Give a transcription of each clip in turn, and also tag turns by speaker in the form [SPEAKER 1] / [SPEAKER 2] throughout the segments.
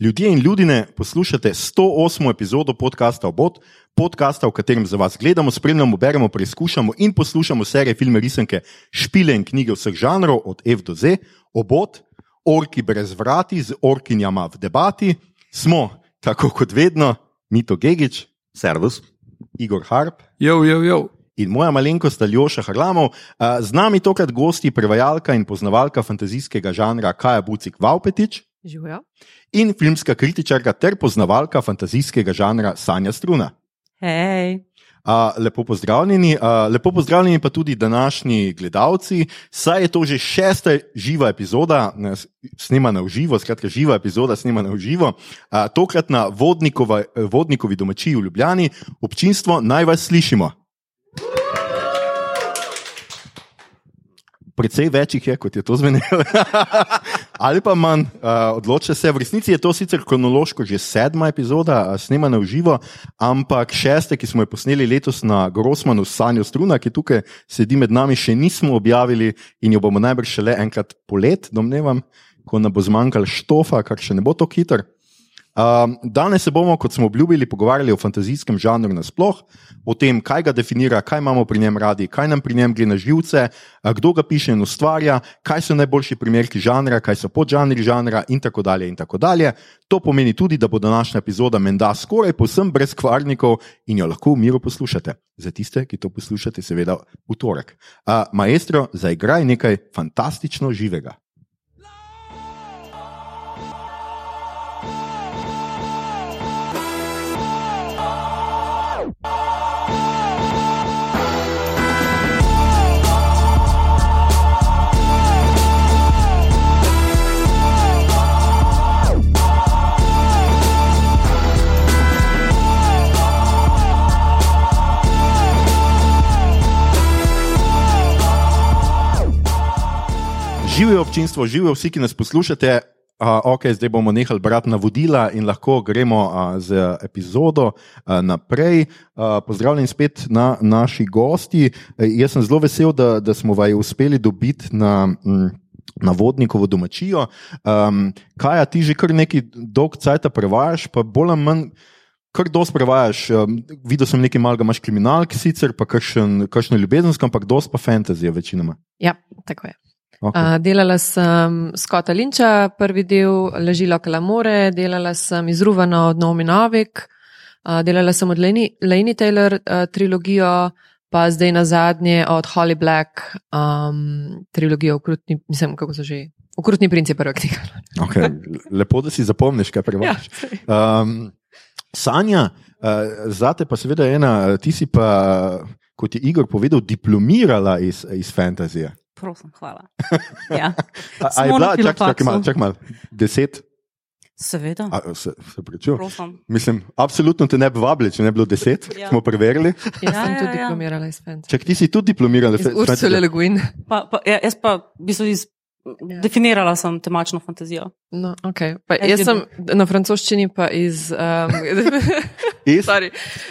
[SPEAKER 1] Ljudje in ljudje poslušate 108. epizodo podcasta Obot, podcasta, v katerem za vas gledamo, spremljamo, beremo, preizkušamo in poslušamo serije, filme, risanke, špile in knjige vseh žanrov, od F do Z. Obot, orki brez vrati, z orkinjama v debati, smo, tako kot vedno, Mito Gigič,
[SPEAKER 2] Servus.
[SPEAKER 1] Igor Harp
[SPEAKER 3] Jo, jo, jo.
[SPEAKER 1] in moja malenkost Aljoša Harlamov. A, Z nami tokrat gosti prevajalka in poznavalka fantazijskega žanra Kaja Bucik Vaupetič.
[SPEAKER 4] Živijo.
[SPEAKER 1] in filmska kritičarka ter poznavalka fantazijskega žanra Sanja Struna.
[SPEAKER 4] Hej.
[SPEAKER 1] Uh, lepo pozdravljeni, uh, lepo pozdravljeni pa tudi današnji gledalci. Saj je to že šesta živa epizoda, ne, snemana v živo, skratka živa epizoda, snemana v živo. Uh, tokrat na vodnikova, vodnikovi domačiji v Ljubljani, občinstvo naj vas slišimo. Predvsej večjih je, kot je to zvenelo. Ali pa manj, uh, odločite se. V resnici je to sicer kronološko že sedma epizoda, snemana v živo, ampak šeste, ki smo jo posneli letos na Grossmanu s Sanjo Struna, ki tukaj sedi med nami, še nismo objavili in jo bomo najbrž šele enkrat polet, domnevam, ko nam bo zmanjkalo štofa, kar še ne bo to hiter. Um, danes se bomo, kot smo obljubili, pogovarjali o fantazijskem žanru nasploh, o tem, kaj ga definira, kaj imamo pri njem radi, kaj nam pri njem gre na živce, kdo ga piše in ustvarja, kaj so najboljši primerki žanra, kaj so podžanri žanra in tako dalje. In tako dalje. To pomeni tudi, da bo današnja epizoda menda skoraj povsem brez kvarnikov in jo lahko v miru poslušate. Za tiste, ki to poslušate, seveda v torek. Uh, maestro, zaigraj nekaj fantastično živega. Živijo občinstvo, živijo vsi, ki nas poslušate. Uh, ok, zdaj bomo nehali brati navodila in lahko gremo uh, z epizodo uh, naprej. Uh, pozdravljeni spet na naši gosti. Uh, jaz sem zelo vesel, da, da smo vaju uspeli dobiti na. Mm, Na vodnikovo domačijo. Um, kaj, ti že kar neki dolg cajt prevajaš, pa bolj ali manj, kar dosti prevajaš. Um, videl sem nekaj malega, imaš kriminalk, sicer pa kakšen, kakšno ljubezensko, ampak dosti pa fantazije večinoma.
[SPEAKER 4] Ja, tako je.
[SPEAKER 1] Okay.
[SPEAKER 4] Uh, delala sem Scotta Linča, prvi del Ležilo Kalamore, delala sem Izruvano od Naomi Novik, uh, delala sem od Laini Taylor uh, trilogijo, pa zdaj na zadnje od Holly Black um, trilogijo Okrutni, mislim, kako so že. Okrutni princ je prva knjiga.
[SPEAKER 1] Okay. Lepo, da si zapomniš, kaj prevajaš.
[SPEAKER 4] Ja.
[SPEAKER 1] Um, Sanja, uh, zate pa seveda ena, ti si pa, kot je Igor povedal, diplomirala iz, iz fantazije.
[SPEAKER 5] Prosim, hvala. Ja,
[SPEAKER 1] A, a je bila, čak, čak, mal, čak mal, deset,
[SPEAKER 5] seveda.
[SPEAKER 1] a, se, se pričujem.
[SPEAKER 5] Prosim.
[SPEAKER 1] Mislim, absolutno te ne bi vabili, če ne bi bilo deset, ja.
[SPEAKER 5] Ja.
[SPEAKER 1] smo preverili.
[SPEAKER 4] Jaz
[SPEAKER 5] Ja,
[SPEAKER 4] sem
[SPEAKER 5] ja,
[SPEAKER 4] tudi
[SPEAKER 5] ja.
[SPEAKER 4] diplomirala iz Fanta.
[SPEAKER 1] Čak ti si tudi diplomirala
[SPEAKER 4] Iz
[SPEAKER 1] iz
[SPEAKER 4] Ursula Le Guin.
[SPEAKER 5] Pa, pa, ja, jaz pa v bistvu iz, definirala sem temačno fantazijo.
[SPEAKER 4] No, okay. pa, jaz sem na francoščini pa iz. Um,
[SPEAKER 1] Iz?
[SPEAKER 4] Sorry.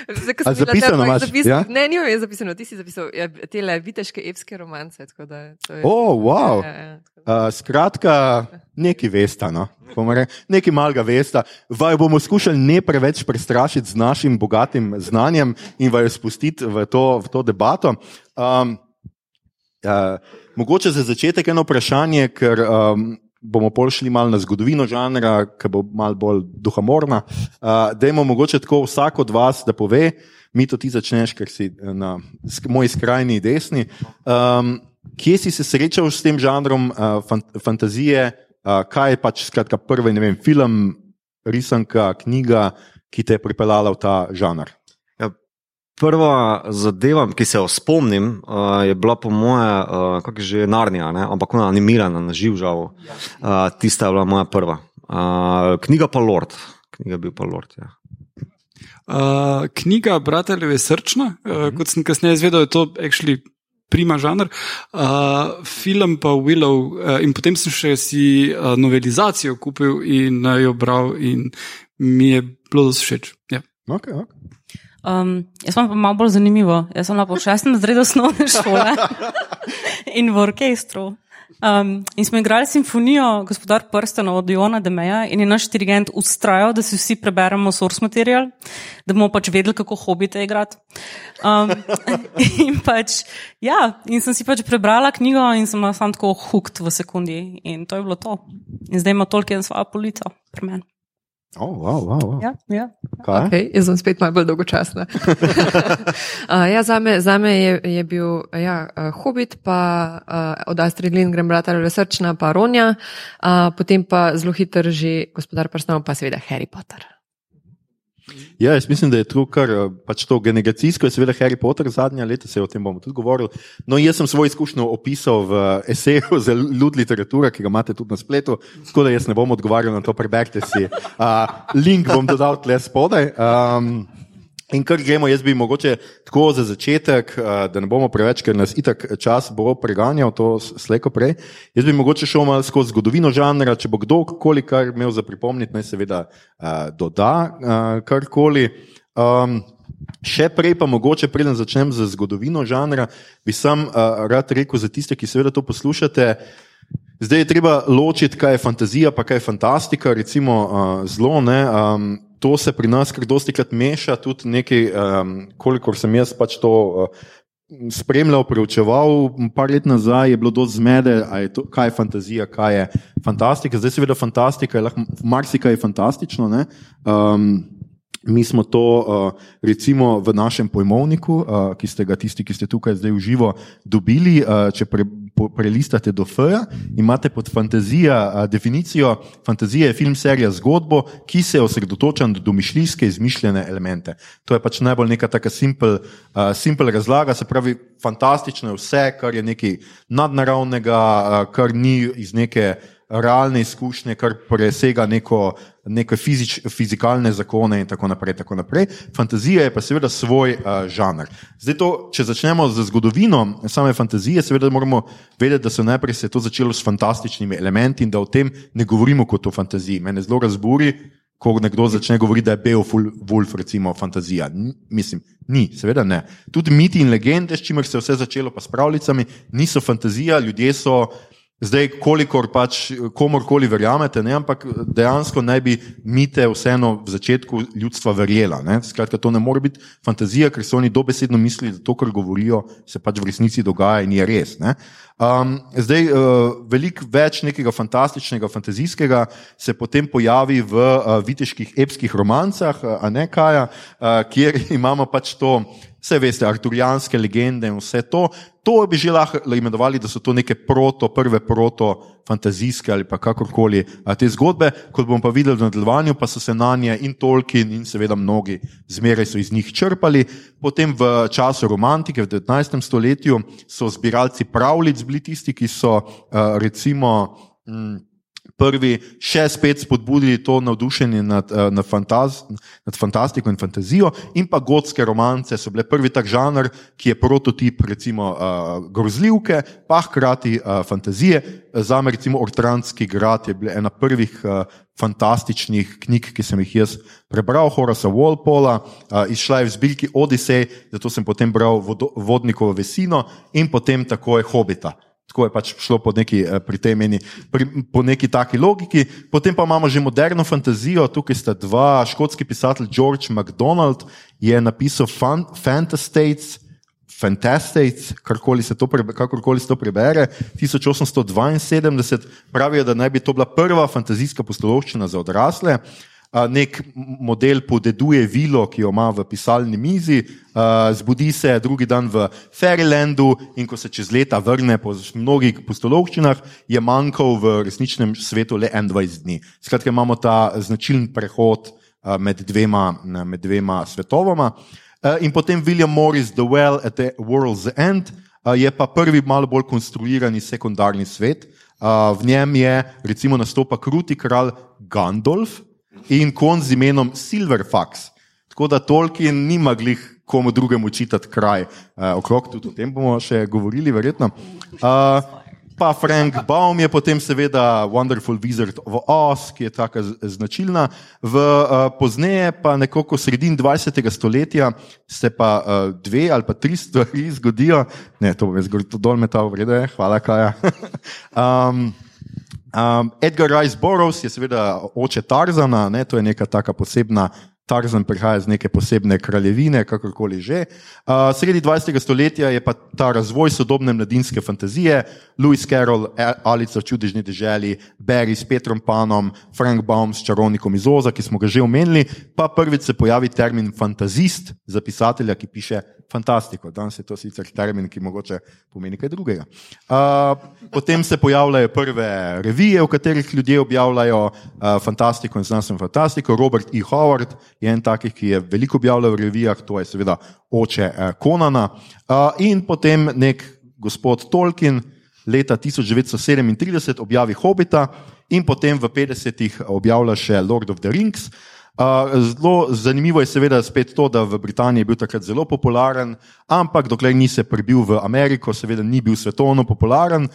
[SPEAKER 4] Zdaj, sem
[SPEAKER 1] zapisano imaš,
[SPEAKER 4] zapis,
[SPEAKER 1] ja?
[SPEAKER 4] Ne, nimam jaz zapisano, ti si zapisal ja, te viteške epske romance. tako Da, to je,
[SPEAKER 1] oh, wow.
[SPEAKER 4] Ja, ja, ja, da-
[SPEAKER 1] Uh, skratka, nekaj veste, no? nekaj malega veste. Vaj bomo skušali ne preveč prestrašiti z našim bogatim znanjem in vaju spustiti v to, v to debato. Um, uh, mogoče za začetek eno vprašanje, ker um, bomo pol šli malo na zgodovino žanra, ki bo malo bolj duhamorna. Uh, Dajmo mogoče tako vsak od vas, da pove, mi to ti začneš, ker si eh, na sk- moji skrajni desni. Um, kje si se srečal s tem žanrom uh, fan, fantazije, uh, kaj je pač skratka, prvi vem, film, risanka, knjiga, ki te je pripeljala v ta žanr?
[SPEAKER 2] Prva zadeva, ki se jo spomnim, uh, je bila po moje, uh, kako je že Narnija, ne? ampak ona animirana na živ žal. Uh, tista je bila moja prva. Uh, knjiga pa Lord. Knjiga bil pa Lord. Ja.
[SPEAKER 3] Uh, knjiga Brateljev je srčna, uh, kot sem kasneje izvedel, je to actually prima žanr, uh, film pa Willow. Uh, in potem sem še si uh, novelizacijo kupil in uh, jo bral, in mi je bilo zelo všeč. Ja.
[SPEAKER 1] Okay, okay.
[SPEAKER 5] Um, jaz sem pa malo bolj zanimivo. Jaz sem na po šestem razredu osnovne šole in v orkestru. Um, in smo igrali simfonijo Gospodar prstena od Jona Demeja in je naš dirigent ustrajal, da si vsi preberemo source material, da bomo pač vedeli, kako hobite igrati. Um, in pač, ja, in sem si pač prebrala knjigo in sem sam tako hooked v sekundi in to je bilo to. In zdaj ima Tolkien svojo polico pri meni.
[SPEAKER 1] Oh, wow, wow, wow.
[SPEAKER 5] Ja, ja.
[SPEAKER 1] Kaj?
[SPEAKER 4] Okay, jaz sem spet malo bolj dolgočasna. uh, ja, za, me, za me je, je bil ja, uh, Hobbit, pa uh, od Astrid Lindgren, brata Resrčna, pa Ronja, uh, potem pa zelo hiter že gospodar prstanov, pa seveda Harry Potter.
[SPEAKER 1] Ja, jaz mislim, da je to kar eh, pač to generacijsko, seveda Harry Potter zadnja leta, se o tem bomo tudi govorili. No, jaz sem svojo izkušnjo opisal v eseju za ljud literatura, ki ga imate tudi na spletu, tako da jaz ne bom odgovarjal na to, preberite si. Uh, link bom dodal tle spodaj. Um, In kar gremo, jaz bi mogoče tako za začetek, eh, da ne bomo preveč, ker nas itak čas bo preganjal, to slejko prej. Jaz bi mogoče šel malo skozi zgodovino žanra, če bo kdorkoli kar imel za pripomniti, naj seveda uh, doda uh, karkoli. Um, še prej pa mogoče, preden začnem z zgodovino žanra, bi sam rad rekel za tiste, ki seveda to poslušate. Zdaj je treba ločiti, kaj je fantazija, pa kaj je fantastika, recimo uh, zelo. Ne, um, to se pri nas kar dosti krat meša, tudi nekaj, um, kolikor sem jaz pač to. Uh, Spremljal, preučeval, par let nazaj je bilo dosti zmede, je to, kaj je fantazija, kaj je fantastika. Zdaj, seveda, fantastika je lahko marsikaj fantastično. Um, mi smo to, uh, recimo, v našem pojmovniku, uh, ki ste ga tisti, ki ste tukaj zdaj v živo, dobili. Uh, če pre, prelistate do F-ja, imate pod fantazija definicijo: fantazija je film, serija, zgodbo, ki se osredotoča na domišljijske, izmišljene elemente. To je pač najbolj neka taka simpel, uh, simpel razlaga, se pravi, fantastično je vse, kar je nekaj nadnaravnega, uh, kar ni iz neke realne izkušnje, kar presega neko, neke fizič, fizikalne zakone in tako naprej, tako naprej. Fantazija je pa seveda svoj uh, žanr. Zdaj, to, če začnemo z zgodovino same fantazije, seveda moramo vedeti, da se najprej se je to začelo s fantastičnimi elementi in da o tem ne govorimo kot o fantaziji. Mene zelo razburi, ko nekdo začne govoriti, da je Beowulf, recimo, fantazija. N mislim, ni, seveda ne. Tudi miti in legende, s čimer se je vse začelo, pa s pravljicami, niso fantazija, ljudje so Zdaj, kolikor pač komorkoli verjamete, ne, ampak dejansko naj bi mite vseeno v začetku ljudstva verjela. Ne. Skratka, to ne more biti fantazija, ker so oni dobesedno mislili, da to, kar govorijo, se pač v resnici dogaja in je res. Ne. Um, zdaj, uh, veliko več nekega fantastičnega, fantazijskega se potem pojavi v uh, viteških epskih romancah, uh, ne kaja, uh, kjer imamo pač to. Vse veste, arturijanske legende in vse to. To bi že lahko imenovali, da so to neke proto, prve proto-fantazijske ali pa kakorkoli te zgodbe. Kot bomo pa videli v nadaljevanju, pa so se na nje in Tolkien in seveda mnogi zmeraj so iz njih črpali. Potem v času romantike, v 19. stoletju, so zbiralci pravljic bili tisti, ki so recimo. Mm, prvi še spet spodbudili to navdušenje nad, eh, nad, fantaz, nad fantastiko in fantazijo, in pa gotske romance so bile prvi tak žanr, ki je prototip recimo uh, grozljivke, pa hkrati uh, fantazije. Za me recimo Ortranski grad je bil ena prvih uh, fantastičnih knjig, ki sem jih jaz prebral, Horasa Walpola, uh, izšla je v zbirki Odisej, zato sem potem bral Vodnikovo vesino in potem takoj Hobita. Tako je pač šlo po neki, eh, pri tej meni, pri, po neki taki logiki. Potem pa imamo že moderno fantazijo, tukaj sta dva, škotski pisatelj George MacDonald je napisal Fantastates. Fantastics, kakorkoli se, kakorkoli se to prebere, 1872, pravijo, da naj bi to bila prva fantazijska postolovščina za odrasle. Uh, nek model podeduje vilo, ki jo ima v pisalni mizi, zbudi se drugi dan v Fairylandu in ko se čez leta vrne po mnogih postolovščinah, je manjkal v resničnem svetu le 21 dni. Skratka, imamo ta značilen prehod med dvema, med dvema svetovoma. In potem William Morris, The Well at the World's End, je pa prvi malo bolj konstruirani sekundarni svet. V njem je recimo nastopa kruti kralj Gandalf, in kon z imenom Silverfax. Tako da Tolkien nima glih komu drugemu čitati kraj. Uh, okrog tudi o tem bomo še govorili, verjetno. Uh, Pa Frank Baum je potem seveda Wonderful Wizard of Oz, ki je tako značilna. V uh, pozneje, pa nekako sredin 20. stoletja, se pa uh, dve ali pa tri stvari zgodijo. Ne, to bom jaz zgoril dol metal, vrede, hvala, Kaja. um, um, Edgar Rice Burroughs je seveda oče Tarzana, ne, to je neka taka posebna Tarzan prihaja iz neke posebne kraljevine, kakorkoli že. Uh, sredi 20. stoletja je pa ta razvoj sodobne mladinske fantazije, Lewis Carroll, Alice v čudežni deželi, Barry s Petrom Panom, Frank Baum s čarovnikom iz Oza, ki smo ga že omenili, pa prvič se pojavi termin fantazist za pisatelja, ki piše fantastiko. Danes je to sicer termin, ki mogoče pomeni kaj drugega. Uh, potem se pojavljajo prve revije, v katerih ljudje objavljajo uh, fantastiko in znanstveno fantastiko. Robert E. Howard je en takih, ki je veliko objavljal v revijah, to je seveda oče uh, Konana. Uh, in potem nek gospod Tolkien leta 1937 objavi Hobita in potem v 50-ih objavlja še Lord of the Rings. Zelo zanimivo je seveda spet to, da v Britaniji je bil takrat zelo popularen, ampak dokler ni se prebil v Ameriko, seveda ni bil svetovno popularen.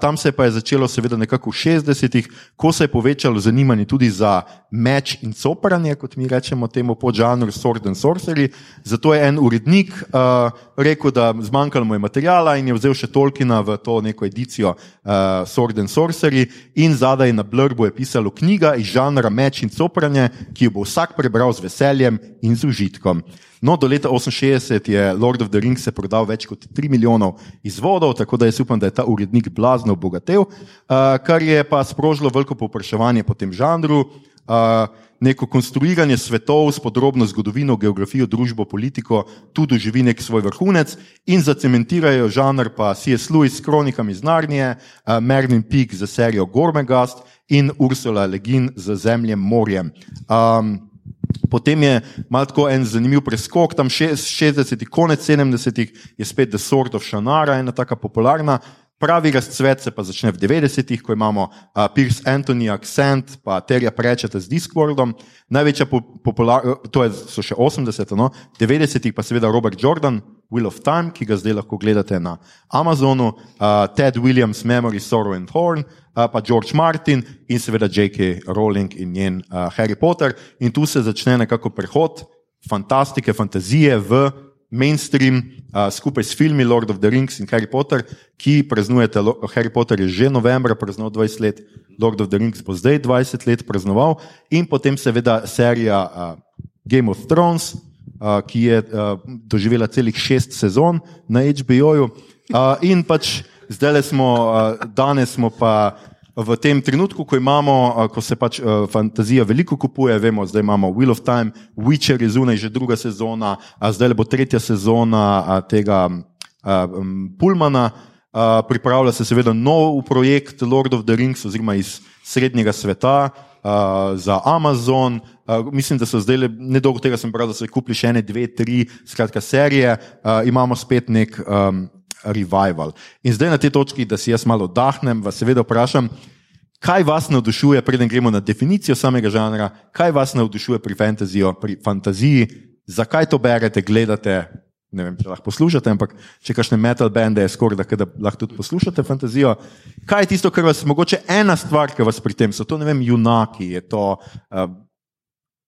[SPEAKER 1] Tam se pa je začelo seveda nekako v 60-ih, ko se je povečalo zanimanje tudi za meč in copranje, kot mi rečemo temu podžanru Sword and Sorcery. Zato je en urednik uh, rekel, da zmanjkalo mu je materijala in je vzel še Tolkiena v to neko edicijo uh, Sword and Sorcery in zadaj na blurbu je pisalo knjiga iz žanra meč in copranje, ki jo bo vsak prebral z veseljem in z užitkom. No, do leta 1968 je Lord of the Rings se prodal več kot 3 milijonov izvodov, tako da jaz upam, da je ta urednik blazno obogatel, uh, kar je pa sprožilo veliko povpraševanje po tem žanru. Uh, neko konstruiranje svetov s podrobno zgodovino, geografijo, družbo, politiko, tudi živi nek svoj vrhunec in zacementirajo žanr pa C.S. Lewis s kronikami iz Narnije, uh, Merlin Peak za serijo Gormegast in Ursula Le Guin za Zemljem morjem. Um, Potem je malo tako en zanimiv preskok, tam 60-ih, konec 70-ih je spet The Sword of Shannara, ena taka popularna. Pravi razcvet se pa začne v 90-ih, ko imamo uh, Pierce Anthony, Accent, pa Terja Prečeta z Discordom. Največja po, popularnost, to je, so še 80-ih, no? 90-ih pa seveda Robert Jordan, Wheel of Time, ki ga zdaj lahko gledate na Amazonu, uh, Ted Williams, Memory, Sorrow and Horn, uh, pa George Martin in seveda J.K. Rowling in njen uh, Harry Potter. In tu se začne nekako prehod fantastike, fantazije v mainstream, uh, skupaj s filmi Lord of the Rings in Harry Potter, ki praznujete. Harry Potter je že novembra praznoval 20 let, Lord of the Rings bo zdaj 20 let praznoval, in potem seveda serija uh, Game of Thrones, uh, ki je uh, doživela celih šest sezon na HBO-ju. Uh, in pač zdaj smo, uh, danes smo pa v tem trenutku, ko imamo, ko se pač fantazija veliko kupuje, vemo, zdaj imamo Wheel of Time, Witcher je zunaj že druga sezona, zdaj bo tretja sezona tega Pullmana. Pripravlja se seveda nov projekt Lord of the Rings oziroma iz srednjega sveta za Amazon. Mislim, da so zdaj, nedolgo tega sem bral, da so kupili še ene, dve, tri, skratka, serije. Imamo spet nek um, revival. In zdaj na tej točki, da si jaz malo oddahnem, vas seveda vprašam, kaj vas navdušuje, preden gremo na definicijo samega žanra, kaj vas navdušuje pri, pri fantaziji, zakaj to berete, gledate. Ne vem, če lahko poslušate, ampak če kakšne metal bende je skoraj, da, da lahko tudi poslušate fantazijo. Kaj je tisto, kar vas, mogoče ena stvar, ki vas pri tem, so to, ne vem, junaki, je to uh,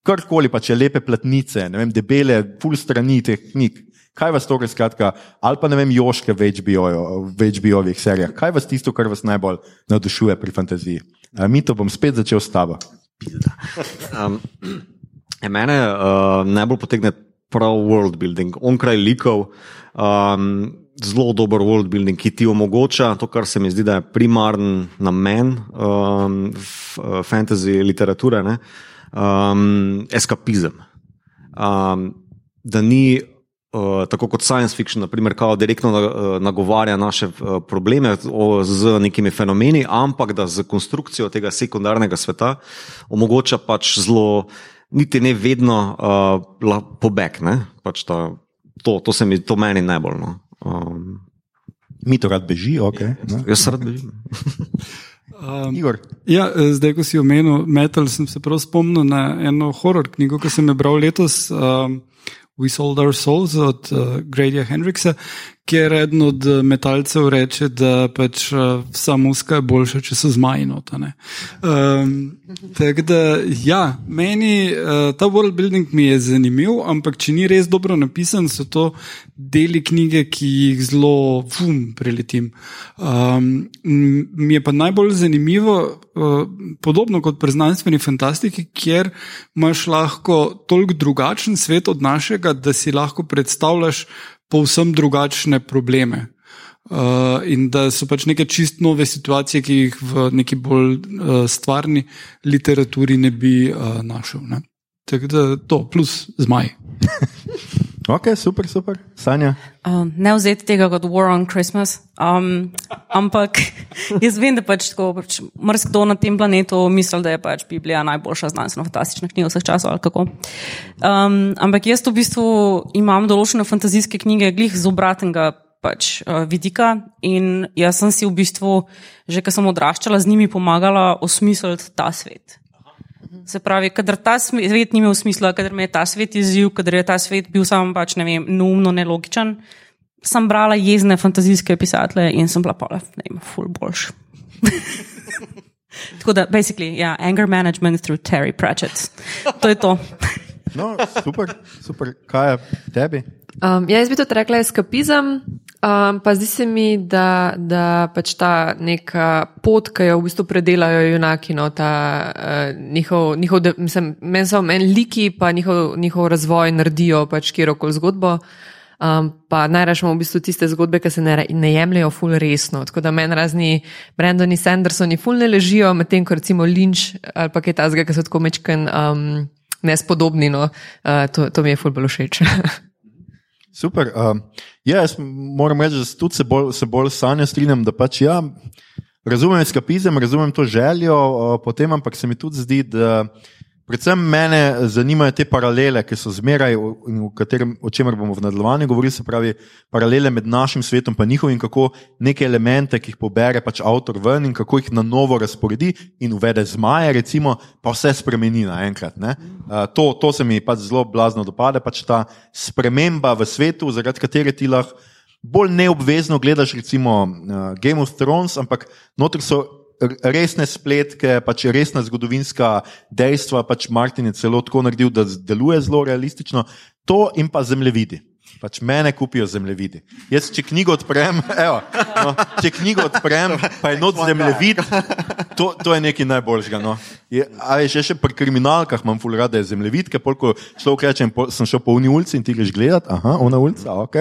[SPEAKER 1] karkoli, pa če lepe platnice, ne vem, debele, full strani teh knjig. Kaj vas torej skratka, ali pa ne vem, joške v HBO-ovih serijah, kaj vas tisto, kar vas najbolj navdušuje pri fantaziji? Mi to bom spet začel s tabo.
[SPEAKER 2] Um, mene uh, najbolj potegne prav world building, onkraj likov. Um, Zelo dober world building, ki ti omogoča to, kar se mi zdi, da je primaren namen um, fantasy literature, ne? um, eskapizem. Um, da ni Uh, tako kot science fiction, naprimer, kao direktno uh, nagovarja naše uh, probleme z nekimi fenomeni, ampak da z konstrukcijo tega sekundarnega sveta omogoča pač zelo, niti ne vedno uh, pobeg. Pač ta, to, to se mi, to meni najbolj. No. Um,
[SPEAKER 1] mi to rad beži, ok.
[SPEAKER 2] No. Jaz rad bežim.
[SPEAKER 3] Um, ja, zdaj, ko si omenil metal, sem se prav spomnil na eno horor knjigo, ki sem jo bral letos. Um, We Sold Our Souls od uh, Gradia Hendriksa, kjer eden od eh, metalcev reče, da pač uh, vsa muska je boljša, če so zmajnota. Um, tako da, ja, meni uh, ta world building mi je zanimiv, ampak če ni res dobro napisan, so to deli knjige, ki jih zelo fum preletim. Um, mi je pa najbolj zanimivo, uh, podobno kot pri znanstveni fantastiki, kjer imaš lahko toliko drugačen svet od našega, da si lahko predstavljaš povsem drugačne probleme. Uh, in da so pač neke čist nove situacije, ki jih v neki bolj uh, stvarni literaturi ne bi uh, našel. Ne? Tako da to, plus zmaj.
[SPEAKER 1] ok, super, super. Sanja.
[SPEAKER 5] Um, ne vzeti tega kot War on Christmas. Um, ampak jaz vem, da pač tako pač mrzkdo na tem planetu misli, da je pač Biblija najboljša znanstveno fantastična knjiga vseh časov. Um, ampak jaz v bistvu imam določene fantazijske knjige, glih z obratnega. Pač, uh, vidika in jaz sem si v bistvu, že ko sem odraščala, z njimi pomagala osmisliti ta svet. Se pravi, kadar ta svet ni imel smisla, kadar me je ta svet izziv, kadar je ta svet bil samo pač ne vem, neumno, nelogičen, sem brala jezne fantazijske pisatelje in sem bila pa, ne vem, full boljš. Tako da, basically, ja, yeah, anger management through Terry Pratchett. To je to.
[SPEAKER 1] No, super, super. Kaj je tebi?
[SPEAKER 4] Um, ja, jaz bi to rekla eskapizem, um, pa zdi se mi, da, da pač ta neka pot, ki jo v bistvu predelajo junaki, no, ta uh, njihov, njihov de, mislim, meni so meni liki, pa njihov, njihov razvoj naredijo pač kjerokoli zgodbo. Um, pa najraje imamo v bistvu tiste zgodbe, ki se ne, ne jemljajo ful resno. Tako da meni razni Brendoni Sandersoni ful ne ležijo, medtem ko recimo Lynch ali pa kaj tasga, ki so tako mečken um, nespodobni. No. Uh, to, to mi je ful bolj všeč.
[SPEAKER 1] Super. Um, ja, jaz moram reči, da tudi se bolj, se bolj sanja strinjam, da pač ja, razumem eskapizem, razumem to željo, uh, potem ampak se mi tudi zdi, da. Predvsem mene zanimajo te paralele, ki so zmeraj, o, katerem, o čemer bomo v nadaljevanju govorili, se pravi, paralele med našim svetom in njihovim, kako neke elemente, ki jih pobere pač avtor ven in kako jih na novo razporedi in uvede zmaje, recimo, pa vse spremeni naenkrat. Uh, to, to se mi pač zelo blazno dopade, pač ta sprememba v svetu, zaradi katere ti lahko bolj neobvezno gledaš, recimo uh, Game of Thrones, ampak notri so resne spletke, pač resna zgodovinska dejstva. Pač Martin je celo tako naredil, da deluje zelo realistično. To in pa zemljevidi. Pač mene kupijo zemljevidi. Jaz, če knjigo odprem, evo, no, če knjigo odprem, pa je not zemljevid, to, to je nekaj najboljšega. No. Je, a je še, še pri kriminalkah, imam ful rade zemljevidke, polko človek reče, sem šel po uni ulici in ti greš gledat, aha, ona ulica, ok.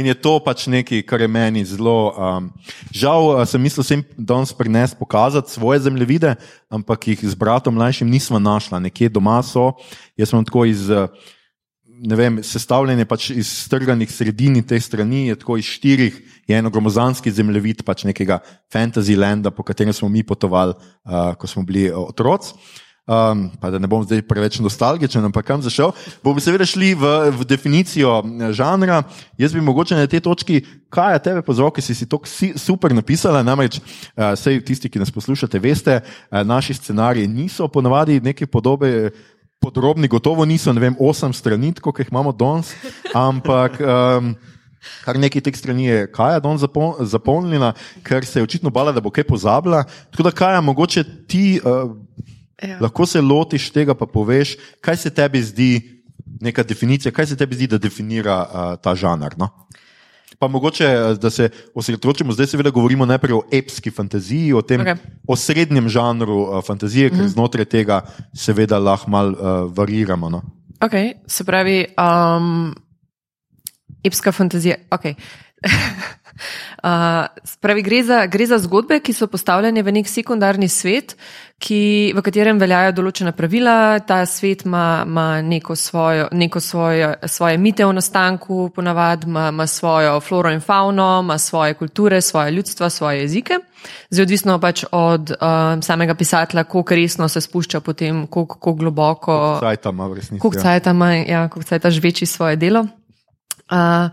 [SPEAKER 1] In je to pač nekaj, kar je meni zelo. Um, žal sem mislil, sem danes prines pokazati svoje zemljevide, ampak jih z bratom mlajšim nismo našla, nekje doma so. Jaz sem tako iz. Uh, vem, sestavljene pač iz strganih sredini te strani, je tako iz štirih, je eno gromozanski zemljevid, pač nekega fantasy landa, po katerem smo mi potovali, uh, ko smo bili otroci. Um, pa da ne bom zdaj preveč nostalgičen, ampak kam zašel. Bomo seveda šli v, v definicijo žanra. Jaz bi mogoče na tej točki, kaj je tebe pozval, ki si si to super napisala. Namreč, uh, vse tisti, ki nas poslušate, veste, uh, naši scenariji niso ponavadi neke podobe podrobni, gotovo niso, ne vem, osem strani, kot jih imamo danes, ampak um, kar nekaj teh strani je Kaja danes zapolnila, ker se je očitno bala, da bo kaj pozabila. Tako da, Kaja, mogoče ti uh, ja. lahko se lotiš tega, pa poveš, kaj se tebi zdi neka definicija, kaj se tebi zdi, da definira uh, ta žanr. No? Pa mogoče, eh, da se osredotočimo, zdaj seveda govorimo najprej o epski fantaziji, o tem okay. osrednjem žanru uh, fantazije, ker mm. znotraj tega seveda lahko malo uh, variramo. No?
[SPEAKER 4] Ok, se pravi, um, epska fantazija. Okay. Uh, pravi, gre, za, gre za zgodbe, ki so postavljene v nek sekundarni svet, ki, v katerem veljajo določena pravila. Ta svet ima, ima neko, svojo, neko svojo, svoje mite o nastanku, ponavadi ima, ima svojo floro in fauno, ima svoje kulture, svoje ljudstva, svoje jezike. Zdaj, odvisno pač od uh, samega pisatelja, koliko resno se spušča potem, koliko globoko. Koliko cajt ima, ja, koliko cajt živeči svoje delo. Uh,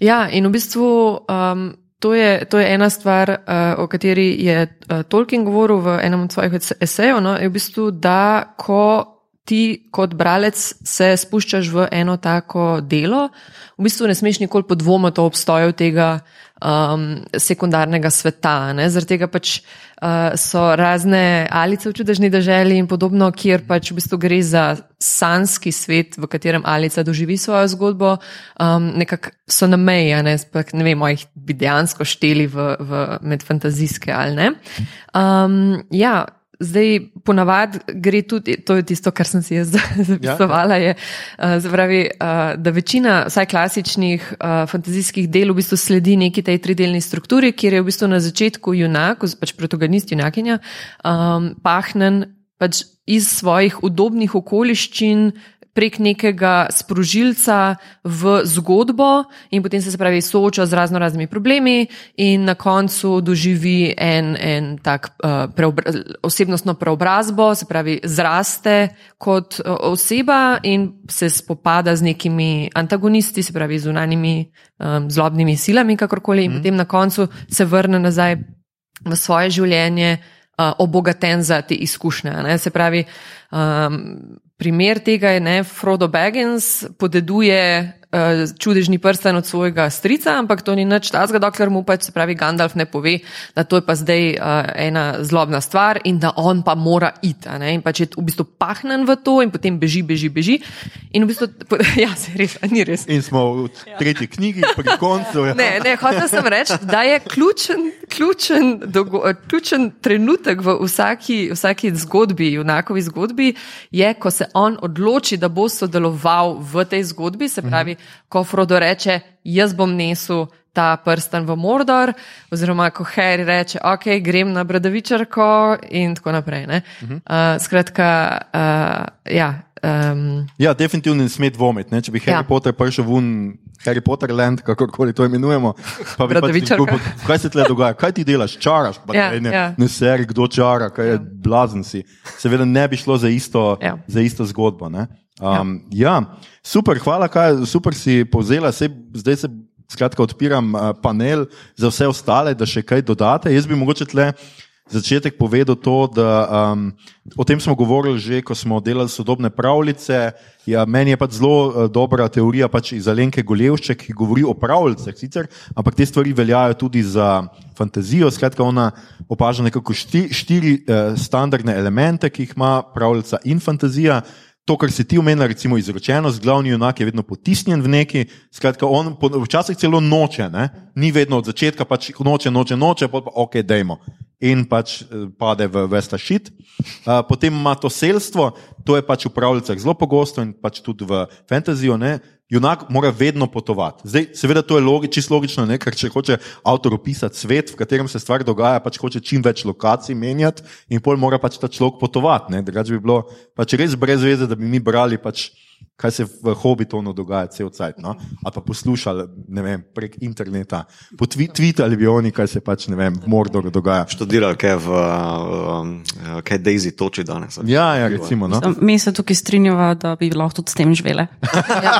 [SPEAKER 4] ja, in v bistvu um, to, je, to je ena stvar, uh, o kateri je uh, Tolkien govoril v enem od svojih esejev. No, v bistvu, da ko ti kot bralec se spuščaš v eno tako delo, v bistvu ne smeš nikoli podvomiti o obstoju tega um, sekundarnega sveta. ne. Zaradi tega pač uh, so razne alice v čudežni državi in podobno, kjer pač v bistvu gre za sanski svet, v katerem alica doživi svojo zgodbo, um, nekako so na meji, ne, sploh ne vemo, jih bi dejansko šteli v, v med fantazijske ali ne. Um, ja, Zdaj, ponavadi gre tudi, to je tisto, kar sem si jaz zapisovala, je, uh, zapravi, uh, da večina, vsaj klasičnih uh, fantazijskih del, v bistvu sledi neki tej tridelni strukturi, kjer je v bistvu na začetku junak, pač protagonist junakinja, um, pahnen pač iz svojih udobnih okoliščin prek nekega sprožilca v zgodbo in potem se, se pravi, sooča z razno raznimi problemi in na koncu doživi en, en tak uh, preobra osebnostno preobrazbo, se pravi, zraste kot uh, oseba in se spopada z nekimi antagonisti, se pravi, zunanimi um, zlobnimi silami, kakorkoli, in mm. potem na koncu se vrne nazaj v svoje življenje. Obogaten za te izkušnje. Ne? Se pravi, um, primer tega je, da Frodo Baggins podeduje uh, čudežni prsten od svojega strica, ampak to ni nič tazga, dokler mu pač, se pravi, Gandalf ne pove, da to je pa zdaj uh, ena zlobna stvar in da on pa mora iti. In pač je v bistvu pahnen v to in potem beži, beži, beži. In v bistvu, ja, se res, ni res.
[SPEAKER 1] In smo v tretji knjigi, pri koncu. Ja.
[SPEAKER 4] Ne, ne, hotel sem reči, da je ključen, ključen, dogo, ključen trenutek v vsaki, vsaki zgodbi, junakovi zgodbi, je, ko se on odloči, da bo sodeloval v tej zgodbi, se pravi, ko Frodo reče, jaz bom nesel ta prsten v Mordor, oziroma ko Harry reče, ok, grem na Bradavičarko in tako naprej. Uh, skratka, uh, ja. Um,
[SPEAKER 1] ja, definitivno ne sme dvomiti. Če bi Harry ja. Potter prišel ven, Harry Potter Land, kako to imenujemo, pa bi pač rekel, kaj se tle dogaja, kaj ti delaš, čaraš, pa ja, ne, ja. ne seri, kdo čara, kaj je ja. blazen si. Seveda ne bi šlo za isto, ja. za isto zgodbo. Um, ja. ja, super, hvala, kaj, super si povzela. Sej, zdaj se skratka, odpiram uh, panel za vse ostale, da še kaj dodate. Jaz bi mogoče tle začetek povedal to, da um, o tem smo govorili že, ko smo delali sodobne pravljice. Ja, meni je pač zelo uh, dobra teorija pač iz Alenke Golevšček, ki govori o pravljicah, sicer, ampak te stvari veljajo tudi za fantazijo. Skratka, ona opaža nekako štiri, štiri uh, standardne elemente, ki jih ima pravljica in fantazija to, kar si ti omenil, recimo izročenost, glavni junak je vedno potisnjen v neki, skratka, on včasih celo noče, ne? ni vedno od začetka, pač noče, noče, noče, pa ok, dajmo. In pač eh, pade v vesta šit. Uh, potem ima to selstvo, to je pač v pravljicah zelo pogosto in pač tudi v fantaziju junak mora vedno potovati. Zdaj, seveda, to je logi, čisto logično, ne? ker če hoče avtor opisati svet, v katerem se stvar dogaja, pač hoče čim več lokacij menjati in pol mora pač ta človek potovati. Drugače bi bilo pač res brez veze, da bi mi brali pač kaj se v Hobbitonu dogaja, cel cajt. No? Ali pa poslušali vem, prek interneta, po Twitterju bi oni, kaj se pač ne vem, v Mordoru dogaja.
[SPEAKER 2] Študirali, kaj, v, um, kaj Daisy toči danes.
[SPEAKER 1] Ja, ja, recimo. No?
[SPEAKER 5] Mi se tukaj strinjava, da bi lahko tudi s tem živele. ja, ja.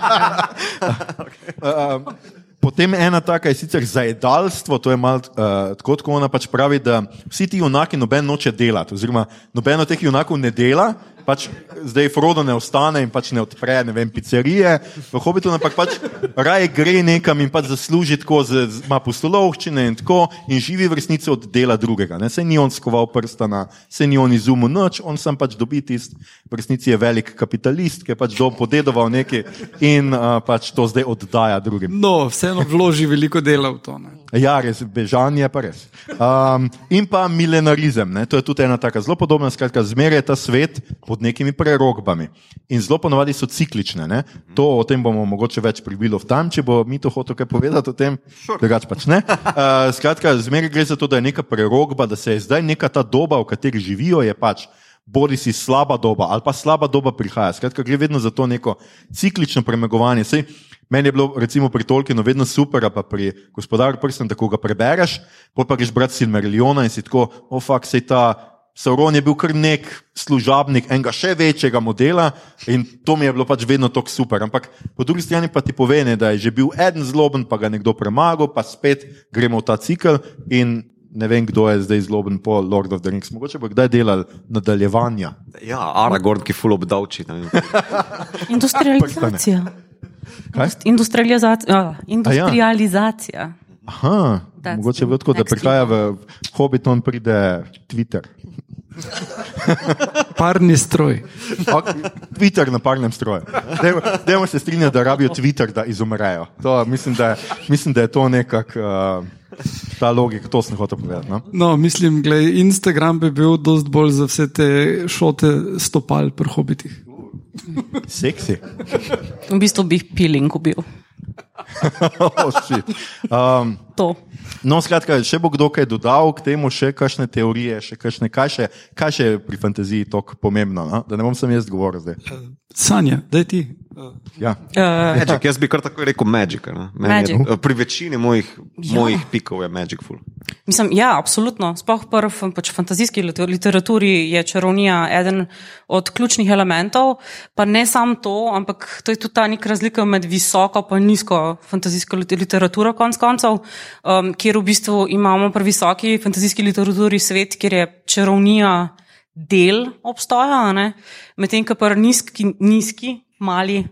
[SPEAKER 1] okay. uh, Potem ena taka je sicer zajedalstvo, to je malo uh, tako, kot ona pač pravi, da vsi ti junaki noben noče delati, oziroma noben od teh junakov ne dela, pač zdaj Frodo ne ostane in pač ne odpre ne vem, pizzerije v Hobbitu, ampak pač raje gre nekam in pač zasluži tako, ima postolovščine in tako in živi v resnici od dela drugega. Ne? Se ni on skoval prstana, se ni on izumil noč, on sem pač dobi tist, v resnici je velik kapitalist, ki je pač dom podedoval nekaj in uh, pač to zdaj oddaja drugim.
[SPEAKER 3] No, vseeno vloži veliko dela v to. Ne?
[SPEAKER 1] Ja, res, bežanje pa res. Um, in pa milenarizem, ne? to je tudi ena tako zelo podobna, skratka, zmeraj je ta svet pod nekimi prerogbami. In zelo ponovadi so ciklične. Ne? To o tem bomo mogoče več pribilo v tam, če bo mi to hotel kaj povedati o tem, drugače pač ne. Uh, skratka, zmeraj gre za to, da je neka prerogba, da se je zdaj neka ta doba, v kateri živijo, je pač. Bodi si slaba doba ali pa slaba doba prihaja. Skratka, gre vedno za to neko ciklično premagovanje. Sej, meni je bilo, recimo, pri Tolkienu vedno super, pa pri gospodarju prstem, da ko ga prebereš, pa greš brati Silmariljona in si tako, ofak, sej ta Sauron je bil kar nek služabnik enega še večjega modela in to mi je bilo pač vedno tako super. Ampak po drugi strani pa ti pove, ne, da je že bil en zloben, pa ga nekdo premagal, pa spet gremo v ta cikl in ne vem, kdo je zdaj zloben po Lord of the Rings. Mogoče bo kdaj delal nadaljevanja.
[SPEAKER 2] Ja, Aragorn, ki full obdavči.
[SPEAKER 5] Industrializacija.
[SPEAKER 1] Kaj?
[SPEAKER 5] Industrializacija. a, Industrializacija.
[SPEAKER 1] Aha,
[SPEAKER 5] That's
[SPEAKER 1] mogoče bo tako, da prihaja v Hobbiton, pride Twitter.
[SPEAKER 3] Parni stroj.
[SPEAKER 1] Ok, Twitter na parnem stroju. Dajmo, dajmo se strinjati, da rabijo Twitter, da izumrejo. To, mislim, da je, mislim, da je to nekako uh, ta logika, to sem hotel povedati. No?
[SPEAKER 3] No, mislim, glej, Instagram bi bil dost bolj za vse te šote stopal pri hobitih.
[SPEAKER 1] Seksi.
[SPEAKER 5] V bistvu bi piling ubil.
[SPEAKER 1] Oh, shit. um,
[SPEAKER 5] To.
[SPEAKER 1] no, skratka, še bo kdo kaj dodal k temu, še kakšne teorije, še kakšne, kaj, še, kaj še je pri fantaziji tako pomembno, no? da ne bom sam jaz govoril zdaj.
[SPEAKER 3] Sanja, da ti. Uh,
[SPEAKER 1] Ja.
[SPEAKER 5] Uh,
[SPEAKER 2] Magic, jaz bi kar tako rekel Magic.
[SPEAKER 5] Magic.
[SPEAKER 2] Je, pri večini mojih,
[SPEAKER 5] Ja.
[SPEAKER 2] mojih pikov je Magic full.
[SPEAKER 5] Mislim, ja, absolutno. Sploh v pač fantazijski liter- literaturi je čarovnija eden od ključnih elementov. Pa ne samo to, ampak to je tudi ta neka razlika med visoko in nizko fantazijsko lit- literaturo, konc koncev, um, kjer v bistvu imamo pri visoki fantazijski literaturi svet, kjer je čarovnija del obstoja, medtem ko pa nizki, nizki, mali.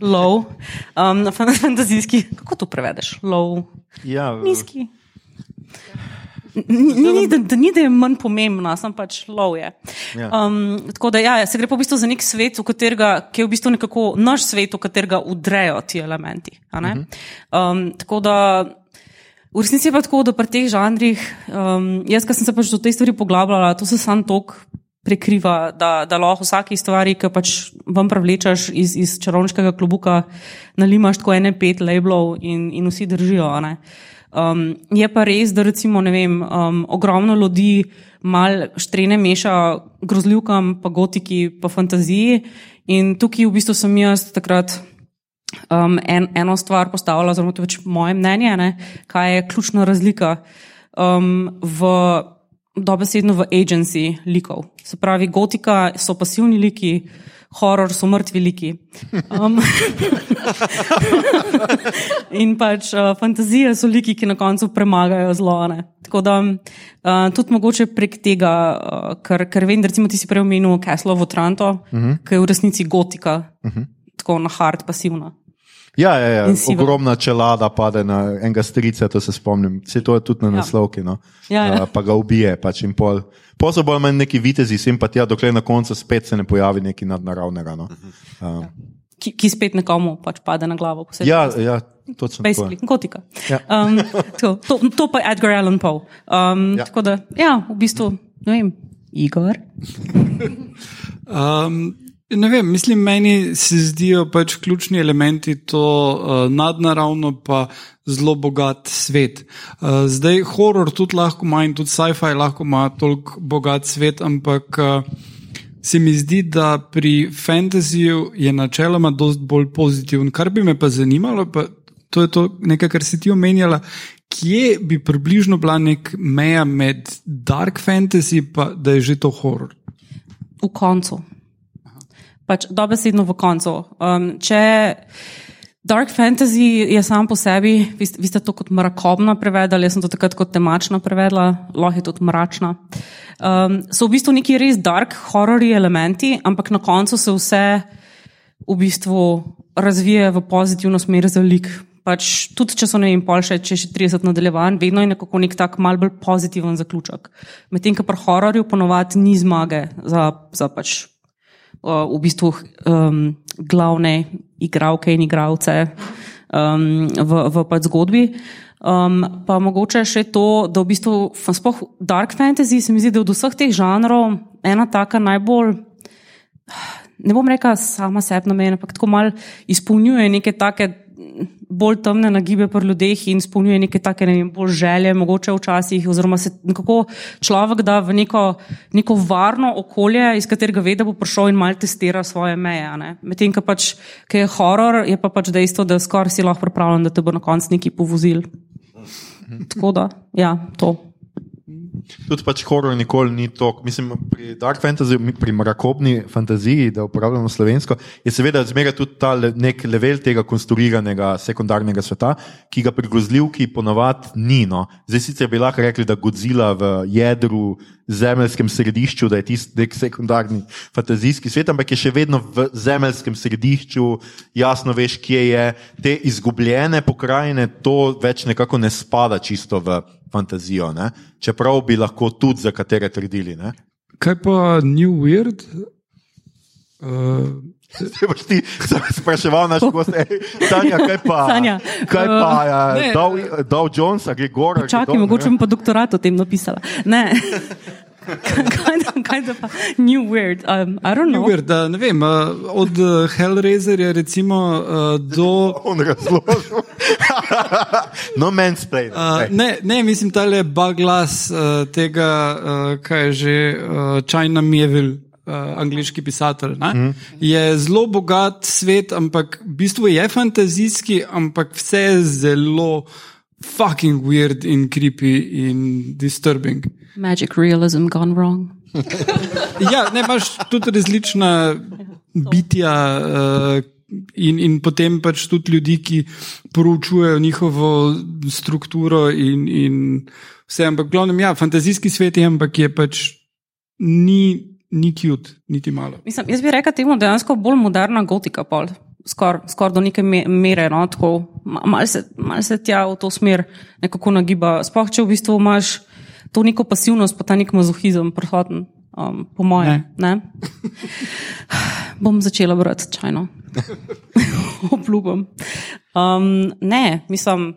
[SPEAKER 5] Low, um, fantazijski, kako to prevedeš? Low,
[SPEAKER 1] Ja,
[SPEAKER 5] nizki. Ni, ni, da, da ni, da je manj pomembna, sem pač lov je.
[SPEAKER 1] Ja.
[SPEAKER 5] Um, tako da ja, se gre pa v bistvu za nek svet, v katerega, ki je v bistvu nekako naš svet, v katerega udrejo ti elementi. a ne? Um, tako da v resnici je pa tako, da pri teh žanrih, um, jaz, ki sem se pač do te stvari poglabljala, to se sam tok prekriva, da, da lahko vsaki stvari, ki pač vam prevlečeš iz, iz čarovniškega klubuka, nalimaš tako ene pet labelov in, in vsi držijo. ne. Um, je pa res, da recimo, vem, um, ogromno ljudi mal štrene meša grozljivkam, pa gotiki, pa fantaziji. In tukaj v bistvu sem jaz takrat um, en, eno stvar postavila, zelo to je pač moje mnenje, ne, kaj je ključna razlika um, v dobesedno v agency likov. Se pravi, gotika so pasivni liki, horor so mrtvi liki. Um, in pač uh, fantazije so liki, ki na koncu premagajo zlo. Ne. Tako da uh, tudi mogoče prek tega, uh, ker, ker vem, da recimo ti si prej omenil Castle of Otranto, uh -huh. ki je v resnici gotika, uh -huh. tako na hard pasivna.
[SPEAKER 1] Ja, ja, ja. Ogromna čelada pade na enega strica, to se spomnim. Vse to je tudi na
[SPEAKER 5] Ja.
[SPEAKER 1] naslovki. No.
[SPEAKER 5] Ja, ja.
[SPEAKER 1] A, pa ga ubije. Pač in pol. Pol so bolj manj neki vitezi, sem pa tja, dokler na koncu spet se ne pojavi nekaj nadnaravnega. No. Uh,
[SPEAKER 5] Ki, ki spet nekomu pač pade na glavo.
[SPEAKER 1] ja, ja, točno.
[SPEAKER 5] Basically, gotika.
[SPEAKER 1] Ja.
[SPEAKER 5] Um, to, to, to pa je Edgar Allan Poe. Um,
[SPEAKER 1] Ja.
[SPEAKER 5] ja. Tako da, ja, v bistvu, ne vem, Igor.
[SPEAKER 3] Um, ne vem, mislim, meni se zdijo pač ključni elementi to uh, nadnaravno, pa zelo bogat svet. Uh, zdaj, horor tudi lahko ima in tudi sci-fi lahko ima toliko bogat svet, ampak uh, se mi zdi, da pri fantasyju je načeloma dosti bolj pozitiven. Kar bi me pa zanimalo, pa to je to nekaj, kar si ti omenjala. Kje bi približno bila nek meja med dark fantasy in da je že to horor?
[SPEAKER 5] V koncu. Pač dobesedno v koncu. Um, če Dark fantasy je sam po sebi, vi, vi ste to kot mrakobna prevedali, jaz sem to takrat kot temačna prevedla, lahko je tudi mračna. Um, so v bistvu neki res dark horrori elementi, ampak na koncu se vse v bistvu razvije v pozitivno smer za lik. Pač, tudi če so ne vem, pol še, če še 30 nadaljevanj, vedno je nekako nek tak mal bolj pozitiven zaključek. Medtem, ko pri hororju ponovadi ni zmage za, za pač v bistvu um, glavne igralke in igralce um, v, v pač zgodbi. Um, pa mogoče še to, da v bistvu, sploh dark fantasy, se mi zdi, da je od vseh teh žanrov ena taka najbolj ne bom rekla sama sebi namen, ampak tako mal izpolnjuje neke take bolj temne nagibe pri ljudeh in izpolnjuje neke take ne vem, bolj želje, mogoče včasih, oziroma se nekako človek da v neko, neko varno okolje, iz katerega ve, da bo prišel in mal testira svoje meje. Medtem, ko pač, je horor, je pa pač dejstvo, da skoraj si lahko pripravljen, da te bo na koncu neki povozil. Tako da, ja, to.
[SPEAKER 1] Tudi pač horor nikoli ni to. Mislim, pri dark fantasy, pri mrakobni fantaziji, da uporabljamo slovensko, je seveda zmeraj tudi ta le, nek level tega konstruiranega sekundarnega sveta, ki ga pri grozljivki ponovadi ni. No. Zdaj sicer bi lahko rekli, da Godzilla v jedru, zemeljskem središču, da je tisti nek sekundarni fantazijski svet, ampak je še vedno v zemeljskem središču, jasno veš, kje je. Te izgubljene pokrajine, to več nekako ne spada čisto v fantazijo, ne? čeprav bi lahko tudi za katere trdili. Ne?
[SPEAKER 3] Kaj pa New Weird? Uh,
[SPEAKER 1] Zdaj boš ti sam spraševal naš gost, ej, Tanja, kaj pa,
[SPEAKER 5] Tanja,
[SPEAKER 1] kaj pa
[SPEAKER 3] uh,
[SPEAKER 1] uh,
[SPEAKER 3] ne.
[SPEAKER 1] Dow, Dow Jones, a gre gor? a gre
[SPEAKER 5] Čakaj,
[SPEAKER 1] dol,
[SPEAKER 5] mogoče bom pa doktorat o tem napisala. Ne. kaj, da, kaj da pa New Weird? Um, I don't
[SPEAKER 3] New
[SPEAKER 5] know.
[SPEAKER 3] Weird, uh, ne vem, uh, od uh, Hellraiserja recimo uh, do.
[SPEAKER 1] On razložil. no, mansplain.
[SPEAKER 3] Uh,
[SPEAKER 1] Ej.
[SPEAKER 3] ne, ne, mislim, ta le baglas uh, tega, uh, kaj je že uh, China Mievil. Uh, angliški pisatelj. Mm. Je zelo bogat svet, ampak v bistvu je fantazijski, ampak vse je zelo fucking weird in creepy in disturbing.
[SPEAKER 5] Magic realism gone wrong.
[SPEAKER 3] Ja, ne imaš tudi različna bitja. Uh, In, in potem pač tudi ljudi, ki proučujejo njihovo strukturo, in, in vse. Ampak, glavnem, ja, fantazijski svet je, ampak je pač ni, ni cute, niti malo.
[SPEAKER 5] Mislim, jaz bi rekel temu dejansko bolj moderna gotika, skoraj skor do neke me- mere. No, tako, ma- Malo se, mal se tja v to smer nekako nagiba. Sploh če v bistvu imaš to neko pasivnost, pa ta nek mazohizem prisoten, um, po mojem. Ne. Ne? Bom začela brati čajno. Obljubim. Um, ne, mislim,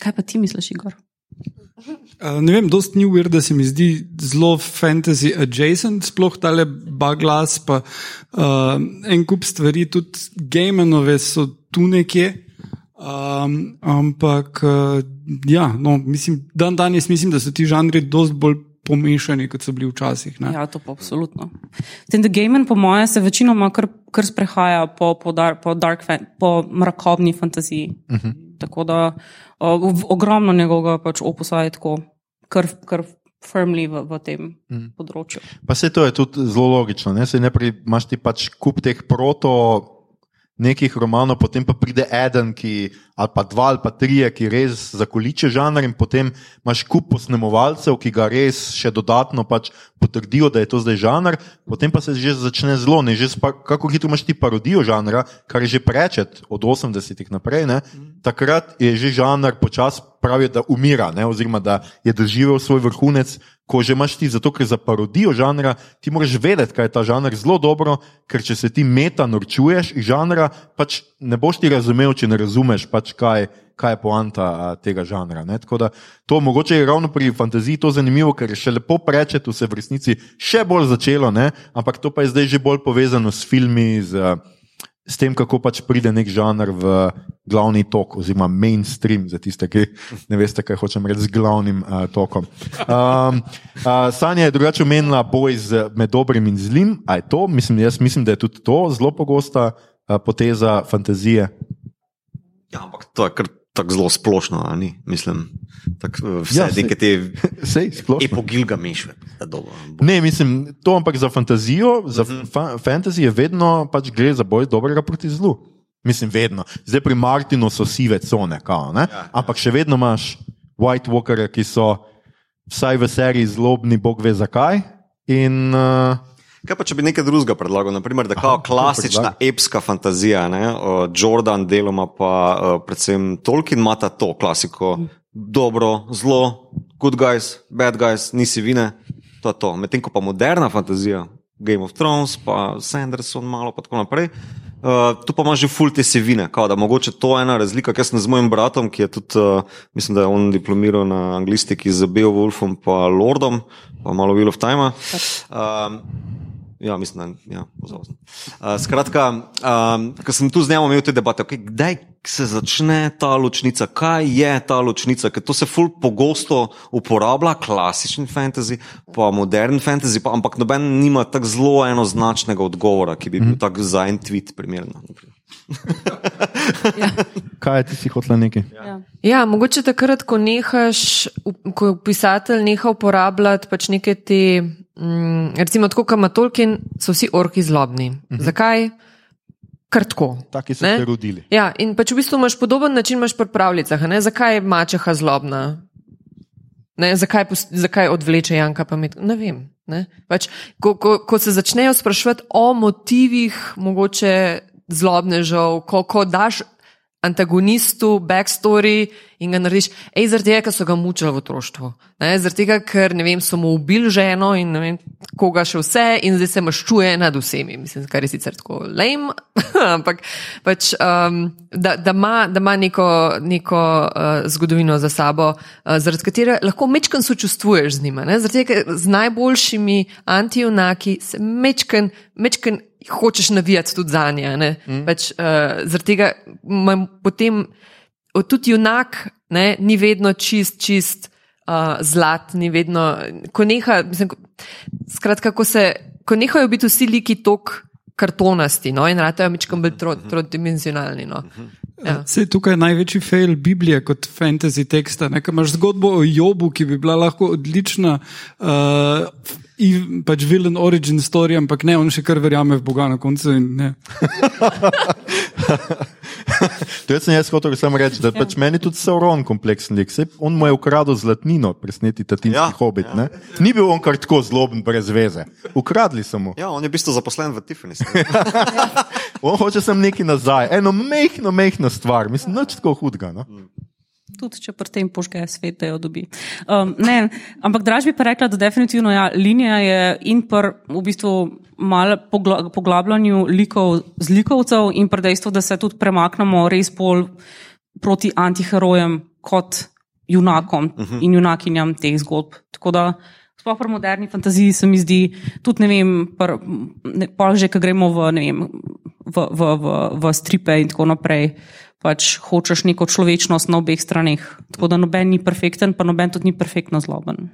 [SPEAKER 5] kaj pa ti misliš, Igor?
[SPEAKER 3] Uh, ne vem, dost ni uvir, da se mi zdi zelo fantasy adjacent, sploh tale baglas, pa uh, en kup stvari, tudi gamenove so tu nekje. Um, ampak, uh, ja, no, mislim, dan danes mislim, da so ti žanri dost bolj pomešani, kot so bili včasih. Ne?
[SPEAKER 5] Ja, to pa absolutno. Tem, da Gamen, po mojem, se večinoma kar, kar sprehaja po, po, dar, po, dark fan, po mrakobni fantaziji. Uh -huh. Tako da v- ogromno njegovega pač opusa je tako, kar, kar firmly v, v tem -huh. področju.
[SPEAKER 1] Pa se to je tudi zelo logično. Ne? Saj najprej imaš ti pač kup teh proto nekih romanov, potem pa pride eden, ki, ali pa dva, ali pa trije, ki res zakoliče žanr, in potem imaš kup posnemovalcev, ki ga res še dodatno pač potrdijo, da je to zdaj žanr, potem pa se že začne zelo, ne, že spa, kako hitro imaš ti parodijo žanra, kar je že prečet od 80-ih naprej, ne, takrat je že žanr počasi pravijo, da umira, ne, oziroma da je doživel svoj vrhunec, ko že imaš ti, zato ker za parodijo žanra ti moraš vedeti, kaj je ta žanr zelo dobro, ker če se ti meta norčuješ iz žanra, pač ne boš ti razumel, če ne razumeš, pač kaj, kaj je poanta a, tega žanra. Ne? Tako da to mogoče je ravno pri fantaziji to zanimivo, ker še lepo prečetu se v resnici še bolj začelo, ne? ampak to pa je zdaj že bolj povezano s filmi, z, a, s tem, kako pač pride nek žanr v glavni tok, oziroma mainstream, za tiste, ki ne veste, kaj hočem reči z glavnim uh, tokom. Um, uh, Sanja je drugače omenila boj z, med dobrim in zlim. A je to? Mislim, jaz mislim, da je tudi to zelo pogosta uh, poteza fantazije.
[SPEAKER 2] Ja, ampak to je kar tako zelo splošno, a ni? Mislim, tak, eh, vse
[SPEAKER 1] Ja,
[SPEAKER 2] ja,
[SPEAKER 1] sej-
[SPEAKER 2] neke te
[SPEAKER 1] Sej, splošno.
[SPEAKER 2] epogilga mešve.
[SPEAKER 1] Ne, mislim, to ampak za fantazijo, za fa fantasy je vedno pač gre za boj dobrega proti zlu. Mislim, vedno. Zdaj pri Martinu so sive cone, kao, ne? ampak še vedno imaš White Walkere, ki so vsaj v seriji zlobni, bog ve zakaj. In, uh,
[SPEAKER 2] Kaj pa, če bi nekaj drugega predlagal? Naprimer, da kao klasična epska fantazija, ne? Jordan, deloma pa uh, predvsem Tolkien, imata to klasiko. Dobro, zlo, good guys, bad guys, nisi vine, to je to. Medtem ko pa moderna fantazija, Game of Thrones, pa Sanderson, malo pa tako naprej. Uh, tu pa imaš že full te sivine, kao, da mogoče to je ena razlika, ker sem z mojim bratom, ki je tudi, uh, mislim, da je on diplomiral na anglistiki z Beowulfom pa Lordom, pa malo Wheel of Time. Um, Ja, mislim, da ja, pozval sem. Uh, skratka, um, ko sem tu z njim imel te debate, okay, kdaj se začne ta ločnica, kaj je ta ločnica, ker to se ful pogosto uporablja, klasični fantasy, pa modern fantasy, pa, ampak noben nima tako zelo enoznačnega odgovora, ki bi bil tak za en tweet primerno. naprimer.
[SPEAKER 1] Kaj ti si hotla nekaj?
[SPEAKER 5] Ja.
[SPEAKER 4] Ja, mogoče takrat, ko nehaš, ko pisatelj neha uporabljati pač neke te, mm, recimo tako, kot ima Tolkien, so vsi orki zlobni. Uh -huh. Zakaj? Kar tako.
[SPEAKER 1] Taki so se rodili.
[SPEAKER 4] Ja, in pač v bistvu imaš podoben način imaš pri pravljicah. Ne? Zakaj je mačeha zlobna? Ne? Zakaj, zakaj odvleče Janka pamet? Ne vem. Ne? Pač, ko, ko, ko se začnejo spraševati o motivih, mogoče zlobnežev, ko, ko daš antagonistu backstory in ga narediš, ej, zaradi tega, ker so ga mučili v otroštvu. Ne? Zaradi tega, ker ne vem, so mu ubili ženo in ne vem, koga še vse in zdaj se maščuje nad vsemi. Mislim, kar je sicer tako lame, ampak pač, um, da, da ima da ima neko, neko uh, zgodovino za sabo, uh, zaradi katere lahko mečken sočustvuješ z njima. Ne? Zaradi tega, z najboljšimi antijunaki se mečken, mečken hočeš navijati tudi za nje. Mm. Pač, uh, zaradi tega imam potem tudi junak ne, ni vedno čist, čist uh, zlat, ni vedno. Ko neha, mislim, ko, skratka, ko, se, ko nehajo biti vsi liki tok kartonasti no, in ratajo mečkam bolj tro, trodimenzionalni. No. Ja.
[SPEAKER 3] Tukaj je največji fail Biblije kot fantasy teksta. Ne? Ker imaš zgodbo o Jobu, ki bi bila lahko odlična, uh, in pač villain origin story, ampak ne, on še kar verjame v Boga na koncu.
[SPEAKER 1] To sem jaz hotel samo reči, da pač meni tudi Sauron kompleksen lik. Sej, on mu je ukradel zlatnino, presneti tatinski ja,
[SPEAKER 2] Ja,
[SPEAKER 1] hobit.
[SPEAKER 2] ja.
[SPEAKER 1] Ja. Ni bil on kar tako zloben, brez veze. Ukradli so mu.
[SPEAKER 2] Ja, on je v bistvu zaposlen v Tiffany's.
[SPEAKER 1] On hoče sem nekaj nazaj, eno mehko, mehko stvar, mislim, nič tako hudega. No?
[SPEAKER 5] Tudi če pri tem požge svet, da jo dobi. Um, ne, ampak draž bi pa rekla, da definitivno ja, linija je in pri v bistvu mal pogla, poglabljanju likov z likovcev in pri dejstvu, da se tudi premaknemo res bolj proti antiherojem kot junakom uh -huh. in junakinjam teh zgodb. Tako da sploh pri moderni fantaziji se mi zdi, tudi ne vem, pr, ne, pa že, ko gremo v, vem, v, v, v, v stripe in tako naprej. Pač hočeš neko človečnost na obeh straneh. Tako da noben ni perfekten, pa noben tudi ni perfektno zloben.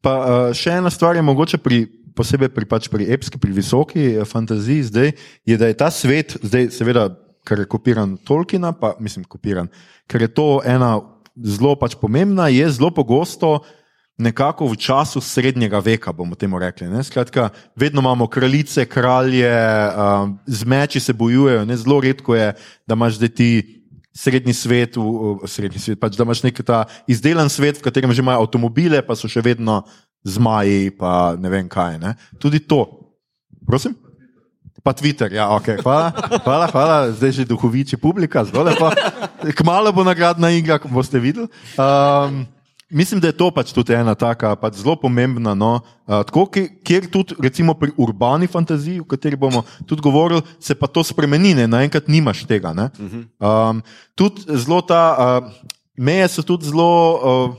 [SPEAKER 1] Pa uh, še ena stvar je mogoče pri. Posebej pri, pač pri epski, pri visoki eh, fantaziji, zdaj, je, da je ta svet, zdaj, seveda, ker je kopiran Tolkiena, pa mislim, kopiran, ker je to ena zelo pač pomembna, je zelo pogosto nekako v času srednjega veka, bomo temu rekli. Ne? Skratka, vedno imamo kraljice, kralje, um, z meči se bojujejo, ne? zelo redko je, da imaš zdaj ti. Srednji svet, v, v, srednji svet pač, da imaš nek ta izdelan svet, v katerem že imajo avtomobile, pa so še vedno zmaji, pa ne vem kaj. Ne? Tudi to. Prosim? Pa Twitter, ja, ok, hvala, hvala, hvala. zdaj že duhoviči publika, zelo lepo. Kmalo bo nagradna igra, boste videli. Um, mislim, da je to pač tudi ena taka pač zelo pomembna. No, uh, tako, ki- kjer tudi recimo pri urbani fantaziji, o kateri bomo tudi govorili, se pa to spremeni, ne? naenkrat nimaš tega. ne. Um, tudi zelo ta, uh, meje so tudi zelo uh,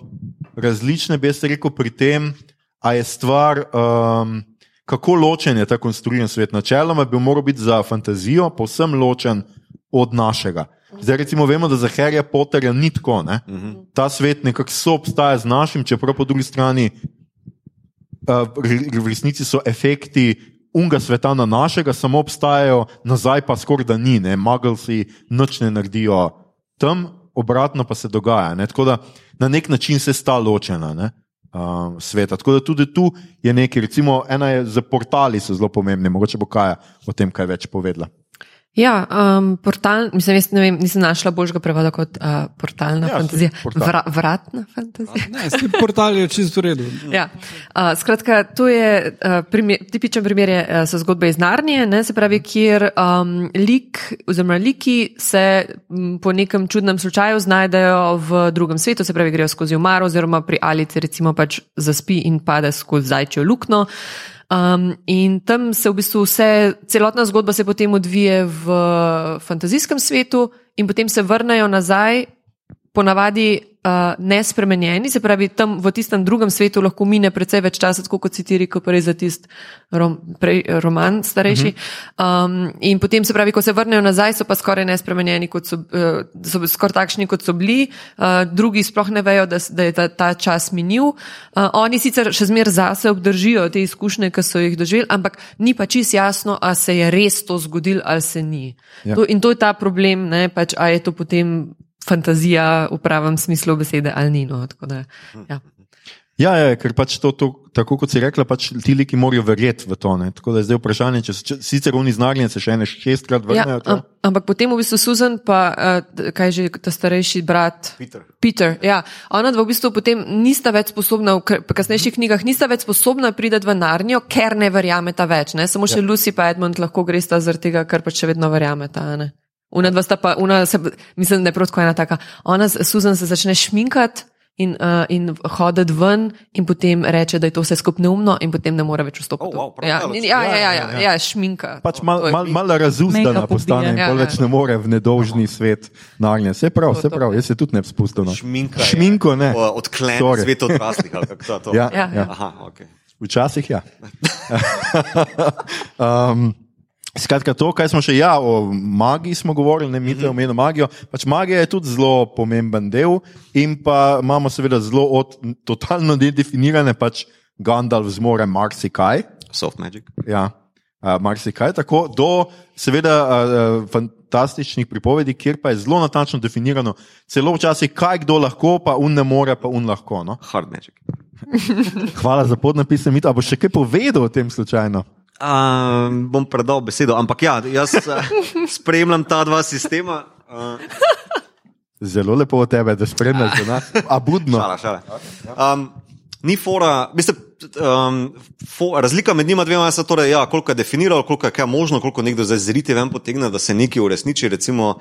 [SPEAKER 1] različne, bi jaz rekel, pri tem, a je stvar. Um, kako ločen je ta konstruiran svet. Načeloma bi moral biti za fantazijo povsem ločen od našega. Zdaj, recimo, vemo, da za Harryja Potterja ni tako. Ne? Ta svet nekako soobstaja z našim, čeprav po drugi strani uh, v resnici so efekti unga sveta na našega, samo obstajajo, nazaj pa skoraj da ni, magalsi noč ne naredijo tam, obratno pa se dogaja. Ne? Tako da na nek način se sta ločena. Ne? um, sveta. Tako da tudi tu je nekaj, recimo, ena je za portali, so zelo pomembni, mogoče bo Kaja o tem kaj več povedala.
[SPEAKER 4] Ja, um, portal, mislim, jaz ne vem, nisem našla boljšega prevoda kot uh, portalna
[SPEAKER 1] Ja,
[SPEAKER 4] ja, fantazija.
[SPEAKER 1] portal.
[SPEAKER 4] Vra, vratna fantazija.
[SPEAKER 3] Ne, s tem portal je čisto v redu.
[SPEAKER 4] Ja. Uh, skratka, to je uh, primer, tipičen primer, je, uh, so zgodbe iz Narnije, ne, se pravi, kjer um, lik oziroma liki se m, po nekem čudnem slučaju znajdejo v drugem svetu, se pravi, grejo skozi umaro oziroma pri Alici recimo pač zaspi in pade skozi zajčjo luknjo. Um, in tam se v bistvu vse, celotna zgodba se potem odvije v fantazijskem svetu, in potem se vrnejo nazaj, ponavadi uh, nespremenjeni, se pravi, tam v tistem drugem svetu lahko mine precej več časa, tako kot si ti rekel, prej za tisti rom, prej, roman starejši. Um, in potem se pravi, ko se vrnejo nazaj, so pa skoraj nespremenjeni, kot so, uh, so skoraj takšni, kot so bili. Uh, drugi sploh ne vejo, da, da je ta, ta čas minil. Uh, oni sicer še zmer zase obdržijo te izkušnje, ki so jih doživeli, ampak ni pa čist jasno, a se je res to zgodilo ali se ni.
[SPEAKER 1] Ja.
[SPEAKER 4] To, in to je ta problem, ne, pač, a je to potem fantazija v pravem smislu besede ali ni. No, da, ja.
[SPEAKER 1] Ja, ja, ker pač to, to, tako kot si rekla, pač ti liki morajo verjeti v to. Ne? Tako da je zdaj vprašanje, če, če sicer oni znarjen se še ene šestkrat
[SPEAKER 4] Ja,
[SPEAKER 1] vrnejo.
[SPEAKER 4] am, ampak potem v bistvu Susan, pa uh, kaj že ta starejši brat.
[SPEAKER 2] Peter.
[SPEAKER 4] Peter, ja. Ona dva v bistvu potem nista več sposobna, v kasnejših knjigah nista več sposobna priti v Narnijo, ker ne verjameta več. Ne? Samo še ja. Lucy pa Edmund lahko gresta zaradi tega, ker pač še vedno verjameta. ne. Una dva sta pa, una se, mislim, da je prav tako ena taka. Ona, Susan se začne šminkati in, uh, in hoditi ven in potem reče, da je to vse skupaj neumno in potem ne more več vstopiti.
[SPEAKER 2] Oh, wow, prav
[SPEAKER 4] ja,
[SPEAKER 2] daleč.
[SPEAKER 4] ja, ja, ja, ja,
[SPEAKER 1] Ja,
[SPEAKER 4] ja, šminka.
[SPEAKER 1] Pač
[SPEAKER 4] To-
[SPEAKER 1] malo
[SPEAKER 4] to je
[SPEAKER 1] mal, mal razuzdana
[SPEAKER 5] Make-up
[SPEAKER 1] postane in
[SPEAKER 4] Ja,
[SPEAKER 1] več
[SPEAKER 4] ja.
[SPEAKER 1] ne more v nedolžni svet narnje. Se prav, se
[SPEAKER 4] to,
[SPEAKER 1] prav,
[SPEAKER 4] ja.
[SPEAKER 1] jaz se tudi ne bi spustil. No.
[SPEAKER 2] Šminka. je,
[SPEAKER 1] Šminko ne.
[SPEAKER 2] o, Odklen
[SPEAKER 1] Sorry.
[SPEAKER 2] svet odraslih. ali kako to je to?
[SPEAKER 1] Ja,
[SPEAKER 4] Ja,
[SPEAKER 1] ja.
[SPEAKER 2] Aha, okay.
[SPEAKER 1] Včasih ja. um, skratka, to, kaj smo še, ja, o magiji smo govorili, ne mi te omenjamo magijo. Pač magija je tudi zelo pomemben del, in pa imamo seveda zelo od, totalno nedefinirane, pač Gandalf zmore marsikaj.
[SPEAKER 2] Soft magic.
[SPEAKER 1] Ja, uh, marsikaj tako, do seveda uh, fantastičnih pripovedi, kjer pa je zelo natančno definirano, celo včasih, kaj kdo lahko, pa un ne more, pa un lahko. No?
[SPEAKER 2] Hard magic.
[SPEAKER 1] Hvala za podnapis, Mit. A boš še kaj povedal o tem slučajno?
[SPEAKER 2] Um, bom predal besedo, ampak ja, jaz uh, spremljam ta dva sistema. Uh,
[SPEAKER 1] Zelo lepo od tebe, da spremljaš za nas. A budno.
[SPEAKER 2] šala, šala. Um, ni fora, mislim, um, fo, razlika med njima dvema je, torej, ja, koliko je definirano, koliko je kaj možno, koliko nekdo zdaj zriti ven potegne, da se nekaj uresniči. Recimo,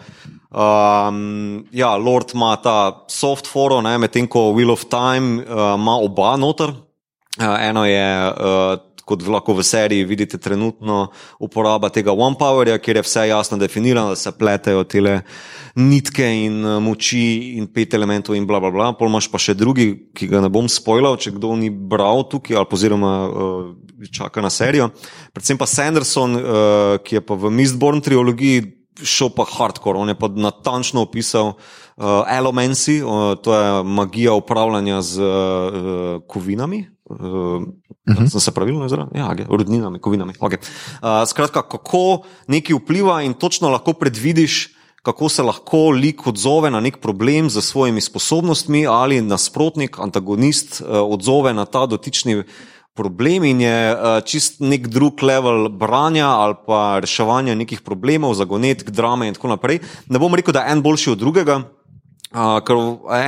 [SPEAKER 2] um, ja, Lord ima ta soft foro, ne, medtem ko Wheel of Time uh, ima oba noter. Uh, eno je, uh, kot lahko v seriji vidite, trenutno uporaba tega One Powerja, kjer je vse jasno definirano, da se pletejo tele nitke in uh, moči in pet elementov in bla bla bla. Pol imaš pa še drugi, ki ga ne bom spoilal, če kdo ni bral tukaj ali oziroma uh, čaka na serijo. Predvsem pa Sanderson, uh, ki je pa v Mistborn trilogiji šel pa hardcore, on je pa natančno opisal uh, Elomancy, uh, to je magija upravljanja z uh, kovinami. Uh, uh -huh. Sem se pravilno izrazil? Ja, okay. rodninami, kovinami. Okay. Uh, skratka, kako neki vpliva in točno lahko predvidiš, kako se lahko lik odzove na nek problem z svojimi sposobnostmi, ali nasprotnik, antagonist uh, odzove na ta dotični problem in je uh, čist nek drug level branja ali pa reševanja nekih problemov, zagonetk, drame in tako naprej. Ne bom rekel, da je en boljši od drugega. Uh, ker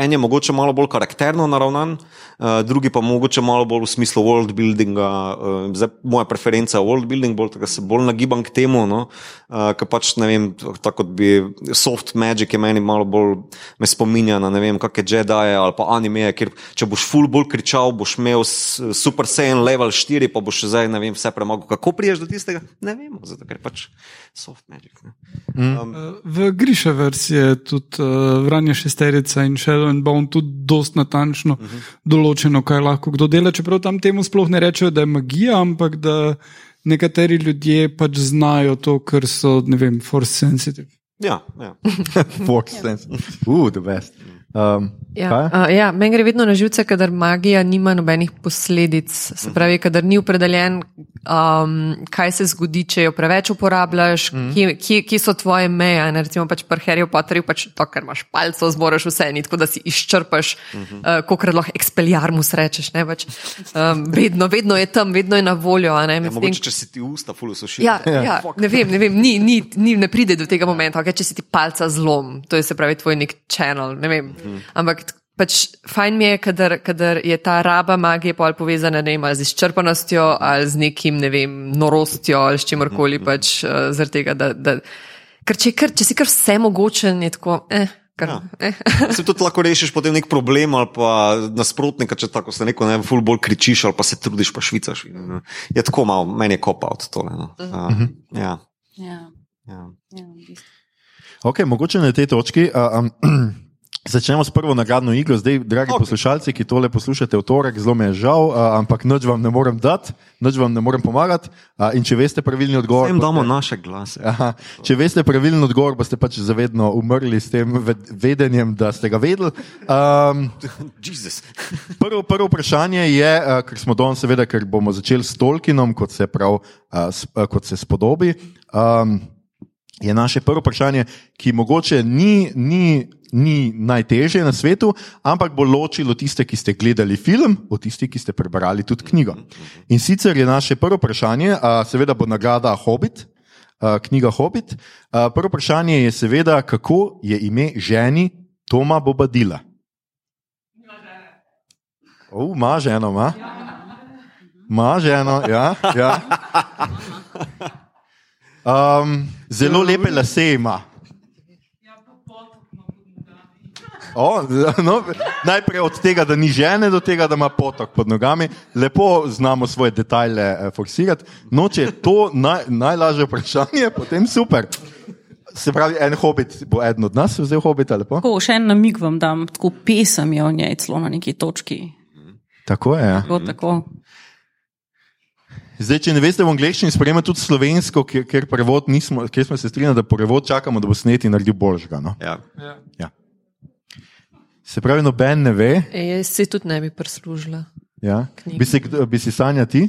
[SPEAKER 2] en je mogoče malo bolj karakterno naravnan, uh, drugi pa mogoče malo bolj v smislu world buildinga. Uh, zdaj, moja preferenca je world building, bolj, tako da se bolj nagibam k temu. No? Uh, ker pač ne vem, tako kot bi soft magic je meni malo bolj me spominja na ne vem, kakšne Jedi ali pa anime, kjer če boš full bolj kričal, boš imel super saiyan level 4, pa boš zdaj ne vem, vse premagal. Kako priješ do tistega? Ne vemo, zato ker pač soft magic. Ne? Um,
[SPEAKER 3] V Griše verziji je tudi uh, vranje šesterica in Shadow and Bone tudi dost natančno uh -huh. določeno, kaj lahko kdo dela, čeprav tam temu sploh ne rečejo, da je magija, ampak da nekateri ljudje pač znajo to, ker so, ne vem, force sensitive.
[SPEAKER 2] ja, ja.
[SPEAKER 1] Force sense. Uh, the best. Um,
[SPEAKER 4] Ja,
[SPEAKER 1] kaj?
[SPEAKER 4] uh, ja, meni gre vedno na živce, kadar magija nima nobenih posledic. Se pravi, kadar ni opredeljen, um, kaj se zgodi, če jo preveč uporabljaš, mm. kje, kje, kje so tvoje meje. Ne? Recimo pač pri Harryju Potterju pač to, ker imaš palco, zmoraš vse, ni tako da si izčrpaš, mm -hmm. uh, kolikor lahko expelliarmus rečeš. ne, Pač, um, vedno, vedno je tam, vedno je na voljo. a Ne,
[SPEAKER 2] Ja,
[SPEAKER 4] Medtem-
[SPEAKER 2] mogoče, če si ti usta fully sušil.
[SPEAKER 4] Ja, ja, ne vem, ne, vem ni, ni, ni, ne pride do tega momenta, okay, če si ti palca zlom, to je se pravi tvoj nek channel. Ne vem. Ampak t- pač fajn mi je, kadar, kadar je ta raba magije pol povezana ne vem, z izčrpanostjo ali z nekim, ne vem, norostjo ali s čimorkoli pač uh, zaradi tega, da. da ker če, kar, če si kar vse mogočen, je tako. Eh, kar,
[SPEAKER 2] Ja.
[SPEAKER 4] eh.
[SPEAKER 2] Se tudi lahko rešiš potem nek problem ali pa nasprotnika, če tako se neko ne ful bolj kričiš ali pa se trudiš pa švicaš. In, Je tako malo, meni je kopaut tole. No. Uh, ja,
[SPEAKER 5] Ja,
[SPEAKER 2] ja.
[SPEAKER 5] ja, v bistvu.
[SPEAKER 1] Okay, mogoče na tej točki. Uh, um, Začnemo s prvo nagradno igro. Zdaj, dragi okay. poslušalci, ki tole poslušate v torek, zelo mi je žal, uh, ampak noč vam ne morem dati, noč vam ne morem pomagati. Uh, in če veste pravilni odgovor.
[SPEAKER 2] Vsem damo naše glase.
[SPEAKER 1] Aha, če veste pravilni odgovor, boste pač zavedno umrli s tem ved- vedenjem, da ste ga vedeli. Um, prvo, prvo vprašanje je, uh, ker smo danes, seveda, ker bomo začeli s Tolkienom, kot se, prav, uh, s, uh, kot se spodobi. Um, je naše prvo vprašanje, ki mogoče ni, ni, ni najtežje na svetu, ampak bo ločilo tiste, ki ste gledali film, od tistih, ki ste prebrali tudi knjigo. In sicer je naše prvo vprašanje, a, seveda bo nagrada Hobbit, a, knjiga Hobbit. A, Prvo vprašanje je seveda, kako je ime ženi Toma Bobadila. O, ima ženo, ima. Ima ženo, ja. ja. Um, zelo lepe lase ima. O, no, najprej od tega, da ni žene, do tega, da ima potok pod nogami. Lepo znamo svoje detajle eh, forsirati. No, če je to naj, najlažje vprašanje, potem super. Se pravi, en hobit bo eden od nas vzel hobita, lepo.
[SPEAKER 5] Tako, še en namig vam dam, tako pesem je o njej celo na neki točki.
[SPEAKER 1] Tako je. Ja.
[SPEAKER 5] Tako, tako.
[SPEAKER 1] Zdaj, če ne veste v angleščini, sprejema tudi slovensko, ker, ker, prevod nismo, ker smo se strinjali, da prevod čakamo, da bo sneti naredil boljšega. No?
[SPEAKER 2] Ja.
[SPEAKER 1] Ja. Se pravi, noben ne ve.
[SPEAKER 4] E, jaz si tudi ne bi prislužila.
[SPEAKER 1] Ja.
[SPEAKER 4] Knjigo.
[SPEAKER 1] Bi, si, bi si sanja ti?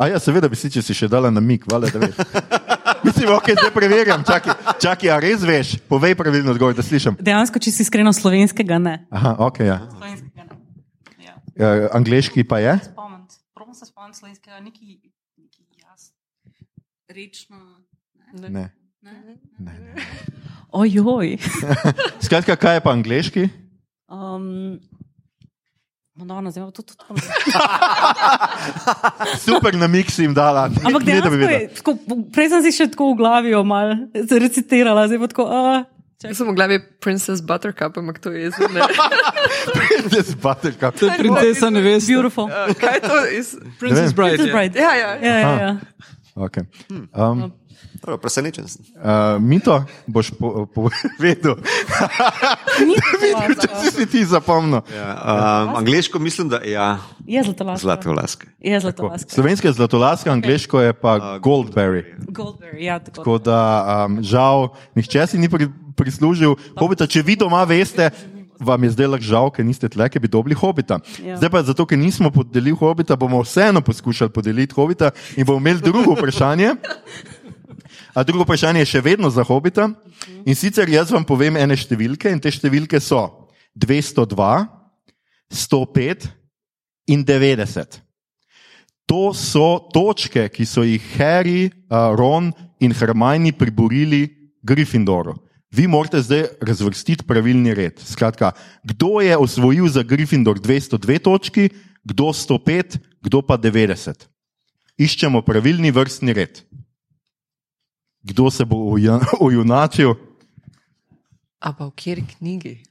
[SPEAKER 1] A ja, seveda bi si, če si še dala na mik, vale, da veš. Mislim, ok, zdaj preverjam, čakaj, čakaj, a res veš, povej pravilno odgovor, da slišim.
[SPEAKER 5] Dejansko, če si iskreno slovenskega, ne.
[SPEAKER 1] Aha, ok, ja.
[SPEAKER 5] Slovenskega ne. Ja.
[SPEAKER 1] Uh, angliški pa je?
[SPEAKER 5] Spomniti. Probam se spomniti slovenskega, neki, neki jaz. Rečno.
[SPEAKER 1] Ne. ne, ne.
[SPEAKER 5] Ojoj.
[SPEAKER 1] Skratka, kaj je pa angliški?
[SPEAKER 5] Um, no, no, zdaj pa tudi tako.
[SPEAKER 1] Super na mik si jim dala. Ne,
[SPEAKER 5] Ampak
[SPEAKER 1] ne, da bi vedela.
[SPEAKER 5] tako, prej sem si še tako v glavi mal recitirala, zdaj pa tako. Uh,
[SPEAKER 4] Jaz sem v glavi Princess Buttercup, ampak to je zdaj ne.
[SPEAKER 1] Princess Buttercup.
[SPEAKER 3] To je princesa nevesta.
[SPEAKER 5] beautiful.
[SPEAKER 4] Uh, kaj je to? Iz...
[SPEAKER 3] Princess Bride.
[SPEAKER 5] Princess
[SPEAKER 3] ja.
[SPEAKER 5] Bride.
[SPEAKER 4] Ja, ja.
[SPEAKER 5] Ja, ja, ja.
[SPEAKER 1] Okay. Um,
[SPEAKER 2] Prav, Presenečen sem.
[SPEAKER 1] uh, Mito, boš po- povedal,
[SPEAKER 5] Ni
[SPEAKER 1] če
[SPEAKER 5] zlatolaska.
[SPEAKER 1] si ti zapomnil.
[SPEAKER 2] Ja, um, angliško mislim, da ja,
[SPEAKER 5] Je zlatolaska.
[SPEAKER 2] zlatolaska.
[SPEAKER 5] Je zlatolaska.
[SPEAKER 1] Slovenska je zlatolaska, angliško je pa Goldberry.
[SPEAKER 5] Goldberry, ja, tako.
[SPEAKER 1] Tako da um, žal, nihče si ni pri, prislužil. Hobita, če vi doma veste, vam je zdaj lahko žal, ker niste tle, ker bi dobili hobita.
[SPEAKER 5] Ja.
[SPEAKER 1] Zdaj pa zato, ker nismo podelili hobita, bomo vseeno poskušali podeliti hobita in bomo imeli drugo vprašanje. A drugo vprašanje je še vedno za hobita. In sicer jaz vam povem ene številke, in te številke so 202, 105 in 90. To so točke, ki so jih Harry, Ron in Hermione priborili Gryffindoru. Vi morate zdaj razvrstiti pravilni red. Skratka, kdo je osvojil za Gryffindor 202 točki, kdo 105, kdo pa 90. Iščemo pravilni vrstni red. Kdo se bo ujunačil?
[SPEAKER 4] A pa v kjeri knjigi?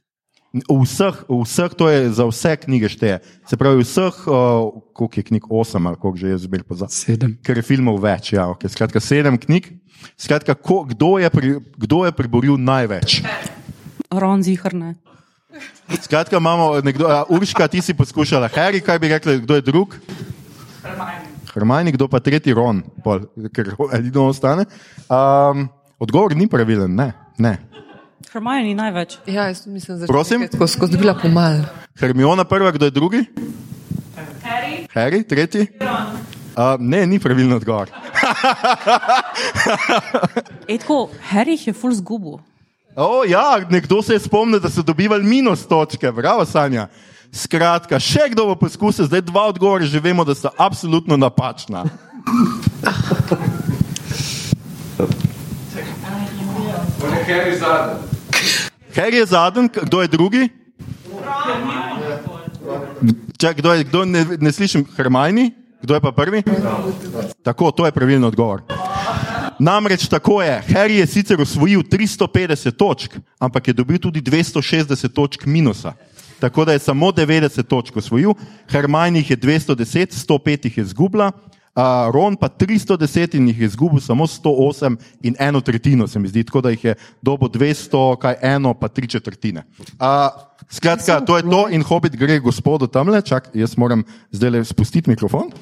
[SPEAKER 1] V vseh, v vseh, to je za vse knjige šteje. Se pravi, vseh, uh, koliko je knjig, osem ali koliko že je zbir pozabil.
[SPEAKER 3] Sedem.
[SPEAKER 1] ker je filmov več. Ja, okay. Skratka, sedem knjig. Skratka, ko, kdo, je pri, kdo je priboril največ?
[SPEAKER 5] Ron zihrne.
[SPEAKER 1] Skratka, imamo nekdo, a, Urška, ti si poskušala, Harry, kaj bi rekli, kdo je drug? Hermajni, kdo pa tretji Ron, pol, ker edino ostane. Um, odgovor ni pravilen, ne. ne.
[SPEAKER 5] Hermione največ.
[SPEAKER 4] Ja, jaz mislim, da
[SPEAKER 1] Prosim?
[SPEAKER 4] Tako skozi dobila pomal.
[SPEAKER 1] Hermiona prva, kdo je drugi?
[SPEAKER 5] Harry.
[SPEAKER 1] Harry, tretji? Uh, ne, ni pravilen odgovor.
[SPEAKER 5] Ej, tako, Harry je full zgubil.
[SPEAKER 1] O, ja, nekdo se je spomnil, da so dobivali minus točke, bravo, Sanja. Skratka, še kdo bo poskusil, zdaj dva odgovora že vemo, da so absolutno napačna. Harry je zadnji, k- kdo je drugi? Čak, kdo je, kdo ne, ne slišim, Hermajni? Kdo je pa prvi? Tako, to je pravilno odgovor. Namreč tako je, Harry je sicer osvojil 350 točk, ampak je dobil tudi 260 točk minusa. Tako da je samo 90 točk osvojil, Hermajni jih je 210, 105 jih je zgubila, uh, Ron pa 310 in jih je izgubil samo 108 in eno tretjino, se mi zdi, tako da jih je dobo 200, kaj eno, pa tri četrtine. Uh, skratka, to je to in hobit gre gospodu tamle, čak, jaz moram zdaj le spustiti mikrofon.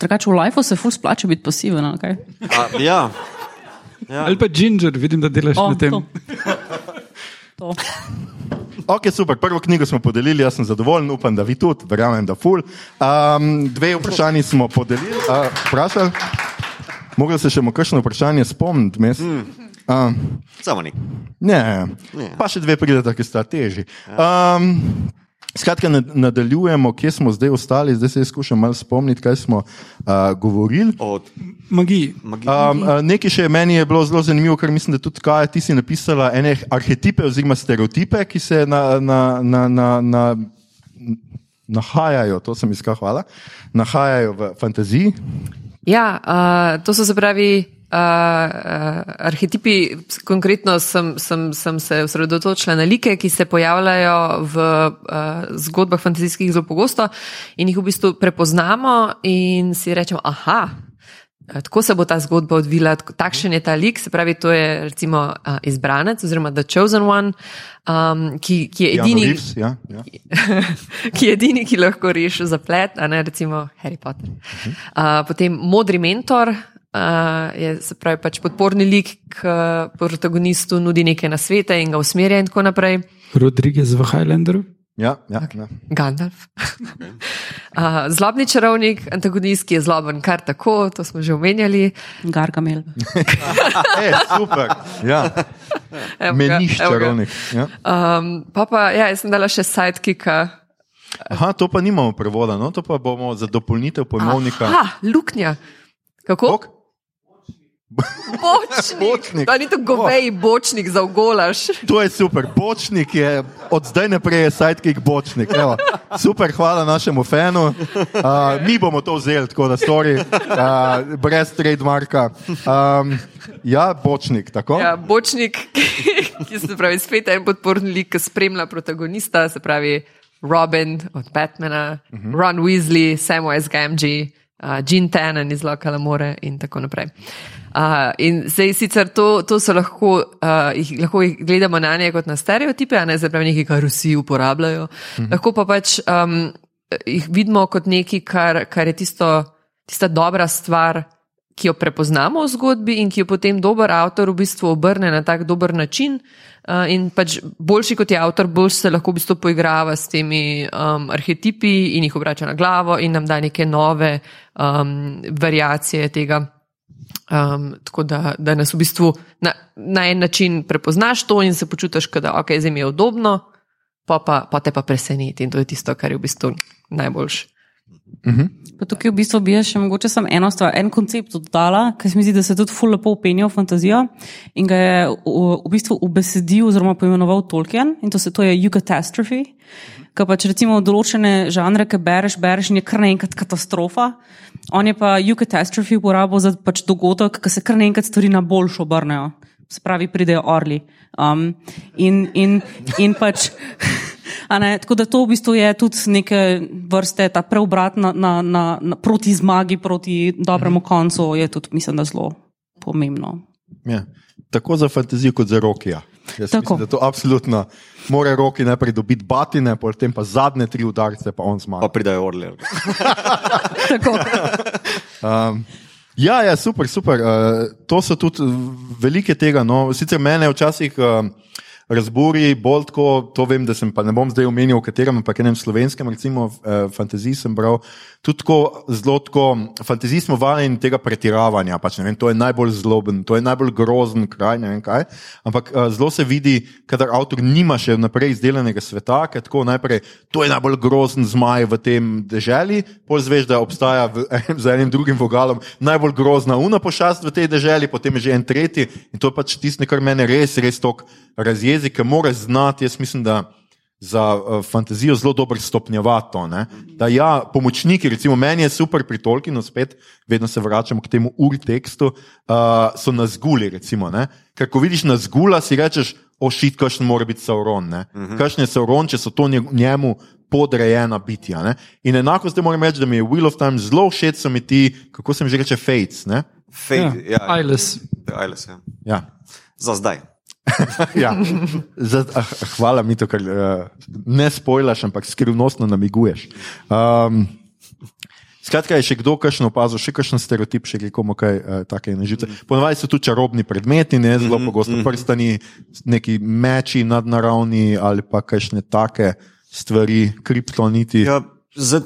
[SPEAKER 5] Drugače v lifeu se ful splača biti pasiven. ali kaj?
[SPEAKER 2] A, ja. ja.
[SPEAKER 3] Ali pa Ginger, vidim, da delaš
[SPEAKER 5] O,
[SPEAKER 3] na tem.
[SPEAKER 5] to. To.
[SPEAKER 1] Ok, super, prvo knjigo smo podelili, jaz sem zadovoljen, upam, da vi tudi, verjamem, da ful. Um, dve vprašanji smo podelili, uh, vprašali. Mogli se še kakšno vprašanje spomniti, mes? Mm. Uh,
[SPEAKER 2] Samo ni.
[SPEAKER 1] ne,
[SPEAKER 2] Ne.
[SPEAKER 1] pa še dve pridete, ki sta težji. Um, Skratka, nad- nadaljujemo, kje smo zdaj ostali, zdaj se skušam malo spomniti, kaj smo uh, govorili.
[SPEAKER 2] Od
[SPEAKER 3] Magiji.
[SPEAKER 2] magije.
[SPEAKER 1] Um, uh, nekaj še meni je bilo zelo zanimivo, ker mislim, da tudi kaj ti si napisala, ene arhetipe oziroma stereotipe, ki se na, na, na, na, na, nahajajo, to sem iskal, hvala, nahajajo v fantaziji.
[SPEAKER 4] Ja, uh, to so se pravi. Uh, uh, arhetipi, konkretno sem, sem, sem se osredotočila na like, ki se pojavljajo v uh, zgodbah fantazijskih zelo pogosto in jih v bistvu prepoznamo in si rečemo, aha, tako se bo ta zgodba odvila, takšen je ta lik, se pravi, to je recimo uh, izbranec oziroma The Chosen One, um, ki, ki je edini.
[SPEAKER 1] Reeves, ja, ja.
[SPEAKER 4] ki je edini, ki lahko reši zaplet, a ne recimo Harry Potter. Uh, potem modri mentor. Uh, je se pravi pač podporni lik, ki protagonistu nudi neke nasvete in ga usmerja in tako naprej.
[SPEAKER 3] Rodriguez v Highlanderu.
[SPEAKER 1] Ja, ja, ja.
[SPEAKER 4] Gandalf. uh, zlobni čarovnik, antagonist, ki je zloben kar tako, to smo že omenjali.
[SPEAKER 5] Gargamel.
[SPEAKER 1] E, super. Ja.
[SPEAKER 4] Evo
[SPEAKER 1] Meniš
[SPEAKER 4] ga.
[SPEAKER 1] čarovnik. Ja.
[SPEAKER 4] Um, pa pa, ja, jaz sem dala še sidekika.
[SPEAKER 1] Aha, to pa nimamo prevoda, no? to pa bomo za dopolnitev pojmovnika.
[SPEAKER 4] Ah, luknja. Kako?
[SPEAKER 1] Bog?
[SPEAKER 4] Bočnik.
[SPEAKER 1] Bočnik.
[SPEAKER 4] Pa ni to govej bočnik za ugolaš.
[SPEAKER 1] To je super. Bočnik je od zdaj naprej sidekick bočnik. Evo. Super, hvala našemu fanu. Uh, mi bomo to vzeli, tako da stori, uh, brez trademarka. Um, ja, bočnik, tako?
[SPEAKER 4] Ja, bočnik, ki se pravi spet en podporni lik, ki spremlja protagonista, se pravi Robin od Batmana, uh -huh. Ron Weasley, Samwise Gamgee, uh, Jean Tannen iz Lokala More in tako naprej. Uh, in zdaj sicer to, to so lahko, uh, jih, lahko jih gledamo na nje kot na stereotipe, a ne zdaj pravi nekaj, kar vsi uporabljajo. Uh -huh. Lahko pa pač um, jih vidimo kot nekaj, kar, kar je tisto, tista dobra stvar, ki jo prepoznamo v zgodbi in ki jo potem dober avtor v bistvu obrne na tak dober način. Uh, in pač boljši kot je avtor, bolj se lahko v bistvu poigrava s temi um, arhetipi in jih obrača na glavo in nam da neke nove um, variacije tega. Um, tako da, da nas v bistvu na, na en način prepoznaš to in se počutiš, kot da okay, zdaj mi je udobno, pa, pa, pa te pa preseneti. In to je tisto, kar je v bistvu najboljše.
[SPEAKER 5] Pa tukaj v bistvu bi še mogoče samo eno stvar, en koncept dodala, ki se mi zdi, da se tudi ful lepo upenja v fantazijo in ga je v, v bistvu ubesedil oziroma poimenoval Tolkien in to, se, to je Eucatastrophe. Ker pač recimo določene žanre, ki bereš, bereš in je kar naenkrat katastrofa. On je pa Eucatastrophe uporabil za pač dogodek, ki se kar naenkrat stvari na boljšo obrnejo. Se pravi, pridejo orli. Um, in, in, in pač. Ne, tako da to v bistvu je tudi neke vrste ta preobrat na, na, na, na, proti zmagi, proti dobremu koncu, je tudi, mislim, zelo pomembno.
[SPEAKER 1] Ja. Tako za fantazijo, kot za rokija. Jaz
[SPEAKER 5] Tako.
[SPEAKER 1] mislim, da to absolutno mora roki najprej dobiti batine, potem pa zadnje tri udarce, pa on
[SPEAKER 2] Pa
[SPEAKER 1] zmaga.
[SPEAKER 2] pridajo orle.
[SPEAKER 1] Um, ja, ja, super, super. Uh, to so tudi velike tega. No. Sicer mene včasih uh, razburi bolj tako, to vem, da sem pa ne bom zdaj omenil, v katerem, ampak enem slovenskem, recimo, uh, fantaziji sem bral. Tudi tako, zelo tako, fantaziji smo valjeni tega pretiravanja. Pač, ne vem, to je najbolj zloben, to je najbolj grozen kraj, ne vem kaj. Ampak uh, zelo se vidi, kadar avtor nima še naprej izdelanega sveta, ker tako najprej, to je najbolj grozen zmaj v tem deželi, pol zveš, da obstaja v, za enim drugim vogalom najbolj grozna una pošast v tej deželi, potem je že en tretji in to je pač tisto, kar mene res, res tok razjezi, ker mora znati, jaz mislim, da za uh, fantazijo zelo dobro stopnjevati to. ne. Da ja, pomočniki, recimo meni je super pri Tolkienu, spet vedno se vračamo k temu urtekstu, uh, so na zguli, recimo. Ne? Ker ko vidiš na zgula, si rečeš, ošit, kakšen mora biti Sauron. Uh -huh. Kakšen je Sauron, če so to nje- njemu podrejena bitja. Ne? In enako zdaj moram reči, da mi je Wheel of Time zelo všeč, so mi ti, kako se jim že reče, Fates. Ne?
[SPEAKER 2] Fade, ja. Ja.
[SPEAKER 3] Eyeless.
[SPEAKER 2] Eyeless, ja.
[SPEAKER 1] Ja.
[SPEAKER 2] Za zdaj.
[SPEAKER 1] ja. Za, ah, hvala mi to, ker uh, ne spojlaš, ampak skrivnostno namiguješ. Um, Skratka, je še kdo kakšno opazil, še kakšen stereotip, še komu kaj uh, take nežice. Ponovadi so tu čarobni predmeti, ne zelo pogosto prstani, neki meči nadnaravni ali pa kakšne take stvari, kriptoniti.
[SPEAKER 2] Ja, zdaj,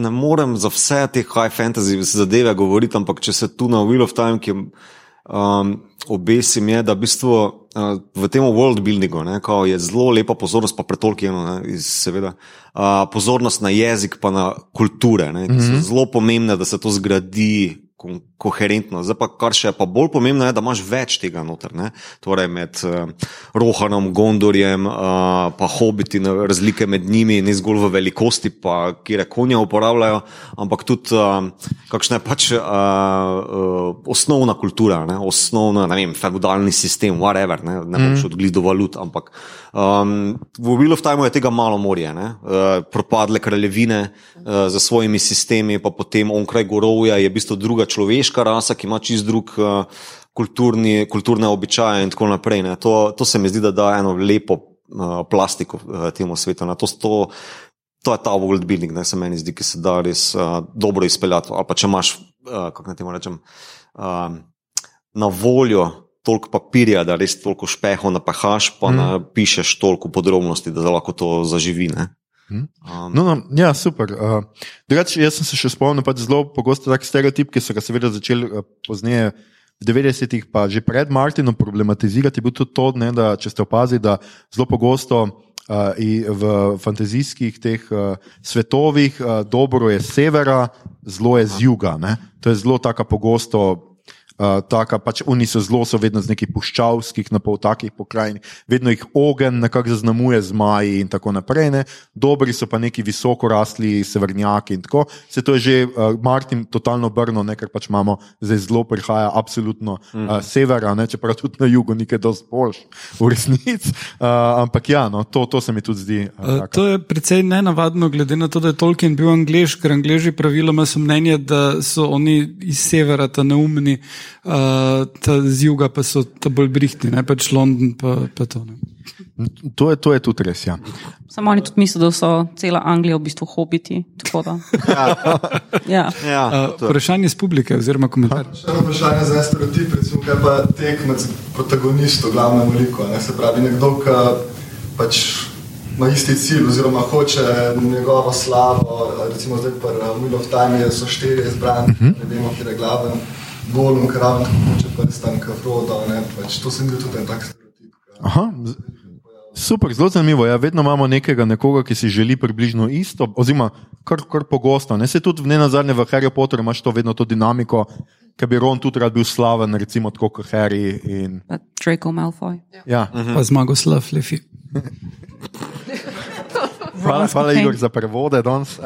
[SPEAKER 2] ne morem za vse te high fantasy zadeve govoriti, ampak če se tu na Wheel of Time, ki um, obesim, je, da v bistvu uh, v tem world buildingu ne, je zelo lepa pozornost, pa pretolkeno, seveda, uh, pozornost na jezik, pa na kulture, ne, ki so
[SPEAKER 1] Mhm.
[SPEAKER 2] zelo pomembne, da se to zgradi. Ko- Koherentno. Zdaj pa, kar še pa bolj pomembno, je, da imaš več tega noter. Ne? Torej, med uh, Rohanom, Gondorjem, uh, pa hobiti, razlike med njimi, ne zgolj v velikosti, pa kire konja uporabljajo, ampak tudi uh, kakšna je pač uh, uh, osnovna kultura, ne? osnovna, ne vem, feudalni sistem, whatever, ne, ne bom šel odgled do valut, ampak um, v Wheel of Time je tega malo morje, ne? uh, propadle kraljevine uh, za svojimi sistemi, pa potem onkraj gorovja je v bistvu druga človeška rasa, ki ima čist drug. Uh, Kulturni, kulturne običaje, in tako naprej. ne. To, to se mi zdi, da da eno lepo uh, plastiko uh, temu svetu. ne. To, to, to je ta world building, ne se meni zdi, ki se da res uh, dobro izpeljati. Ali pa če imaš, uh, kako naj temu rečem, uh, na voljo toliko papirja, da res toliko špehov napahaš, pa mm. napišeš toliko podrobnosti, da lahko to zaživi. Ne?
[SPEAKER 1] Mm.
[SPEAKER 2] Um,
[SPEAKER 1] No, no, ja, super. Uh, drugače, jaz sem se še spomnil, pač zelo pogosto tak stereotip, ki so ga seveda začeli uh, pozneje. V 90-ih, pa že pred Martinom, problematizirati je bil tudi to, ne, da če ste opazili, da zelo pogosto uh, v fantazijskih teh uh, svetovih uh, dobro je z severa, zelo je z juga. Ne. To je zelo taka pogosto. Uh, taka, pač oni so zelo, so vedno z nekih puščavskih, na pol takih pokrajin, vedno jih ogen nekako zaznamuje zmaji in tako naprej. Ne. Dobri so pa neki visoko rasli severnjaki in tako. Se to je že uh, Martin totalno obrnil, ne, ker pač imamo zdaj zelo prihaja absolutno uh, severa, ne, čeprav tudi na jugu nekaj dosti boljš v resnici. Uh, ampak ja, no, to, to se mi tudi zdi. Uh,
[SPEAKER 3] Uh, to je precej nenavadno, glede na to, da je Tolkien bil angliš, ker angliži praviloma so mnenje, da so oni iz severa, ta neumni, uh, ta z juga pa so ta bolj brihtni, ne pač London, pa, pa to. Ne.
[SPEAKER 1] to, je, to je tudi res. Ja.
[SPEAKER 5] Samo oni tudi mislijo, da so cela Anglija v bistvu hobiti. tako da. Ja.
[SPEAKER 2] ja,
[SPEAKER 3] Uh, vprašanje iz publike oziroma komentar.
[SPEAKER 6] Še eno vprašanje za stereotip, recimo, kaj pa tekmec protagonistov, glavnemu liku. Ne? Se pravi, nekdo, ki pač ima isti cilj, oziroma hoče njegovo slavo. Recimo, zdaj pa Wheel of Time so štiri izbrani, uh -huh. ne vemo, kje je glaven, Golem, Kraven, hoče prstan, Kafrodo. Pač, to se mi zdi tudi en tak stereotip. Ka,
[SPEAKER 1] Aha, super, zelo zanimivo. Ja, vedno imamo nekega, nekoga, ki si želi približno isto, oziroma kar, kar pogosto. Ne se tudi ne nazadnje v Harry Potterju imaš to vedno to dinamiko, ki bi Ron tudi rad bil slaven, recimo tako kot Harry. In,
[SPEAKER 5] Pa Draco Malfoy.
[SPEAKER 1] ja.
[SPEAKER 3] Pa zmagoslav Lefi.
[SPEAKER 1] Hvala, hvala Igor, za prevode danes. Uh,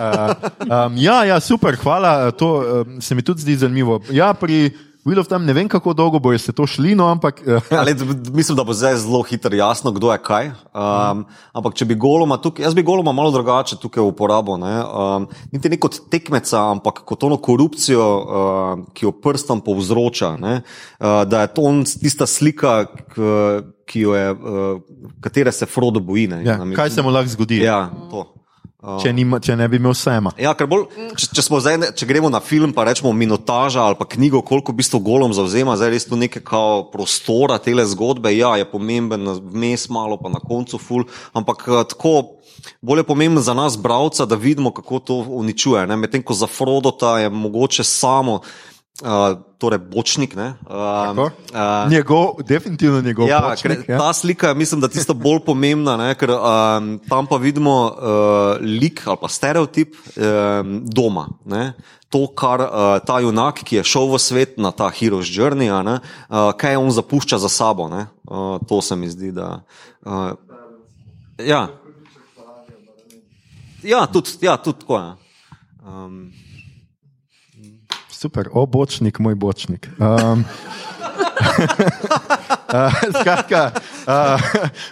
[SPEAKER 1] um, ja, ja, super, hvala. To um, se mi tudi zdi zanimivo. Ja, pri Wheel of Time ne vem, kako dolgo bojo se to šli, no, ampak. Uh,
[SPEAKER 2] Ali, mislim, da bo zdaj zelo hitro jasno, kdo je kaj. Um, ampak če bi goloma tukaj, jaz bi goloma malo drugače tukaj uporabil. Ne? Um, niti ne kot tekmeca, ampak kot ono korupcijo, uh, ki jo prstom povzroča. Ne? Uh, da je to on tista slika, k, ki jo je, uh, katere se Frodo boji. ne.
[SPEAKER 1] ja, kaj se mu lahko zgodi,
[SPEAKER 2] Ja, to.
[SPEAKER 1] Če, nima, če ne bi imel sema?
[SPEAKER 2] Ja, bolj, če, če, zdaj, če gremo na film, pa rečemo minutaža ali pa knjigo, koliko v bistvu golom zauzema, zdaj res tu nekaj prostora tele zgodbe. Ja, je pomemben vmes malo, pa na koncu ful, ampak eh, tako. Bolj je pomembno za nas, bralca, da vidimo, kako to uničuje. Medtem ko za Frodota je mogoče samo, uh, torej bočnik. Ne, uh,
[SPEAKER 1] Tako? Njegov, definitivno njegov.
[SPEAKER 2] Ja,
[SPEAKER 1] počnik,
[SPEAKER 2] ker, ta slika je, mislim, da tisto bolj pomembna, ne, ker um, tam pa vidimo uh, lik ali pa stereotip um, doma. Ne. To, kar uh, ta junak, ki je šel v svet na ta Heroes Journey, a ne, uh, kaj on zapušča za sabo. ne. Uh, to se mi zdi, da. Uh, ja. Ja, tudi, ja, tudi tako je. Um,
[SPEAKER 1] Super, o bočnik, moj bočnik. Um, uh, skratka, Uh,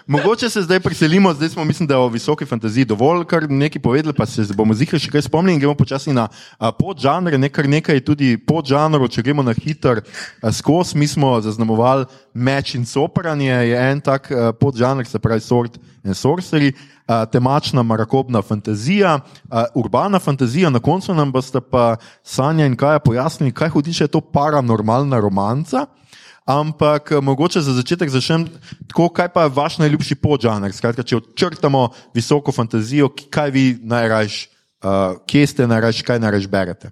[SPEAKER 1] mogoče se zdaj preselimo, zdaj smo, mislim, da o visoki fantaziji dovolj, kar nekaj povedali, pa se bomo zihar še kaj spomnili in gremo počasi na uh, podžanre, nekaj nekaj tudi podžanrov, če gremo na hiter uh, skos. Mi smo zaznamovali meč in sopranje, je en tak uh, podžanr, se pravi sort in sorcery. Uh, temačna, marakobna fantazija, uh, urbana fantazija, na koncu nam boste pa Sanja in Kaja pojasnili, kaj hudiče je to paranormalna romanca. Ampak eh, mogoče za začetek začnem tako, kaj pa je vaš najljubši podžanr. Skratka, če odčrtamo visoko fantazijo, kaj vi najraž, uh, kje ste najraž, kaj najraž berete,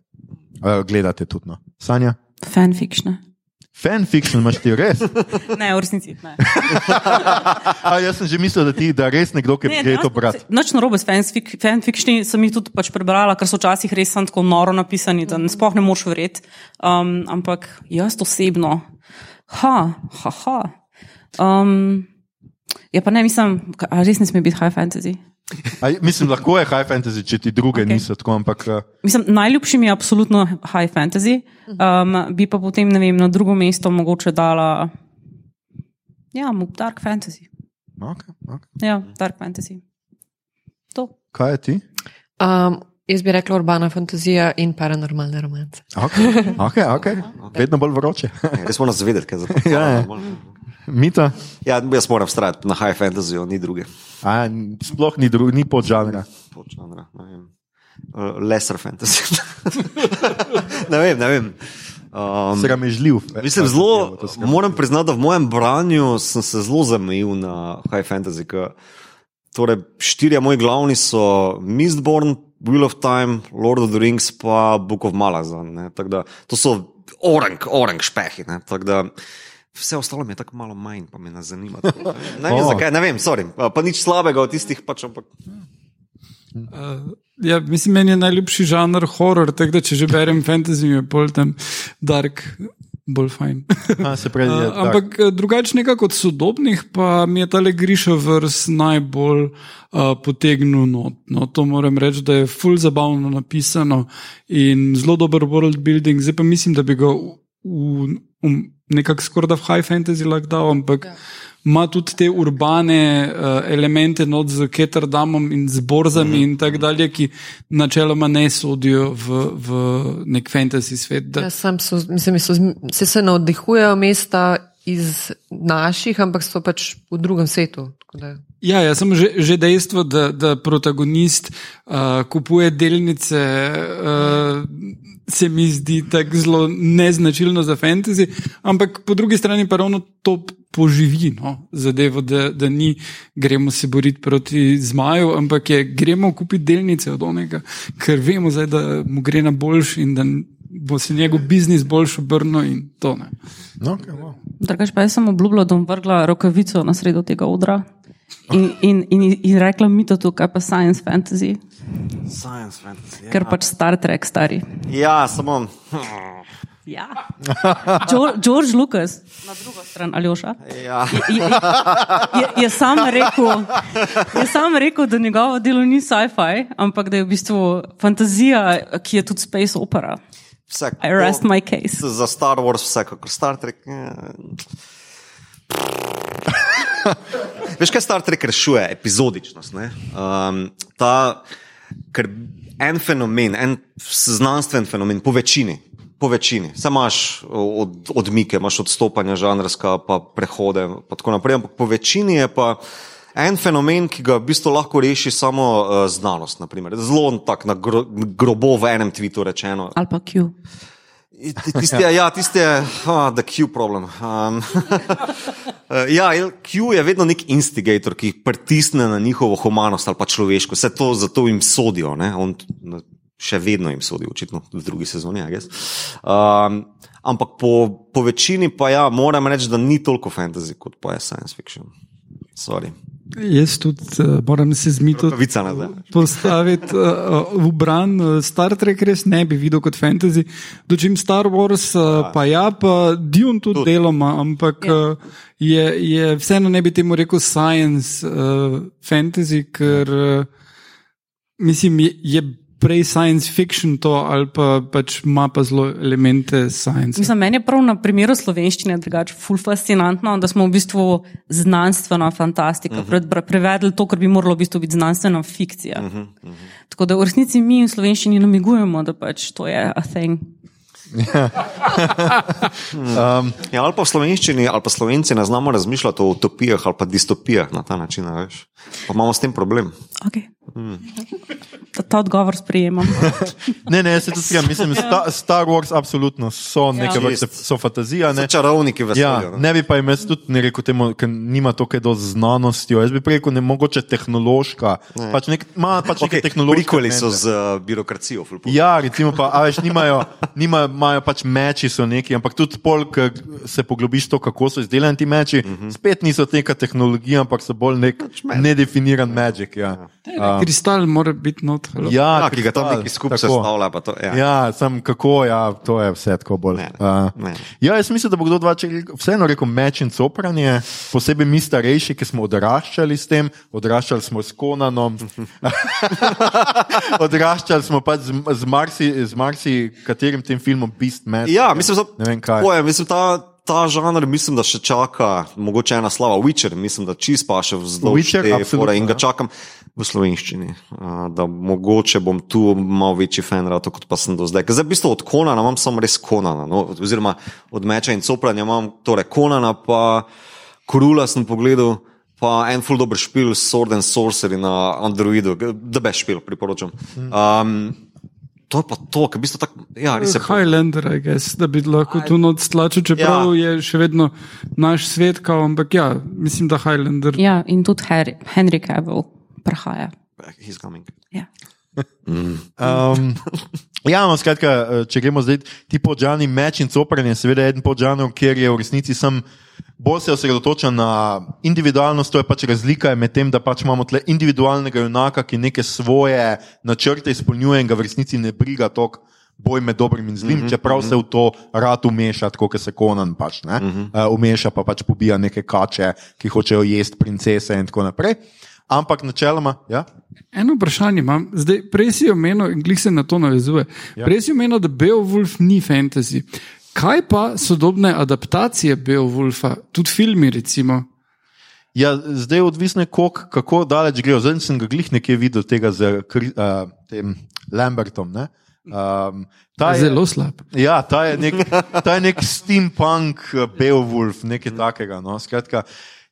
[SPEAKER 1] uh, gledate tudi. No. Sanja?
[SPEAKER 5] Fanfiction.
[SPEAKER 1] Fanfiction imaš ti res?
[SPEAKER 5] Ne, v resnici ne.
[SPEAKER 1] A, jaz sem že mislil, da ti da res nekdo, ki gre to brati.
[SPEAKER 5] Noč na robe s fanfic, fanfictioni sem jih tudi pač prebrala, ker so včasih res tako noro napisani, da ne sploh ne moš verjeti. Um, ampak jaz osebno, ha, ha, ha. Um, ja, pa ne mislim, ka- a res ne sme biti high fantasy.
[SPEAKER 1] A, mislim, lahko je high fantasy, če ti druge okay. Niso tako, ampak uh,
[SPEAKER 5] Mislim, najljubši mi je absolutno high fantasy, um, bi pa potem, ne vem, na drugo mesto mogoče dala. Ja, dark fantasy.
[SPEAKER 1] okay, okay.
[SPEAKER 5] Ja, dark fantasy. To.
[SPEAKER 1] kaj je ti?
[SPEAKER 4] Um, jaz bi rekla urbana fantazija in paranormalne romance.
[SPEAKER 1] Okay, okay, okay. Vedno bolj vroče.
[SPEAKER 2] Res moramo zvedeti, kaj za to.
[SPEAKER 1] Ja, ja. Mita,
[SPEAKER 2] Ja, jaz moram vztrajati na high fantasy, ni druge.
[SPEAKER 1] A, sploh ni, dru, ni podžanra.
[SPEAKER 2] Podžanra, ne vem. Uh, lesser fantasy. ne vem, ne vem. Um,
[SPEAKER 1] Sramežljiv.
[SPEAKER 2] Mislim, zelo, moram priznati, da v mojem branju sem se zelo zamejil na high fantasy. Ka, torej, štirje moji glavni so Mistborn, Wheel of Time, Lord of the Rings, pa Book of Malazan. Da, to so orang, orang špehi. Da, vse ostalo mi je tako malo manj, pa me ne zanima. tako Ne vem,
[SPEAKER 1] Oh.
[SPEAKER 2] zakaj, ne vem, sorry, pa, nič slabega od tistih, pač, ampak
[SPEAKER 3] Uh, ja, mislim, meni je najljubši žanr horor, tako da če že berem fantasy, je bolj tam dark, bolj fajn.
[SPEAKER 1] A, pravi, je,
[SPEAKER 3] Uh, ampak eh, drugače nekako od sodobnih, pa mi je tale Griša vrst najbolj uh, potegnil not. No, to moram reči, da je full zabavno napisano in zelo dober world building. Zdaj pa mislim, da bi ga v, v, v nekako skoraj da v high fantasy lahko dal, ampak. Ja. Ima tudi te urbane uh, elemente, not z Ketterdamom in z borzami mm -hmm. in tako dalje, ki načeloma ne sodijo v, v nek fantasy svet. Da,
[SPEAKER 4] Ja, sam so, mislim, so, se, se navdihujejo mesta iz naših, ampak so pač v drugem svetu. tako da-
[SPEAKER 3] Ja, ja samo že, že dejstvo, da, da protagonist uh, kupuje delnice, uh, se mi zdi tako zelo neznačilno za fantasy, ampak po drugi strani pa ravno to poživi no, zadevo, da, da ni gremo se boriti proti zmaju, ampak je gremo kupiti delnice od onega, ker vemo zdaj, da mu gre na boljši in da bo se njegov biznis boljš obrnil in to ne.
[SPEAKER 1] No, okay, wow.
[SPEAKER 5] Drugač pa jaz sem obljubila, da bom vrgla rokavico na sredo tega odra. In, in, in, in rekla mi to, kaj pa science fantasy,
[SPEAKER 2] science fantasy. Ja,
[SPEAKER 5] ker pač Star Trek stari.
[SPEAKER 2] ja samo.
[SPEAKER 5] Ja. George, George Lucas, na drugo stran, Aljoša.
[SPEAKER 2] Ja.
[SPEAKER 5] Je, je, je, je, sam rekel, je sam rekel, da njegovo delo ni sci-fi, ampak da je v bistvu fantazija, ki je tudi space opera.
[SPEAKER 2] Vse,
[SPEAKER 5] I rest my case.
[SPEAKER 2] Za Star Wars, vsekakor Star Trek. Ja. Veš, kaj Star Trek rešuje? Epizodičnost. ne? Um, ta, ker en fenomen, en znanstven fenomen, po večini. Po večini. Sam imaš od, odmike, imaš odstopanja žanrska, pa prehode in tako naprej, ampak po večini je pa en fenomen, ki ga v bistvu lahko reši samo uh, znanost. Naprimer. Zelo tak na gro, grobo v enem tvitu rečeno.
[SPEAKER 5] Ali pa Q.
[SPEAKER 2] Tisti je, ja, tisti je, ah, the Q problem. Um, ja, Q je vedno nek instigator, ki jih pritisne na njihovo humanost ali pa človeško. Vse to zato jim sodijo. Ne? On še vedno jim sodijo, očitno v drugi sezoni. Um, ampak po, po večini pa ja, moram reči, da ni toliko fantasy kot pa je science fiction. Sorry.
[SPEAKER 3] Jaz tudi uh, moram se zmiti.
[SPEAKER 2] Vica nazaj.
[SPEAKER 3] postaviti uh, v bran. Star Trek res ne bi videl kot fantasy, dočim Star Wars, uh, pa ja, pa Dune tudi, tudi. deloma, ampak uh, je, je vseeno ne bi temu rekel science uh, fantasy, ker uh, mislim, je, je prej science fiction to, ali pa pač ima pa zelo elemente science.
[SPEAKER 5] Mislim, meni je prav na primeru slovenščine drugače ful fascinantno, da smo v bistvu znanstvena fantastika uh -huh. prevedli to, kar bi moralo v bistvu biti znanstvena fikcija. Uh -huh, uh -huh. Tako da v resnici mi v slovenščini namigujemo, da pač to je a thing.
[SPEAKER 2] um, ja, ali pa v slovenščini, ali pa slovenci ne znamo razmišljati o utopijah ali pa distopijah na ta način. Veš. Pa imamo s tem problem.
[SPEAKER 5] Okay. Hmm. Ta, ta odgovor sprejemam.
[SPEAKER 1] ne, ne, se tudi strinjam. Mislim, sta, Star Wars absolutno so neke ja. vrste, so fantazija. Ne.
[SPEAKER 2] So čarovniki v svetu.
[SPEAKER 1] Ja, ne bi pa jim jaz tudi ne rekel temu, ker nima to kaj do znanosti. Jaz bi rekel, ne mogoče tehnološka. Ne. Pač nek, ma, pač okay. tehnološki.
[SPEAKER 2] Prikoli so z uh, birokracijo.
[SPEAKER 1] Ja, recimo pa, a veš, nimajo, nimajo imajo pač meči, so neki, ampak tudi pol, ker se poglobiš to, kako so izdelani ti meči, uh -huh. spet niso neka tehnologija, ampak so bolj nek pač nedefiniran magic. Ja.
[SPEAKER 3] Ja. Uh, kristal mora biti not.
[SPEAKER 1] Ja,
[SPEAKER 2] ja, ki ga tam neki skupaj sestavlja.
[SPEAKER 1] Ja. ja, sem kako, ja, to je vse tako bolj. Ne, ne, uh, ne. Ja, jaz mislim, da bo kdo dva, če vseeno rekel meč in copranje, posebej mi starejši, ki smo odraščali s tem, odraščali smo s Konanom, odraščali smo pač z, z, marsi, z marsi katerim tem filmom Beast Man.
[SPEAKER 2] Ja, mislim, da ne vem kaj. Pojem, mislim, ta, ta žanr, mislim, da še čaka, mogoče ena slava, Witcher, mislim, da čist pa še vzdolj in ga ja. čakam v slovenščini. Da mogoče bom tu malo večji fan, rato, kot pa sem do zdaj. Zdaj, v bistvu od Konana imam samo res Konana, no? oziroma od Meča in Copranja imam torej Konana, pa Kurula sem pogledal. Pa en full dobro špil, Sword and Sorcery na Androidu, da bi špil, priporočam. Um, to je pa to, ki v bistvu tako. Ja, res je.
[SPEAKER 3] Highlander, guess, da bi lahko tu noč stlačil, čeprav ja. je še vedno naš svet, kao, ampak ja, mislim, da Highlander.
[SPEAKER 5] Ja, in tudi Henry Cavill prihaja.
[SPEAKER 2] He's coming.
[SPEAKER 5] Ja.
[SPEAKER 1] Mm. Um, ja, no, skratka, eh, če gremo zdaj ti podžani meč in copranje, seveda je eden podžanov, kjer je v resnici sem bolj se osredotočen na individualnost, to je pač razlika med tem, da pač imamo tle individualnega junaka, ki neke svoje načrte izpolnjuje in ga v resnici ne briga toliko. Boj med dobrim in zlim, mm -hmm, čeprav mm -hmm. se v to rad umeša, kot se konan pač. Mm -hmm. uh, umeša pa pač pobija neke kače, ki hočejo jesti princese in tako naprej. Ampak načeloma. Ja?
[SPEAKER 3] Eno vprašanje imam, zdaj prej si omenil, in glih se na to navezuje. Ja. Prej si omenil, da Beowulf ni fantasy. Kaj pa sodobne adaptacije Beowulfa, tudi filmi? Recimo?
[SPEAKER 1] Ja, zdaj je odvisno, kolik, kako daleč grejo. Zdaj sem ga glih nekje videl tega z uh, tem Lambertom. Ne? Um,
[SPEAKER 3] je, Zelo slab.
[SPEAKER 1] Ja, ta je nek, ta je nek steampunk Beowulf, nekaj takega. No? Skratka,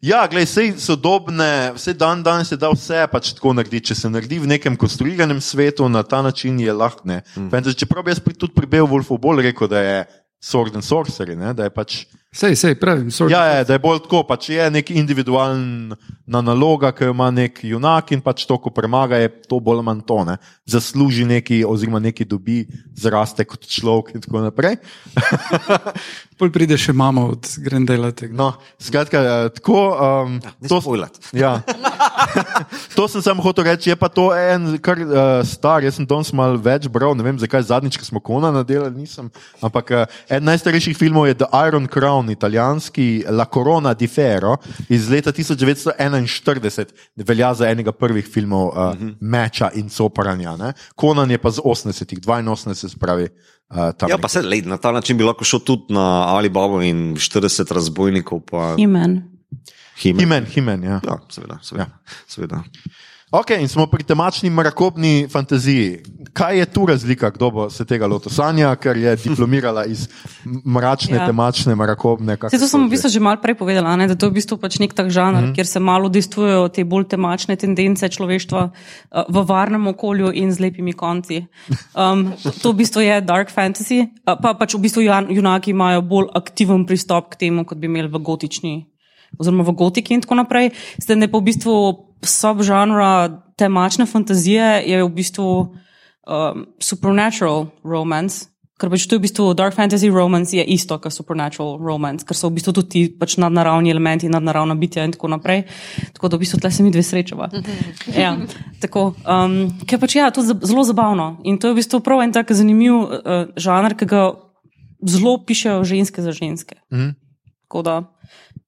[SPEAKER 1] ja, gledaj, vse sodobne, vse dan danes se da vse pač tako narediti. Če se naredi v nekem konstruiranem svetu, na ta način je lahko. Mm. Čeprav bi jaz tudi pri Beowulfu bolj rekel, da je sword and sorcery, ne? da je pač.
[SPEAKER 3] Sej, sej, pravim,
[SPEAKER 1] ja, je, da je bolj tako, pač je nek individualna naloga, ki jo ima nek junak in pač to, ko premaga, je to bolj ali manj to. Ne? Zasluži neki, oziroma neki dobi, zraste kot človek in tako naprej.
[SPEAKER 3] Pol pride še mama od Grendela.
[SPEAKER 1] No, skratka, eh, tako. Um,
[SPEAKER 2] ja, to spojlat.
[SPEAKER 1] Ja. to sem samo hotel reči, je pa to en, kar uh, star, jaz sem danes mal več bral, ne vem zakaj zadnjič, ko smo kona nadelali, nisem. Ampak uh, en najstarejših filmov je The Iron Crown, italijanski La Corona di Ferro iz leta 1941, velja za enega prvih filmov uh, uh -huh. Meča in Sopranja. Konan je pa z 80-ih, 82, spravi.
[SPEAKER 2] Uh, ja, pa se le na ta način bi lahko šel tudi na Alibaba in 40 razbojnikov.
[SPEAKER 5] Himen.
[SPEAKER 1] Himen, himen, ja.
[SPEAKER 2] ja, seveda. seveda, ja. seveda.
[SPEAKER 1] Ok, in smo pri temačni marakobni fantaziji. Kaj je tu razlika, kdo bo se tega lotil? Sanja, ker je diplomirala iz mračne, ja. temačne, marakobne.
[SPEAKER 5] Se, to sem v bistvu že malo prej povedala, ne? da to je v bistvu pač nek tak žanr, mm -hmm. kjer se malo dejstvujejo te bolj temačne tendence človeštva uh, v varnem okolju in z lepimi konci. Um, to v bistvu je dark fantasy, uh, pa pač v bistvu junaki imajo bolj aktiven pristop k temu, kot bi imeli v gotični. Oziroma v gotiki in tako naprej. Zdaj, ne pa v bistvu subžanra temačne fantazije je v bistvu um, supernatural romance. Ker pač to je v bistvu dark fantasy romance, je isto kot supernatural romance, ker so v bistvu tudi ti pač nadnaravni elementi, nadnaravna bitja in tako naprej. Tako da v bistvu tle se mi dve srečava. ja, tako, um, ker pač ja, to je zelo zabavno in to je v bistvu prav en tak zanimiv uh, žanr, ki ga zelo pišejo ženske za ženske. Mm -hmm. Tako da,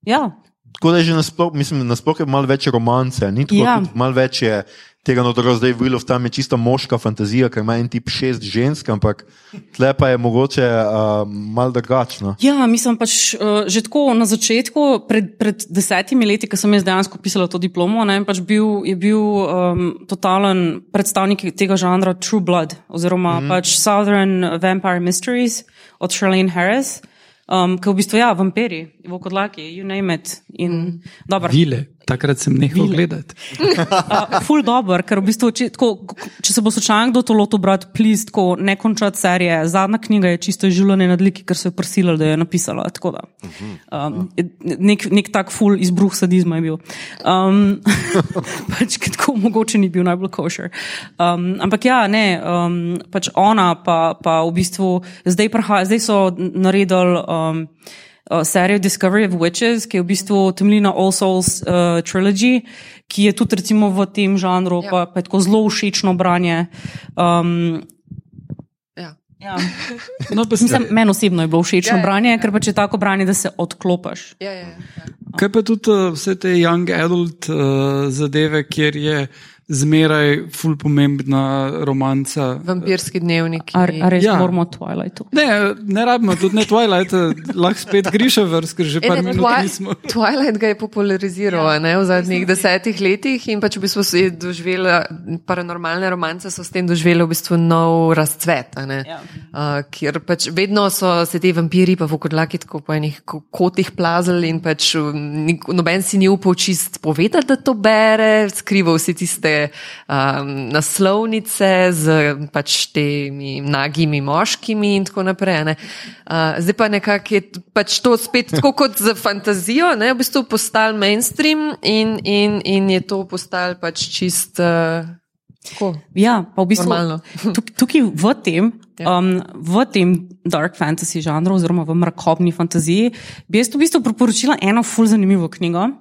[SPEAKER 5] ja.
[SPEAKER 1] Tako da je že nasploh, mislim, nasploh je malo več romance, ni tako,
[SPEAKER 5] Ja.
[SPEAKER 1] malo več je tega notora, zdaj Will of tam je čisto moška fantazija, ker ima en tip šest žensk, ampak tle pa je mogoče uh, malo drugačno.
[SPEAKER 5] Ja, mislim pač uh, že tako na začetku, pred, pred desetimi leti, ko sem jaz dejansko pisala to diplomo, ne, pač bil, je bil um, totalen predstavnik tega žanra True Blood oziroma mm. pač Southern Vampire Mysteries od Charlene Harris. Um, ki v bistvu, ja, vampiri, vokodlaki, you name it. In, mm. dobro,
[SPEAKER 3] Vile, takrat sem nehal gledati.
[SPEAKER 5] Uh, ful dobr, ker v bistvu, če, tako, če se bo slučajno kdo to lotil brati, please, tako ne končati serije. Zadnja knjiga je čisto življenje nad liki, ker so jo prisilili, da jo je napisala. tako Da, um, nek, nek tak ful izbruh sadizma je bil. Um, pač, ki tako mogoče ni bil najbolj košer. Um, ampak ja, ne, um, pač ona pa, pa v bistvu zdaj, praha, zdaj so naredili. Um, uh, serijo Discovery of Witches, ki je v bistvu temelji na All Souls uh, trilogy, ki je tudi recimo v tem žanru,
[SPEAKER 4] Ja.
[SPEAKER 5] pa, pa je tako zelo všečno branje. Um,
[SPEAKER 4] Ja.
[SPEAKER 5] ja.
[SPEAKER 3] No,
[SPEAKER 5] Mislim, meni osebno je bilo všečno
[SPEAKER 4] Ja, ja,
[SPEAKER 5] branje, ker pač je tako branje, da se odklopiš.
[SPEAKER 4] Ja, ja, ja.
[SPEAKER 3] Kaj pa tudi uh, vse te young adult uh, zadeve, kjer je zmeraj ful pomembna romanca.
[SPEAKER 4] Vampirski dnevnik.
[SPEAKER 5] A, a res
[SPEAKER 3] Ja.
[SPEAKER 5] moramo o Twilightu.
[SPEAKER 3] Ne, ne rabimo, tudi ne Twilight, eh, lahko spet Griševers, ker že par minut
[SPEAKER 4] Twi-
[SPEAKER 3] nismo.
[SPEAKER 4] Twilight ga je populariziral ja, ne, v zadnjih desetih letih in pač v bistvu so je doživela, paranormalne romance so s tem doživele v bistvu nov razcvet. a ne.
[SPEAKER 5] Ja.
[SPEAKER 4] Uh, kjer pač vedno so se ti vampiri pa vokodlaki tako po enih ko- kotih plazili in pač nik- noben si ni upal čist povedati, da to bere, skrival si tiste um, naslovnice z pač temi nagimi moškimi in tako naprej. Ne. Uh, zdaj pa nekako je pač to spet tako kot za fantazijo, ne, v bistvu postal mainstream in, in, in je to postal pač čist. Uh, tako.
[SPEAKER 5] Ja, pa v bistvu tuk- tukaj v tem,
[SPEAKER 4] Ja.
[SPEAKER 5] um, v tem dark fantasy žanru, oziroma v mrakobni fantaziji, bi jaz v bistvu priporočila eno ful zanimivo knjigo.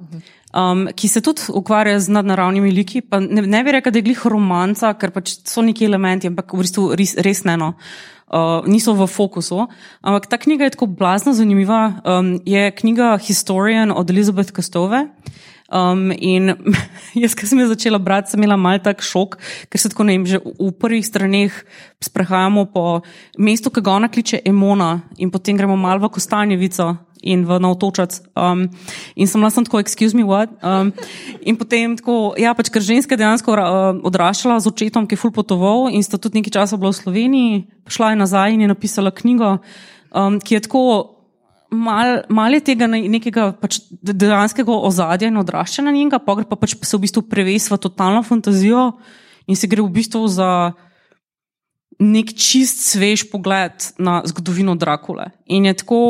[SPEAKER 5] Um, ki se tudi ukvarja z nadnaravnimi liki. Pa Ne, ne bi rekla, da je glih romanca, ker pač so neki elementi, ampak v bistvu res, res ne. No. Uh, niso v fokusu. Ampak ta knjiga je tako blazno zanimiva. Um, je knjiga Historian od Elizabeth Kostove. Um, in jaz, ki sem jo začela brati, sem imela mal tak šok, ker se tako ne vem, že v prvih straneh sprehajamo po mestu, ki ga ona kliče Emona, in potem gremo mal v Kostanjevico in v Navtočac. Um, in sem bila sem tako, excuse me, what? Um, in potem tako, ja, pač ker ženska dejansko uh, odraščala z očetom, ki je ful potoval in sta tudi nekaj časa bila v Sloveniji, šla je nazaj in je napisala knjigo, um, ki je tako mal, mal je tega ne- nekega pač de- dejanskega ozadja in odraščanja njega, pa gre pa pač se v bistvu preves v totalno fantazijo in se gre v bistvu za nek čist svež pogled na zgodovino Drakule. In je tako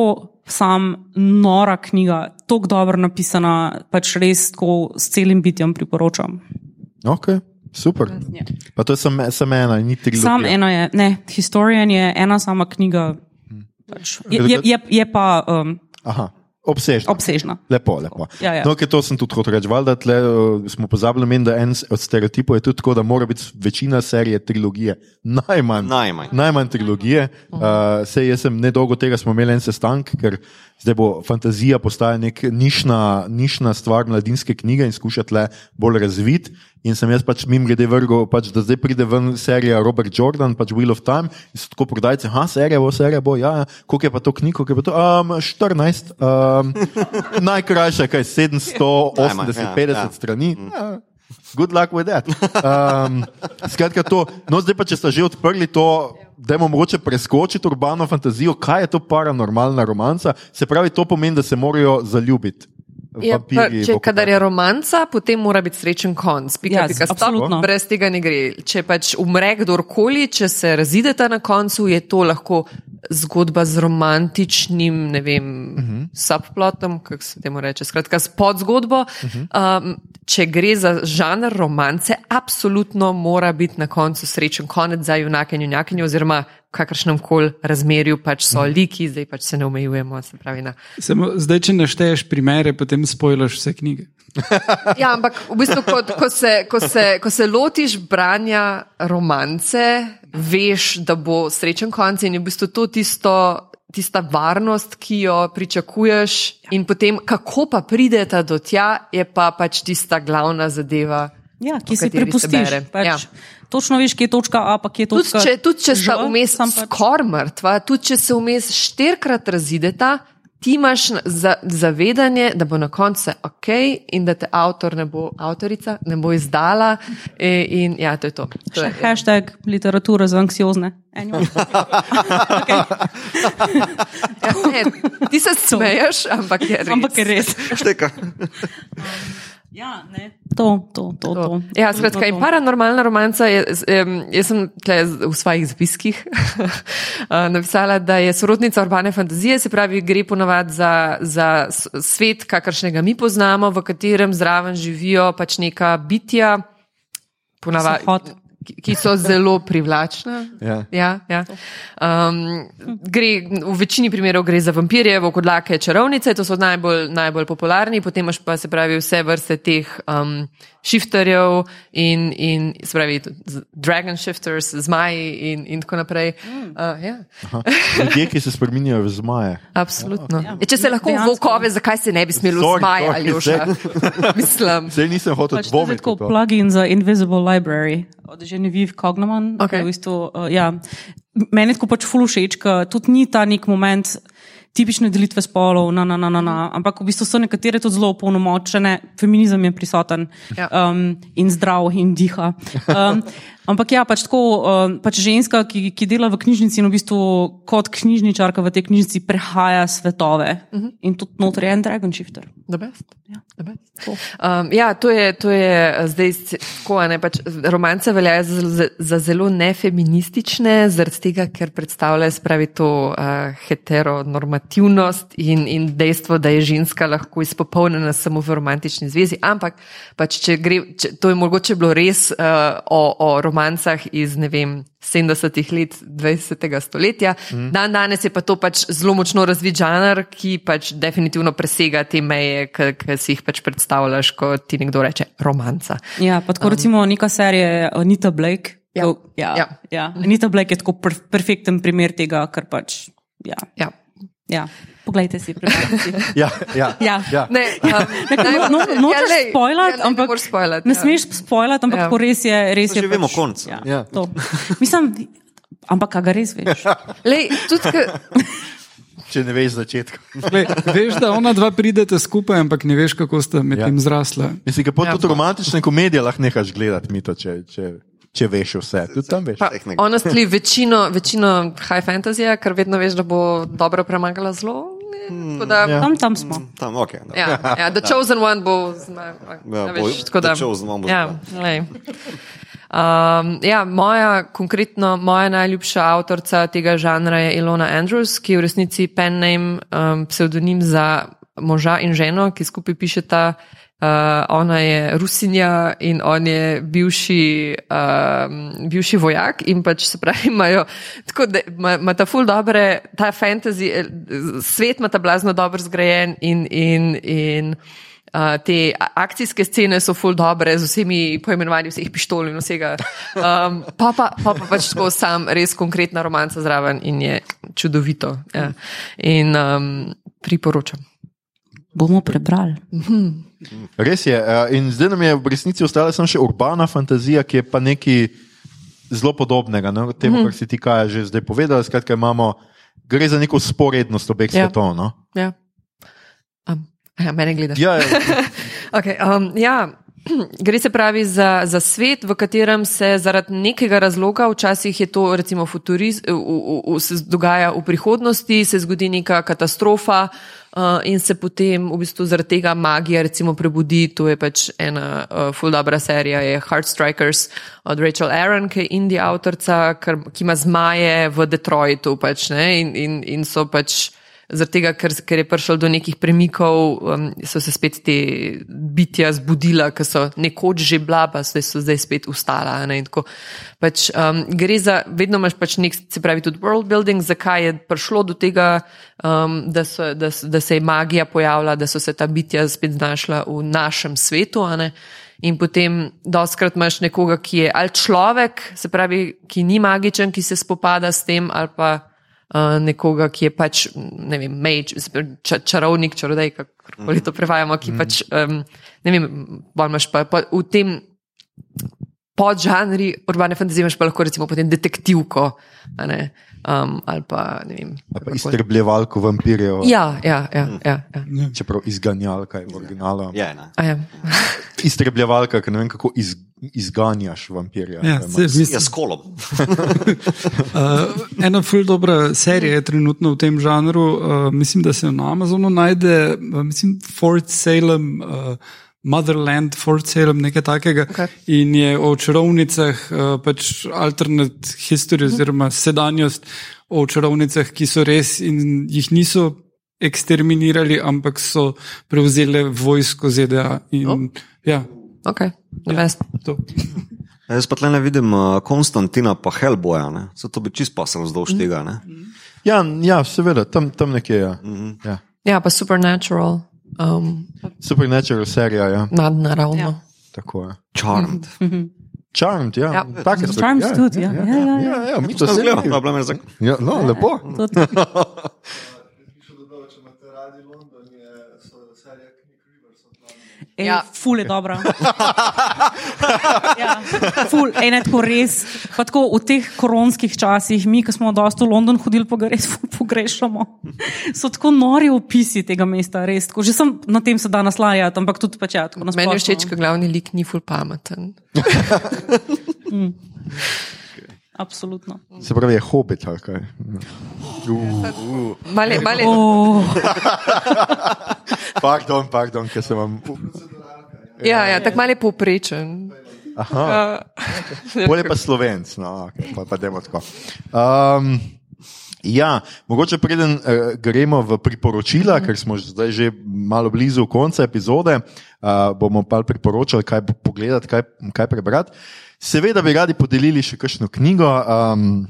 [SPEAKER 5] sam nora knjiga, tako dobro napisana, pač res tako s celim bitjem priporočam.
[SPEAKER 1] Ok, super. Pa to je samo sam ena, ni tri
[SPEAKER 5] Sam eno je, ne, Historian je ena sama knjiga, pač, je, je, je, je pa um,
[SPEAKER 1] Aha, obsežna.
[SPEAKER 5] obsežna.
[SPEAKER 1] Lepo, lepo.
[SPEAKER 5] Ja, ja.
[SPEAKER 1] No, ker to sem tudi hotel reči. Valjda tle, uh, smo pozabili, men, da en od stereotipov je tudi tako, da mora biti večina serije trilogije. Najmanj.
[SPEAKER 2] Najmanj.
[SPEAKER 1] Najmanj trilogije. Uh, sej jaz sem nedolgo tega smo imeli en sestanek, ker zdaj bo fantazija postaja nek nišna, nišna stvar mladinske knjige in skušati le bolj razviti. In sem jaz pač mim grede vrgel, pač, da zdaj pride ven serija Robert Jordan, pač Wheel of Time, in so tako prodajci, ha, serija bo, serija bo, ja, ja. koliko je pa to knjigo, koliko je pa to, um, 14, um, najkrajša, kaj 780,
[SPEAKER 2] Najmanj, ja,
[SPEAKER 1] 50
[SPEAKER 2] ja.
[SPEAKER 1] strani. Ja. Good luck with that. Um, skratka, to, no, zdaj pa, če ste že odprli to, da je mogoče preskočiti urbano fantazijo, kaj je to paranormalna romanca, se pravi, to pomeni, da se morajo zaljubiti.
[SPEAKER 4] Ja, pa, če kadar je romanca, potem mora biti srečen konc. Pika,
[SPEAKER 5] Ja,
[SPEAKER 4] pika, stop,
[SPEAKER 5] absolutno.
[SPEAKER 4] brez tega ne gre. Če pač umre kdorkoli, če se razideta na koncu, je to lahko zgodba z romantičnim, ne vem, uh -huh. subplotom, kako se temu reče, skratka, s podzgodbo. Uh -huh. um, če gre za žanr romance, absolutno mora biti na koncu srečen konec za junake in junakinje, oziroma v kakršnem koli razmerju pač so liki, zdaj pač se ne omejujemo. Se pravi, na
[SPEAKER 3] Samo, zdaj, če našteješ primere, potem spojlaš vse knjige.
[SPEAKER 4] Ja, ampak v bistvu, ko, ko, se, ko, se, ko se lotiš branja romance, veš, da bo srečen konec in je v bistvu to tisto, tista varnost, ki jo pričakuješ, in potem kako pa prideta do tja, je pa pač tista glavna zadeva.
[SPEAKER 5] Ja, ki si prepustiš. Pač,
[SPEAKER 4] Ja.
[SPEAKER 5] Točno veš, kje je točka A, pa kje je točka
[SPEAKER 4] če, tudi če sta
[SPEAKER 5] Ž,
[SPEAKER 4] vmes
[SPEAKER 5] sam pač-
[SPEAKER 4] skoraj mrtva, tudi če se vmes štirikrat razideta, ti imaš za, zavedanje, da bo na koncu vse ok in da te avtor ne bo, avtorica ne bo izdala. In, in ja, to je to. to je.
[SPEAKER 5] Hashtag literatura za anksiozne. Okay.
[SPEAKER 4] Ja, ne, ti se smeješ, ampak je res.
[SPEAKER 5] Ampak je res.
[SPEAKER 2] Šteka.
[SPEAKER 5] Ja, ne. To, to, to. to.
[SPEAKER 4] To. Ja, skratka, in paranormalna romanca je, jaz sem tle v svojih zapiskih eh, napisala, da je sorodnica urbane fantazije, se pravi, gre ponavadi za, za svet, kakršnega mi poznamo, v katerem zraven živijo pač neka bitja, ponavadi. Ki, so zelo privlačna.
[SPEAKER 1] Ja.
[SPEAKER 4] Ja, ja. Um, gre, v večini primerov gre za vampirje, vokodlake, čarovnice, to so najbolj, najbolj popularni, potem imaš pa se pravi vse vrste teh um, shifterjev in, in se pravi tudi z- dragon shifters, zmaji in, in tako naprej. Uh, ja,
[SPEAKER 1] Ljudje, ki se spremenjajo v zmaje.
[SPEAKER 4] absolutno.
[SPEAKER 5] Ja.
[SPEAKER 4] Ja. Če se lahko v
[SPEAKER 5] Dejansko.
[SPEAKER 4] volkove, zakaj se ne bi smelo
[SPEAKER 1] Sorry,
[SPEAKER 4] zmaja
[SPEAKER 1] sorry,
[SPEAKER 4] ali oša? Mislim.
[SPEAKER 1] Zdaj nisem hotel
[SPEAKER 5] Pač to je
[SPEAKER 1] dvomiti.
[SPEAKER 5] tako
[SPEAKER 1] v to.
[SPEAKER 5] plugin za Invisible Library od Genevieve ki je V bistvu, uh, ja. Meni je tako pač ful všeč, ker tudi ni ta nek moment tipične delitve spolov, na, na, na, na, na. ampak v bistvu so nekatere tudi zelo opolnomočene, feminizem je prisoten
[SPEAKER 4] Ja.
[SPEAKER 5] um, in zdrav in diha. Um, ampak ja, pač tako, um, pač ženska, ki, ki dela v knjižnici in v bistvu kot knjižničarka v tej knjižnici prehaja svetove uh -huh. in tudi notri je en dragon shifter. Ja.
[SPEAKER 4] Um, ja, to je, to je eh, zdaj tako, ne, pač romance veljajo za, za, zelo nefeministične, zaradi tega, ker predstavljajo spravi to uh, heteronormativnost in, in dejstvo, da je ženska lahko izpopolnjena samo v romantični zvezi. Ampak, pač, če gre, če, to je mogoče bilo res uh, o, o romancah iz, ne vem, 70-ih let 20. stoletja. Mm. Dan danes je pa to pač zelo močno razvit žanr, ki pač definitivno presega te meje, ki si jih pač predstavljaš, ko ti nekdo reče romanca.
[SPEAKER 5] Ja, pa tako recimo neka serija Anita Blake.
[SPEAKER 4] Ja.
[SPEAKER 5] ko- ja,
[SPEAKER 4] Ja.
[SPEAKER 5] ja. ja. Anita Blake je tako per, perfekten primer tega, kar pač. Ja,
[SPEAKER 4] Ja.
[SPEAKER 5] ja. Poglejte si, preberite si.
[SPEAKER 1] Ja, ja,
[SPEAKER 5] Ja.
[SPEAKER 1] ja.
[SPEAKER 4] Ne, um,
[SPEAKER 5] No, no, nočeš
[SPEAKER 4] lej,
[SPEAKER 5] spoilati,
[SPEAKER 4] ja, ne,
[SPEAKER 5] ampak
[SPEAKER 4] ne moreš spoilati,
[SPEAKER 5] ne
[SPEAKER 4] ja.
[SPEAKER 5] smeš spoilati, ampak
[SPEAKER 4] Ja.
[SPEAKER 5] ja. res je. Res
[SPEAKER 2] To
[SPEAKER 5] je
[SPEAKER 2] že vemo
[SPEAKER 5] pač,
[SPEAKER 2] konec,
[SPEAKER 5] Ja,
[SPEAKER 1] ja.
[SPEAKER 5] to. Mislim, ampak a ga res veš.
[SPEAKER 4] Lej, tudi, ke,
[SPEAKER 1] Če ne veš začetka.
[SPEAKER 3] Le, veš, da ona dva pridete skupaj, ampak ne veš, kako sta med
[SPEAKER 1] Ja.
[SPEAKER 3] tem zrasla.
[SPEAKER 1] Mislim, da
[SPEAKER 4] Ja.
[SPEAKER 1] ja. tudi romantične komedije lahko nehaš gledati, mito, če, če, če veš vse. Tudi tam veš.
[SPEAKER 4] pa,
[SPEAKER 2] Tehnika.
[SPEAKER 4] honestly, večino, večino high fantasy, ker vedno veš, da bo dobro premagala zlo. Tako da,
[SPEAKER 1] ja.
[SPEAKER 5] Tam, tam smo.
[SPEAKER 2] Tam, okay, no.
[SPEAKER 4] Ja, ja, The Chosen One bo zmagal.
[SPEAKER 2] Ja,
[SPEAKER 4] Ja,
[SPEAKER 2] bo-
[SPEAKER 4] veš, tako da,
[SPEAKER 2] The Chosen One bo
[SPEAKER 4] ja, lej. Um, ja, moja, konkretno moja najljubša avtorica tega žanra je Ilona Andrews, ki je v resnici pen name, um, pseudonim za moža in ženo, ki skupaj pišeta. Uh, ona je Rusinja in on je bivši, um, bivši vojak in pač se pravi, imajo tako, da ima, ta ful dobre, ta fantasy, eh, svet ima ta blazno dobro zgrajen in, in, in Uh, te akcijske scene so full dobre, z vsemi poimenovanji vseh pištol in vsega. Um, pa, pa, pa, pa pač tako sam, res konkretna romanca zraven in je čudovito. Ja. In um, priporočam.
[SPEAKER 5] Bomo prebrali.
[SPEAKER 1] Res je. eh, In zdaj nam je v resnici ostala samo še urbana fantazija, ki je pa nekaj zelo podobnega no, temu, kar si ti kaj že zdaj povedal. Skratka, imamo, gre za neko sporednost obeh
[SPEAKER 4] Ja.
[SPEAKER 1] svetov. No?
[SPEAKER 4] Ja. Um, ja, mene gledaš.
[SPEAKER 1] Ja, ja.
[SPEAKER 4] Okay, um, ja. Gre se pravi za, za svet, v katerem se zaradi nekega razloga, včasih je to recimo futurizem, se dogaja v prihodnosti, se zgodi neka katastrofa uh, in se potem v bistvu zaradi tega magija recimo prebudi. To je pač ena uh, full dobra serija, je Heartstrikers od Rachel Aaron, ki je indija avtorica, ki ima zmaje v Detroitu pač, ne, in, in, in so pač. Zaradi tega, ker, ker je prišlo do nekih premikov, um, so se spet te bitja zbudila, ki so nekoč že bila, pa zdaj so zdaj spet ustala. Ne, pač, um, gre za, vedno imaš pač nek, se pravi, tudi world building, zakaj je prišlo do tega, um, da, so, da, da se je magija pojavila, da so se ta bitja spet znašla v našem svetu. In potem doskrat imaš nekoga, ki je ali človek, se pravi, ki ni magičen, ki se spopada s tem, ali pa nekoga, ki je pač, ne vem, mage, ča, čarovnik, čarodej, kako to prevajamo, ki pač, um, ne vem, bolj imaš pa, pa v tem podžanri urbane fantazije, imaš pa lahko recimo potem detektivko. Um, ali pa ne vem.
[SPEAKER 1] Pa
[SPEAKER 4] kakorkoli.
[SPEAKER 1] Iztrebljevalko vampirjev,
[SPEAKER 4] Ja, ja, ja. ja, ja.
[SPEAKER 1] čeprav izganjalka je v originalu.
[SPEAKER 2] Je, ne.
[SPEAKER 4] A ja.
[SPEAKER 1] Iztrebljevalka, ker ne vem, kako iz, izganjaš vampirja.
[SPEAKER 3] Ja, se,
[SPEAKER 2] Ja,
[SPEAKER 3] mislim,
[SPEAKER 2] s kolom.
[SPEAKER 3] Uh, ena ful dobra serija je trenutno v tem žanru. Uh, mislim, da se na Amazonu najde, uh, mislim, Fort Salem. Uh, Motherland, Fort Salem, nekaj takega.
[SPEAKER 4] Okej.
[SPEAKER 3] In je o čarovnicah, uh, pač alternate history, oziroma sedanjost o čarovnicah, ki so res in jih niso eksterminirali, ampak so prevzeli vojsko ZDA. In,
[SPEAKER 4] Oh.
[SPEAKER 3] ja,
[SPEAKER 4] Ok, ne vem.
[SPEAKER 3] to.
[SPEAKER 2] Jaz pa tle ne vidim uh, Konstantina pa Hellboya, ne. Zato bi čist pasal vzdolž tega, ne.
[SPEAKER 1] Ja, ja, seveda, tam, tam nekje je. Ja. Ja.
[SPEAKER 4] Ja, pa supernatural, um,
[SPEAKER 1] Supernatural serija, ja.
[SPEAKER 4] nadnaravno.
[SPEAKER 5] Ja.
[SPEAKER 4] Ja.
[SPEAKER 1] tako je.
[SPEAKER 2] Charmed.
[SPEAKER 1] Charmed, ja.
[SPEAKER 4] Ja.
[SPEAKER 1] Take so-
[SPEAKER 5] Charmed
[SPEAKER 1] ja,
[SPEAKER 5] tudi, ja. Ja, ja, ja.
[SPEAKER 1] Ja, ja, mi to
[SPEAKER 2] To sem gledal,
[SPEAKER 1] zgledamo.
[SPEAKER 2] problem je zdaj.
[SPEAKER 1] Ja, no, lepo.
[SPEAKER 6] Piše, da dobro, če imate radi London, je so serija knjig Rivers of London.
[SPEAKER 5] Ej,
[SPEAKER 4] Ja.
[SPEAKER 5] Ful je dobra. ja, ful, ej, ne tako res. Pa tako v teh koronskih časih, mi, ki smo dosta v London hodili, pa ga res pogrešamo. So tako nori opisi tega mesta, res. Tako, že sem na tem se da naslajati, ampak tudi pač ja, tako na
[SPEAKER 4] Meni je všeč, ker glavni lik ni ful pameten.
[SPEAKER 5] Absolutno.
[SPEAKER 1] Se pravi, je hobit ali kaj.
[SPEAKER 4] Male, male,
[SPEAKER 5] Oh,
[SPEAKER 1] Pardon, pardon, ker sem vam.
[SPEAKER 4] ja, ja, tako malo je povprečen.
[SPEAKER 1] Aha, bolje pa slovenc, no, okay, pa, pa demo tako. Um, Ja, mogoče preden uh, gremo v priporočila, ker smo zdaj že malo blizu konca epizode, uh, bomo pa priporočali, kaj pogledati, kaj, kaj prebrati. Seveda bi radi podelili še kakšno knjigo, um,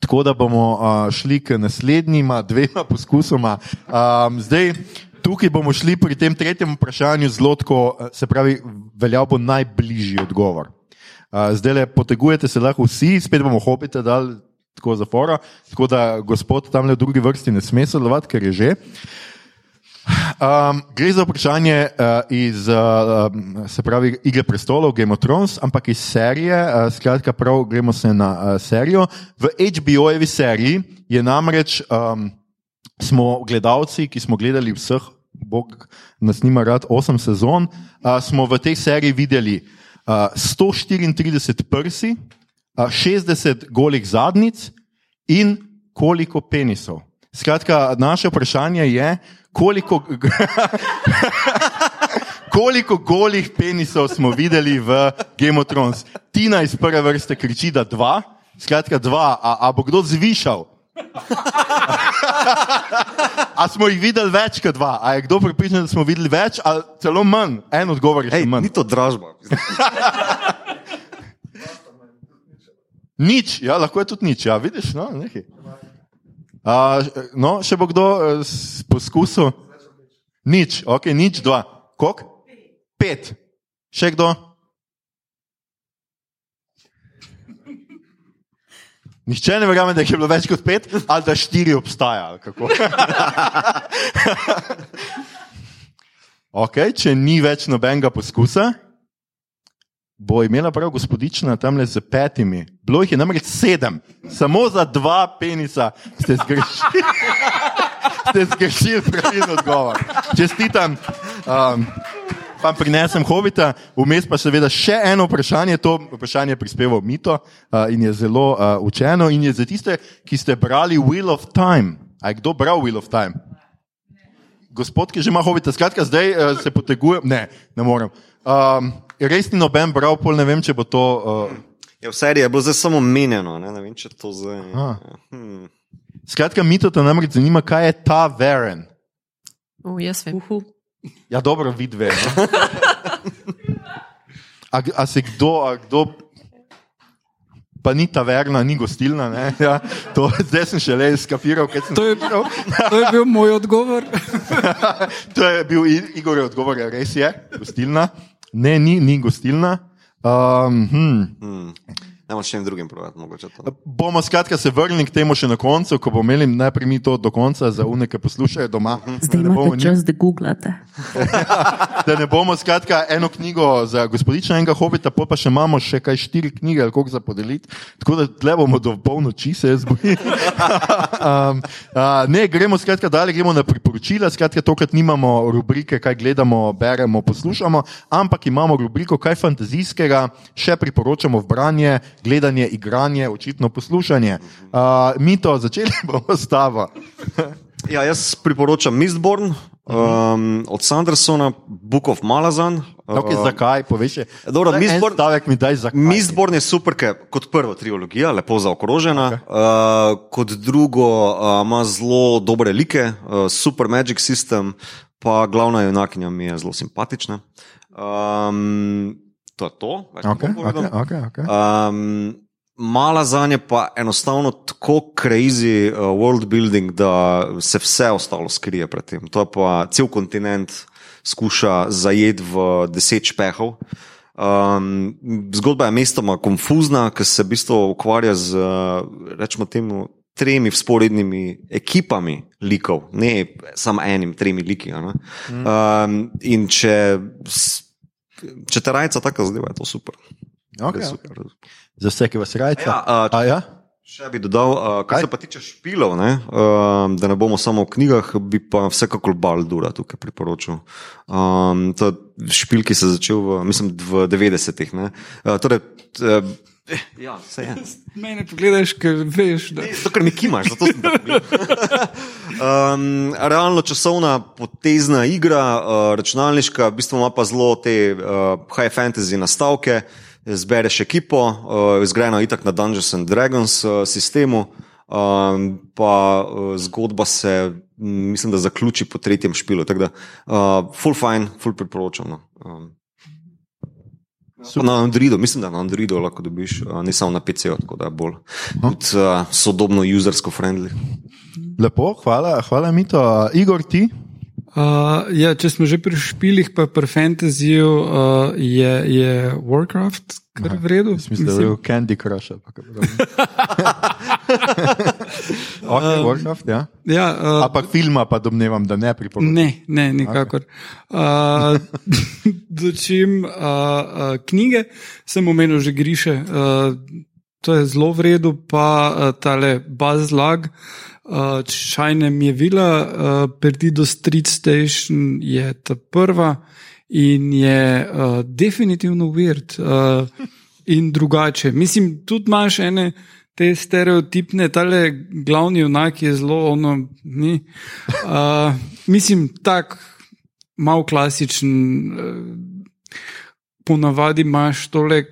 [SPEAKER 1] tako da bomo uh, šli k naslednjima dvema poskusoma. Um, zdaj, tukaj bomo šli pri tem tretjem vprašanju zelo tako, eh, se pravi, veljal bo najbližji odgovor. Uh, zdaj le potegujete se lahko vsi, spet bomo hobite dal tako zapora, tako da gospod tam le v drugi vrsti ne sme sodelovati, ker je že. Um, gre za vprašanje uh, iz uh, um, se pravi, Igre prestolov, Game of Thrones, ampak iz serije. Uh, skratka, prav gremo se na uh, serijo. V HBO-jevi seriji je namreč, um, smo gledalci, ki smo gledali vseh, Bog nas nima rad, osem sezon, uh, smo v tej seriji videli uh, 134 prsi, uh, 60 golih zadnjic in koliko penisov. Skratka, naše vprašanje je, koliko, koliko golih penisov smo videli v Game of Thrones. Tina iz prve vrste kriči, da dva, skratka dva, a, a bo kdo zvišal? A smo jih videli več kot dva? A je kdo pripričan, da smo videli več ali celo manj? En odgovor je še
[SPEAKER 2] Ej,
[SPEAKER 1] manj.
[SPEAKER 2] ni to dražba.
[SPEAKER 1] Nič, ja, lahko je tudi nič, ja, vidiš, no, nekaj. A, no, še bo kdo eh, poskusil? Nič, ok, nič, dva. Kok? Pet. Še kdo? Nihče ne verjame, da je bilo več kot pet, ali da štiri obstaja. okay, če ni več nobenega poskusa, bo imela prav gospodična tam le z petimi. Bilo jih je namreč sedem, samo za dva penisa ste zgrešili. ste zgrešili pravilno odgovor. Čestitam. Um, Pa prinesem hobita, vmes pa seveda še eno vprašanje. To vprašanje je prispeval Mito uh, in je zelo uh, učeno. In je za tiste, ki ste brali Wheel of Time. A je kdo bral Wheel of Time? Gospod, ki že ima hobita, skratka, zdaj uh, se poteguje. Ne, ne morem. Um, res ni noben bral, pol ne vem, če bo to. Uh,
[SPEAKER 2] Ja, v seriji je bilo zdaj samo menjeno, ne, ne vem, če to zdaj.
[SPEAKER 1] A.
[SPEAKER 2] Hmm.
[SPEAKER 1] skratka, Mito te namreč zanima, kaj je ta veren.
[SPEAKER 4] Uh, jaz vem.
[SPEAKER 5] uhu.
[SPEAKER 1] Ja, dobro, vidve. No? A, a se kdo, a kdo, pa ni taverna, ni gostilna, ne? Ja, to zdaj sem šele skapiral, kaj sem
[SPEAKER 3] To je,
[SPEAKER 1] skapiral.
[SPEAKER 3] to je bil moj odgovor.
[SPEAKER 1] To je bil Igorjev odgovor, ja, res je, gostilna. Ne, ni, ni gostilna. Um, hm.
[SPEAKER 2] Hmm. Nemo še en drugim provati, mogoče to.
[SPEAKER 1] Bomo skratka se vrnili k temu še na koncu, ko bomo imeli najprej mi to do konca za unike poslušajo doma.
[SPEAKER 5] Zdaj
[SPEAKER 1] bomo
[SPEAKER 5] imate
[SPEAKER 1] ni-
[SPEAKER 5] čas, da googlate.
[SPEAKER 1] da ne bomo skratka eno knjigo za gospodiča enega hobita, pa še imamo še kaj štiri knjige ali koliko za podeliti. Tako da tle bomo do polnoči se jaz bojim. um, uh, ne, gremo skratka dalje, gremo na priporočila. Skratka, tokrat nimamo rubrike, kaj gledamo, beremo, poslušamo, ampak imamo rubriko, kaj fantazijskega še priporočamo v branje, gledanje, igranje, očitno poslušanje. Uh, Mito, začeli bomo s tabo.
[SPEAKER 2] Ja, jaz priporočam Mistborn um, od Sandersona, Book of Malazan.
[SPEAKER 1] Okay,
[SPEAKER 2] Uh,
[SPEAKER 1] zakaj? Poveš.
[SPEAKER 2] Dobro, Mistborn-
[SPEAKER 1] stavek mi daj zakaj.
[SPEAKER 2] Mistborn je super, ker kot prvo trilogija, lepo zaokrožena, okay. uh, kot drugo uh, ima zelo dobre like, uh, super magic system, pa glavna junakinja mi je zelo simpatična. Um, to je to,
[SPEAKER 1] Okay, okay, okay, okay.
[SPEAKER 2] Um, mala za nje pa enostavno tako crazy uh, world building, da se vse ostalo skrije pred tem. To je pa cel kontinent skuša zajeti v deset špehov. Um, zgodba je mestoma konfuzna, ker se v bistvu ukvarja z, rečemo temu, tremi sporednimi ekipami likov, ne samo enim, tremi liki. ne. Um, in če, če te rajca tako zadeva, je to super.
[SPEAKER 1] Okay,
[SPEAKER 2] Je
[SPEAKER 1] okay.
[SPEAKER 2] super.
[SPEAKER 1] Za vse, ki vas rajca.
[SPEAKER 2] Ja, a,
[SPEAKER 1] A ja?
[SPEAKER 2] Še bi dodal, uh, kar
[SPEAKER 1] Kaj?
[SPEAKER 2] se pa tiče špilov, ne, uh, da ne bomo samo v knjigah, bi pa vsekakor Baldura tukaj priporočil. Um, to je špil, ki se je začel v, mislim, v 90-ih. ne. Uh, torej, uh, ja, vse je.
[SPEAKER 3] Mene pogledaš, ker veš, da
[SPEAKER 2] To, kar mi kimaš, zato sem tako um, Realno časovna potezna igra, uh, računalniška, v bistvu ima pa zelo te uh, high fantasy nastavke. Zbereš ekipo, uh, zgrajeno itak na Dungeons and Dragons uh, sistemu, um, pa uh, zgodba se, mislim, da zaključi po tretjem špilu. Tako da, uh, full fine, full priporočam. no. Um, Pa Na Androidu, mislim, da na Androidu lahko dobiš, ne samo na PC-ju, tako da je bolj tudi, uh, sodobno usersko friendly.
[SPEAKER 1] Lepo, hvala, hvala Mito. Igor, ti?
[SPEAKER 3] Uh, ja, če smo že pri špilih, pa pri fantasyju, uh, je, je Warcraft kar v redu.
[SPEAKER 1] Mislim, da je bil Candy Crush. ali pa kaj podobnega. okay, Warcraft, ja.
[SPEAKER 3] ja, uh,
[SPEAKER 1] Ampak filma pa domnevam, da ne priporočam.
[SPEAKER 3] Ne, ne, nikakor. Okay. Uh, Dočim uh, uh, knjige, sem omenil že griše, uh, to je zelo v redu, pa uh, tale Bazlag, uh, Čajne mi je vila, uh, Perdido Street Station je ta prva in je uh, definitivno weird uh, in drugače. Mislim, tudi imaš ene. Te stereotipne, tale glavni junak je zelo ono. Ni, uh, mislim, tak mal klasičen. Uh, ponavadi imaš tole,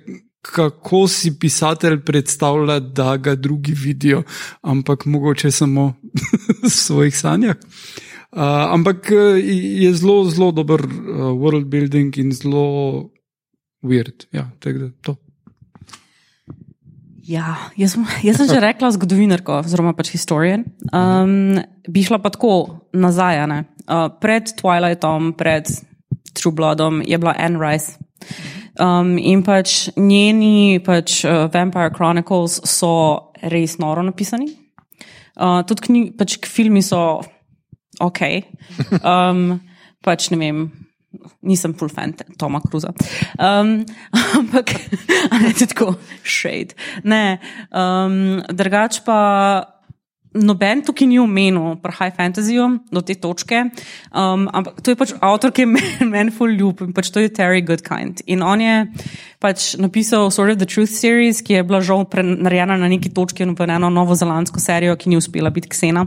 [SPEAKER 3] kako si pisatelj predstavlja, da ga drugi vidijo, ampak mogoče samo v svojih sanjah. Uh, ampak uh, je zelo, zelo dober uh, world building in zelo weird. Ja, tako da to.
[SPEAKER 5] Ja, jaz, jaz sem že rekla zgodovinarko, oziroma pač historian. Um, bi šla pa tako nazaj. Uh, pred Twilightom, pred True Bloodom je bila Anne Rice. Um, in pač njeni pač, uh, Vampire Chronicles so res noro napisani. Uh, tudi knjig, pač filmi so ok. Um, pač ne vem, nisem full fan Toma Cruza. Um, ampak, a ne tudi tako, shade. Ne, um, drugač pa. Noben tukaj ni omenil pri High Fantasyju do te točke, um, ampak to je pač avtor, ki je meni men ful ljub in pač to je Terry Goodkind. In on je pač napisal Sort of the Truth series, ki je bila žal pre- narejena na neki točki in v eno novozelandsko serijo, ki ni uspela biti ksena.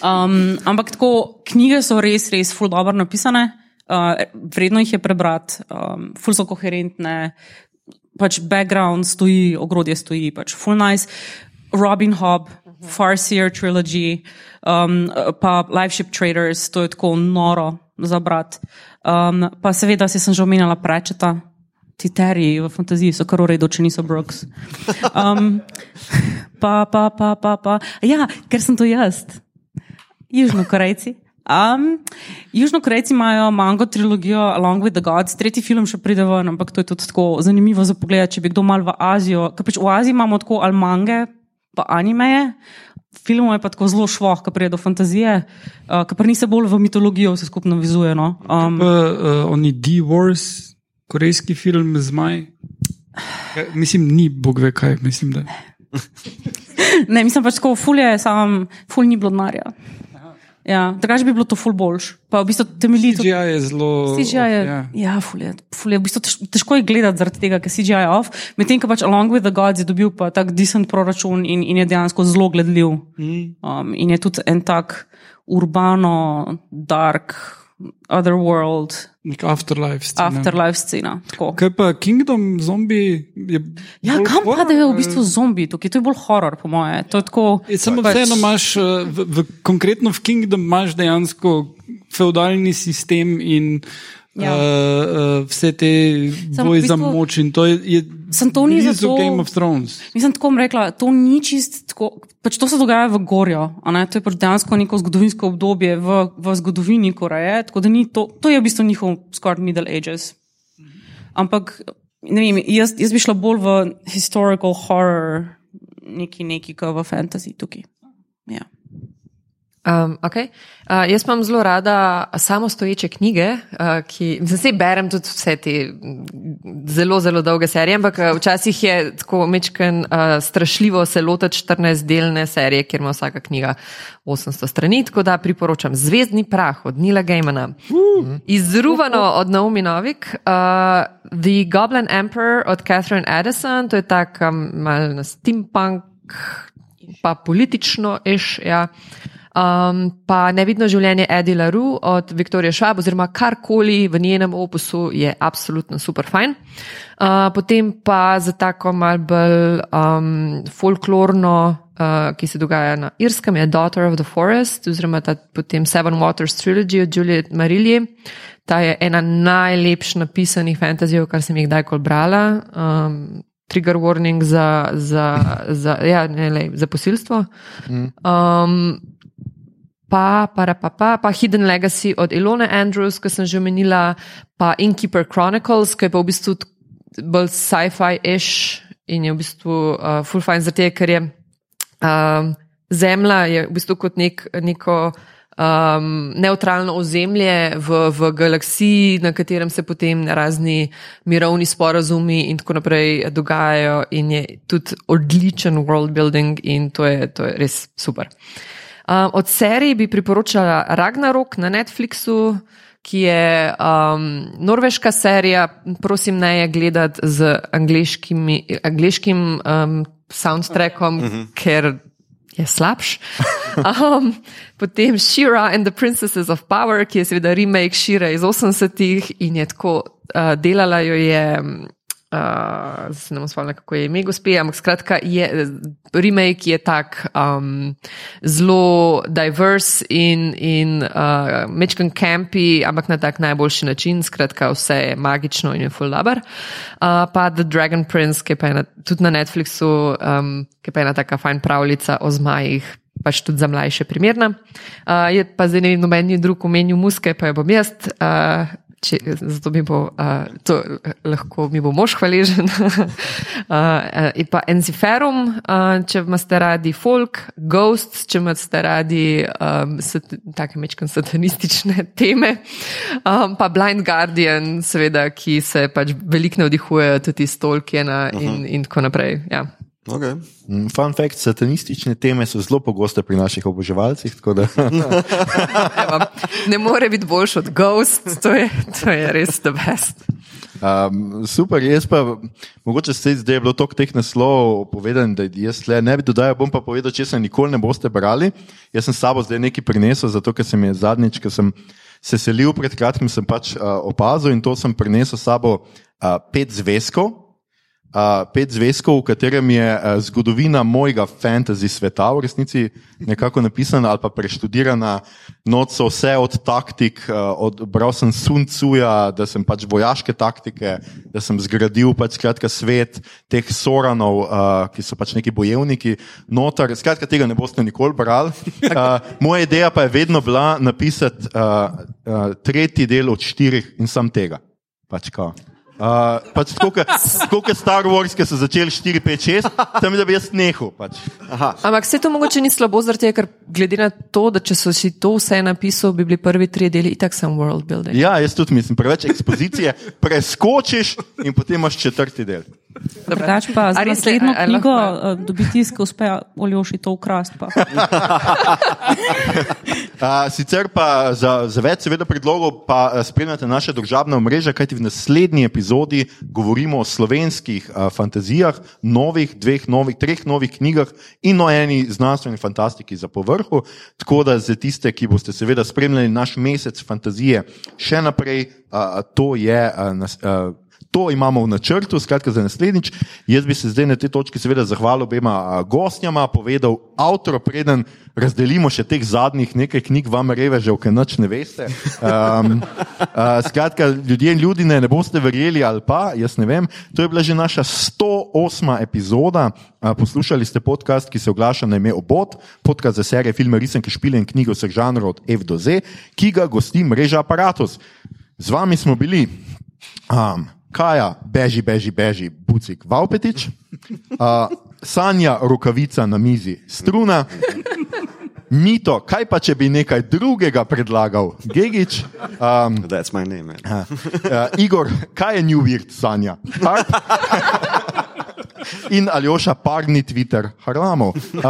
[SPEAKER 5] Um, ampak tako, knjige so res, res ful dobro napisane, uh, vredno jih je prebrati, um, ful so koherentne, pač background stoji, ogrodje stoji, pač full nice. Robin Hobb, Farseer trilogy, um, pa Live Ship Traders, to je tako noro za brat. Um, pa seveda si sem že omenjala prečeta. Ti terji v fantaziji so kar v redu, če niso Brooks. Um, pa, pa, pa, pa, pa. Ja, ker sem to jaz. Južnokorejci, Um, Južnokorejci imajo mango trilogijo Along with the Gods, tretji film še pride ven, ampak to je tudi tako zanimivo za pogled, če bi kdo mal v Azijo. Ker pač v Aziji imamo tako ali mange, pa animeje. Filmov je pa tako zelo švoh, ki pride do fantazije, uh, ki pa ni se bolj v mitologijo vse skupno vizuje. No? Um,
[SPEAKER 3] Pa, uh, oni D-Wars, korejski film Zmaj. Ja, Mislim, ni bog ve kaj, mislim, da.
[SPEAKER 5] ne, mislim pač tako, ful je sam, ful ni bilo denarja. Ja, drugače bi bilo to ful boljš. Pa v bistvu temelji tudi.
[SPEAKER 3] CGI je zelo.
[SPEAKER 5] CGI je,
[SPEAKER 3] Ja.
[SPEAKER 5] ja, ful je, ful je, v bistvu tež, težko je gledati zaradi tega, ker CGI je off. Medtem, ko pač Along with the Gods je dobil pa tak decent proračun in, in je dejansko zelo gledljiv. Um, in je tudi en tak urbano, dark, otherworld,
[SPEAKER 3] Nek afterlife. Scena.
[SPEAKER 5] afterlife scena. Tako.
[SPEAKER 3] Kaj pa Kingdom, zombi? Je
[SPEAKER 5] Ja, kam
[SPEAKER 3] horror
[SPEAKER 5] padejo v
[SPEAKER 3] ali-
[SPEAKER 5] bistvu zombi tukaj? To je bolj horor, po moje. To je tako.
[SPEAKER 3] Je, samo
[SPEAKER 5] pač-
[SPEAKER 3] vseeno imaš, eh, v, v, konkretno v Kingdom imaš dejansko feudalni sistem in
[SPEAKER 5] Ja.
[SPEAKER 3] uh, uh, vse te boje
[SPEAKER 5] v
[SPEAKER 3] za
[SPEAKER 5] bistvu-
[SPEAKER 3] moč. In to je, je
[SPEAKER 5] Samo to ni zato-
[SPEAKER 3] Game of Thrones.
[SPEAKER 5] Mislim, tako rekla, to ni čist tako. Pač to se dogaja v Gorju, to je pač dejansko neko zgodovinsko obdobje v, v zgodovini Koreje. Tako da ni to, to je v bistvu njihov skoraj Middle Ages. Ampak ne vem, jaz, jaz bi šla bolj v historical horror, neki neki, kot v fantasy tukaj. Ja.
[SPEAKER 4] Um, okay. uh, jaz imam zelo rada samostoječe knjige, uh, ki zdaj berem tudi vse te mm, zelo, zelo dolge serije, ampak uh, včasih je tako mečken uh, strašljivo se lotiti 14-delne serije, kjer ima vsaka knjiga 800 strani, tako da priporočam Zvezdni prah od Nila Gejmana. Uh. Izruvano od Naomi Novik, uh, The Goblin Emperor od Catherine Addison, to je tak um, mal na steampunk, pa politično iš. Ja. Um, pa nevidno življenje Eddie LaRue od Viktorije Švab, oziroma karkoli v njenem opusu je absolutno super fajn. Uh, potem pa za tako mal bolj um, folklorno, uh, ki se dogaja na Irskem, je Daughter of the Forest, oziroma ta potem Seven Waters Trilogy od Juliet Marilje. Ta je ena najlepših napisanih fantazijev, kar sem jih kdajkoli brala. Um, Trigger warning za, za, za, ja, ne, lej, za posilstvo. Um, pa, pa, pa, pa, pa Hidden Legacy od Ilone Andrews, ki sem že omenila, pa Innkeeper Chronicles, ki je pa v bistvu bolj sci-fi-ish in je v bistvu uh, full fine, zato ker je um, Zemlja je v bistvu kot nek, neko um, neutralno ozemlje v, v galaksiji, na katerem se potem razni mirovni sporazumi in tako naprej dogajajo, in je tudi odličen world building, in to je, to je res super. Um, od serij bi priporočala Ragnarok na Netflixu, ki je um, norveška serija, prosim, ne je gledati z angliškim um, soundtrackom, uh -huh. ker je slabš. Um, potem Shira and the Princesses of Power, ki je seveda remake Shira iz 80-ih in je tako uh, delala jo je. Uh, se ne bom spomnila, kako je ime gospe, ampak skratka, je, remake je tak um, zelo diverse in, in uh, mečken campi, ampak na tak najboljši način, skratka, vse je magično in je full labar. Uh, pa The Dragon Prince, ki je pa ena, tudi na Netflixu, um, ki je pa ena taka fajn pravljica o zmajih. Pač tudi za mlajše primerna. Uh, je pa zdaj ne vem, noben je drug omenil muske, pa jo bom jaz. Uh, Če, zato mi bo uh, to lahko mi bo mož hvaležen. uh, in pa Enziferum, uh, če imate radi folk, Ghosts, če imate radi um, sat, take mečkan satanistične teme, um, pa Blind Guardian, seveda, ki se pač veliko navdihujejo tudi iz Tolkiena in, in tako naprej. Ja.
[SPEAKER 2] Okay.
[SPEAKER 1] Mm, Fun fact: satanistične teme so zelo pogoste pri naših oboževalcih. tako Da,
[SPEAKER 4] Evo, ne more biti boljši od Ghost, to je, to je res the best.
[SPEAKER 1] um, super, jaz pa mogoče se zdaj je bilo toliko teh naslovov povedano, da jaz le ne bi dodajal, bom pa povedal, če se nikoli ne boste brali. Jaz sem s sabo zdaj nekaj prinesel, zato ker sem je zadnjič, ko sem se selil pred kratkim, sem pač uh, opazil in to sem prinesel s sabo uh, pet zvezkov. Uh, pet zvezkov, v katerem je uh, zgodovina mojega fantasy sveta, v resnici nekako napisana ali pa preštudirana. Not so vse od taktik, uh, od, bral sem Sun Tzuja, da sem pač vojaške taktike, da sem zgradil pač skratka svet teh soranov, uh, ki so pač neki bojevniki. Notar, skratka, tega ne boste nikoli brali. Uh, moja ideja pa je vedno bila napisati uh, uh, tretji del od štirih in sam tega. Pač kao. Uh, pač tako kot Star Wars, ki so začeli 4, 5, 6, tam da bi jaz nehal. Pač.
[SPEAKER 4] Ampak vse to mogoče ni slabo, zaradi tega, ker glede na to, da če so si to vse napisali, bi bili prvi tri deli itak sem world building.
[SPEAKER 1] Ja, jaz tudi mislim, preveč ekspozicije, preskočiš in potem imaš četrti del.
[SPEAKER 5] Drugač pa za
[SPEAKER 4] A
[SPEAKER 5] naslednjo
[SPEAKER 4] a- a
[SPEAKER 5] knjigo
[SPEAKER 4] lahko-
[SPEAKER 5] eh, dobi tisk, uspe Oljoši to ukrast. Pa.
[SPEAKER 1] Uh, sicer pa za, za več seveda predlogov pa uh, spremljate naše družabne omrežje, kajti v naslednji epizodi govorimo o slovenskih uh, fantazijah, novih, dveh novih, treh novih knjigah in o eni znanstveni fantastiki za povrhu. Tako da za tiste, ki boste seveda spremljali naš mesec fantazije še naprej, uh, to je. Uh, nas, uh, To imamo v načrtu, skratka za naslednjič. Jaz bi se zdaj na tej točki seveda zahvalil obema gostjama, povedal avtor, preden razdelimo še teh zadnjih nekaj knjig, vam revežev, ki nič ne veste. Um, a, skratka, ljudje in ljudine, ne boste verjeli ali pa, jaz ne vem. To je bila že naša 108. epizoda. A, poslušali ste podcast, ki se oglaša na ime Obot, podcast za serije filme, risanke, špile in knjige vseh žanrov od F do Z, ki ga gosti mreža Apparatus. Z vami smo bili. Um, Kaja, beži, beži, beži, Bucik, Valpetič, uh, Sanja, rokavica na mizi, struna, Mito, kaj pa če bi nekaj drugega predlagal, Gigič, um,
[SPEAKER 2] That's my name. Man.
[SPEAKER 1] uh, Igor, kaj je New Weird, Sanja, Harp in Aljoša, parni Twitter, Harlamov. Um,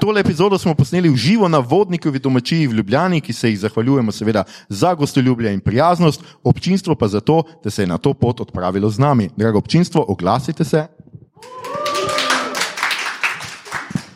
[SPEAKER 1] tole epizodo smo posneli v živo na vodnikovi domačiji v Ljubljani, ki se jih zahvaljujemo seveda za gostoljubje in prijaznost, občinstvo pa za to, da se je na to pot odpravilo z nami. Drago občinstvo, oglasite se.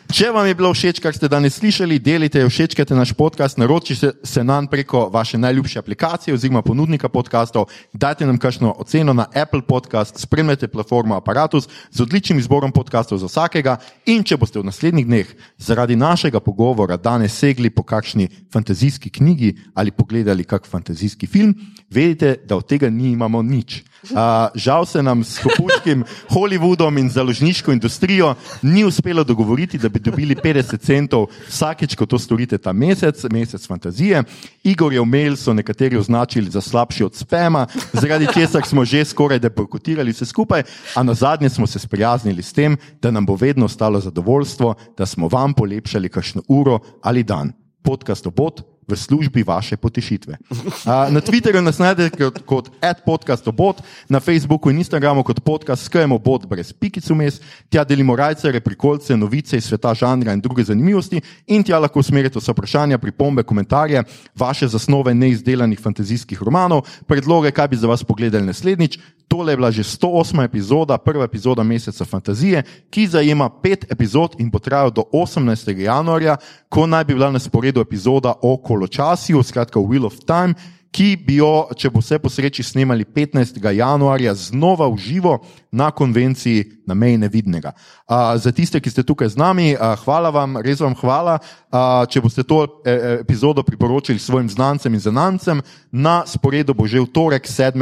[SPEAKER 1] Če vam je bilo všeč, kar ste danes slišali, delite, všečkajte naš podcast, naročite se nam preko vaše najljubše aplikacije oziroma ponudnika podkastov, dajte nam kakšno oceno na Apple Podcast, spremljajte platformo Apparatus z odličnim izborom podkastov za vsakega in če boste v naslednjih dneh zaradi našega pogovora danes segli po kakšni fantazijski knjigi ali pogledali kak fantazijski film, vedite, da od tega nimamo nič. Uh, žal se nam s kopuškim Hollywoodom in založniško industrijo ni uspelo dogovoriti, da bi dobili 50 centov vsakeč, ko to storite ta mesec, mesec fantazije. Igor je mail so nekateri označili za slabši od spema, zaradi česar smo že skoraj da bojkotirali vse skupaj, a na zadnje smo se sprijaznili s tem, da nam bo vedno ostalo zadovoljstvo, da smo vam polepšali kakšno uro ali dan. Podcast obot v službi vaše potešitve. A, na Twitterju nas najdete kot, kot podcastobot, na Facebooku in Instagramu kot podcast skajemo bot brez pikic vmes, tja delimo rajce, prikolce, novice iz sveta žanra in druge zanimivosti in tja lahko usmerite vse vprašanja, pripombe, komentarje, vaše zasnove neizdelanih fantazijskih romanov, predloge, kaj bi za vas pogledali naslednjič. Tole je bila že 108. epizoda, prva epizoda meseca fantazije, ki zajema pet epizod in bo trajala do 18. januarja, ko naj bi bila na sporedu epizoda o koločasju, skratka Wheel of Time, ki bi jo, če bo vse po sreči, snemali 15. januarja znova v živo na konvenciji na meji nevidnega. Uh, za tiste, ki ste tukaj z nami, uh, hvala vam, res vam hvala. Uh, če boste to e, e, epizodo priporočili svojim znancem in znancem, na sporedu bo že v torek 7.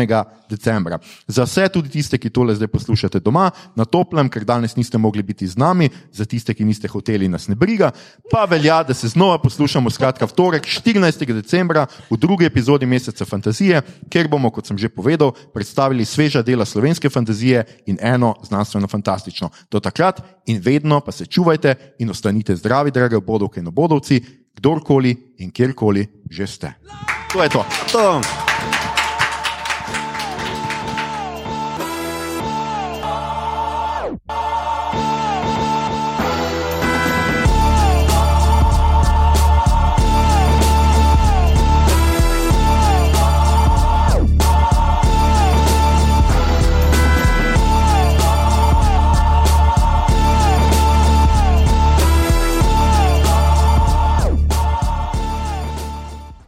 [SPEAKER 1] decembra. Za vse, tudi tiste, ki tole zdaj poslušate doma, na toplem, ker danes niste mogli biti z nami, za tiste, ki niste hoteli, nas ne briga, pa velja, da se znova poslušamo skratka v torek 14. decembra v drugi epizodi meseca fantazije, kjer bomo, kot sem že povedal, predstavili sveža dela slovenske fantazije in eno znanstveno fantastično. Do takrat in vedno pa se čuvajte in ostanite zdravi, drage obodovke in obodovci, kdorkoli in kjerkoli že ste. To je to.
[SPEAKER 2] To.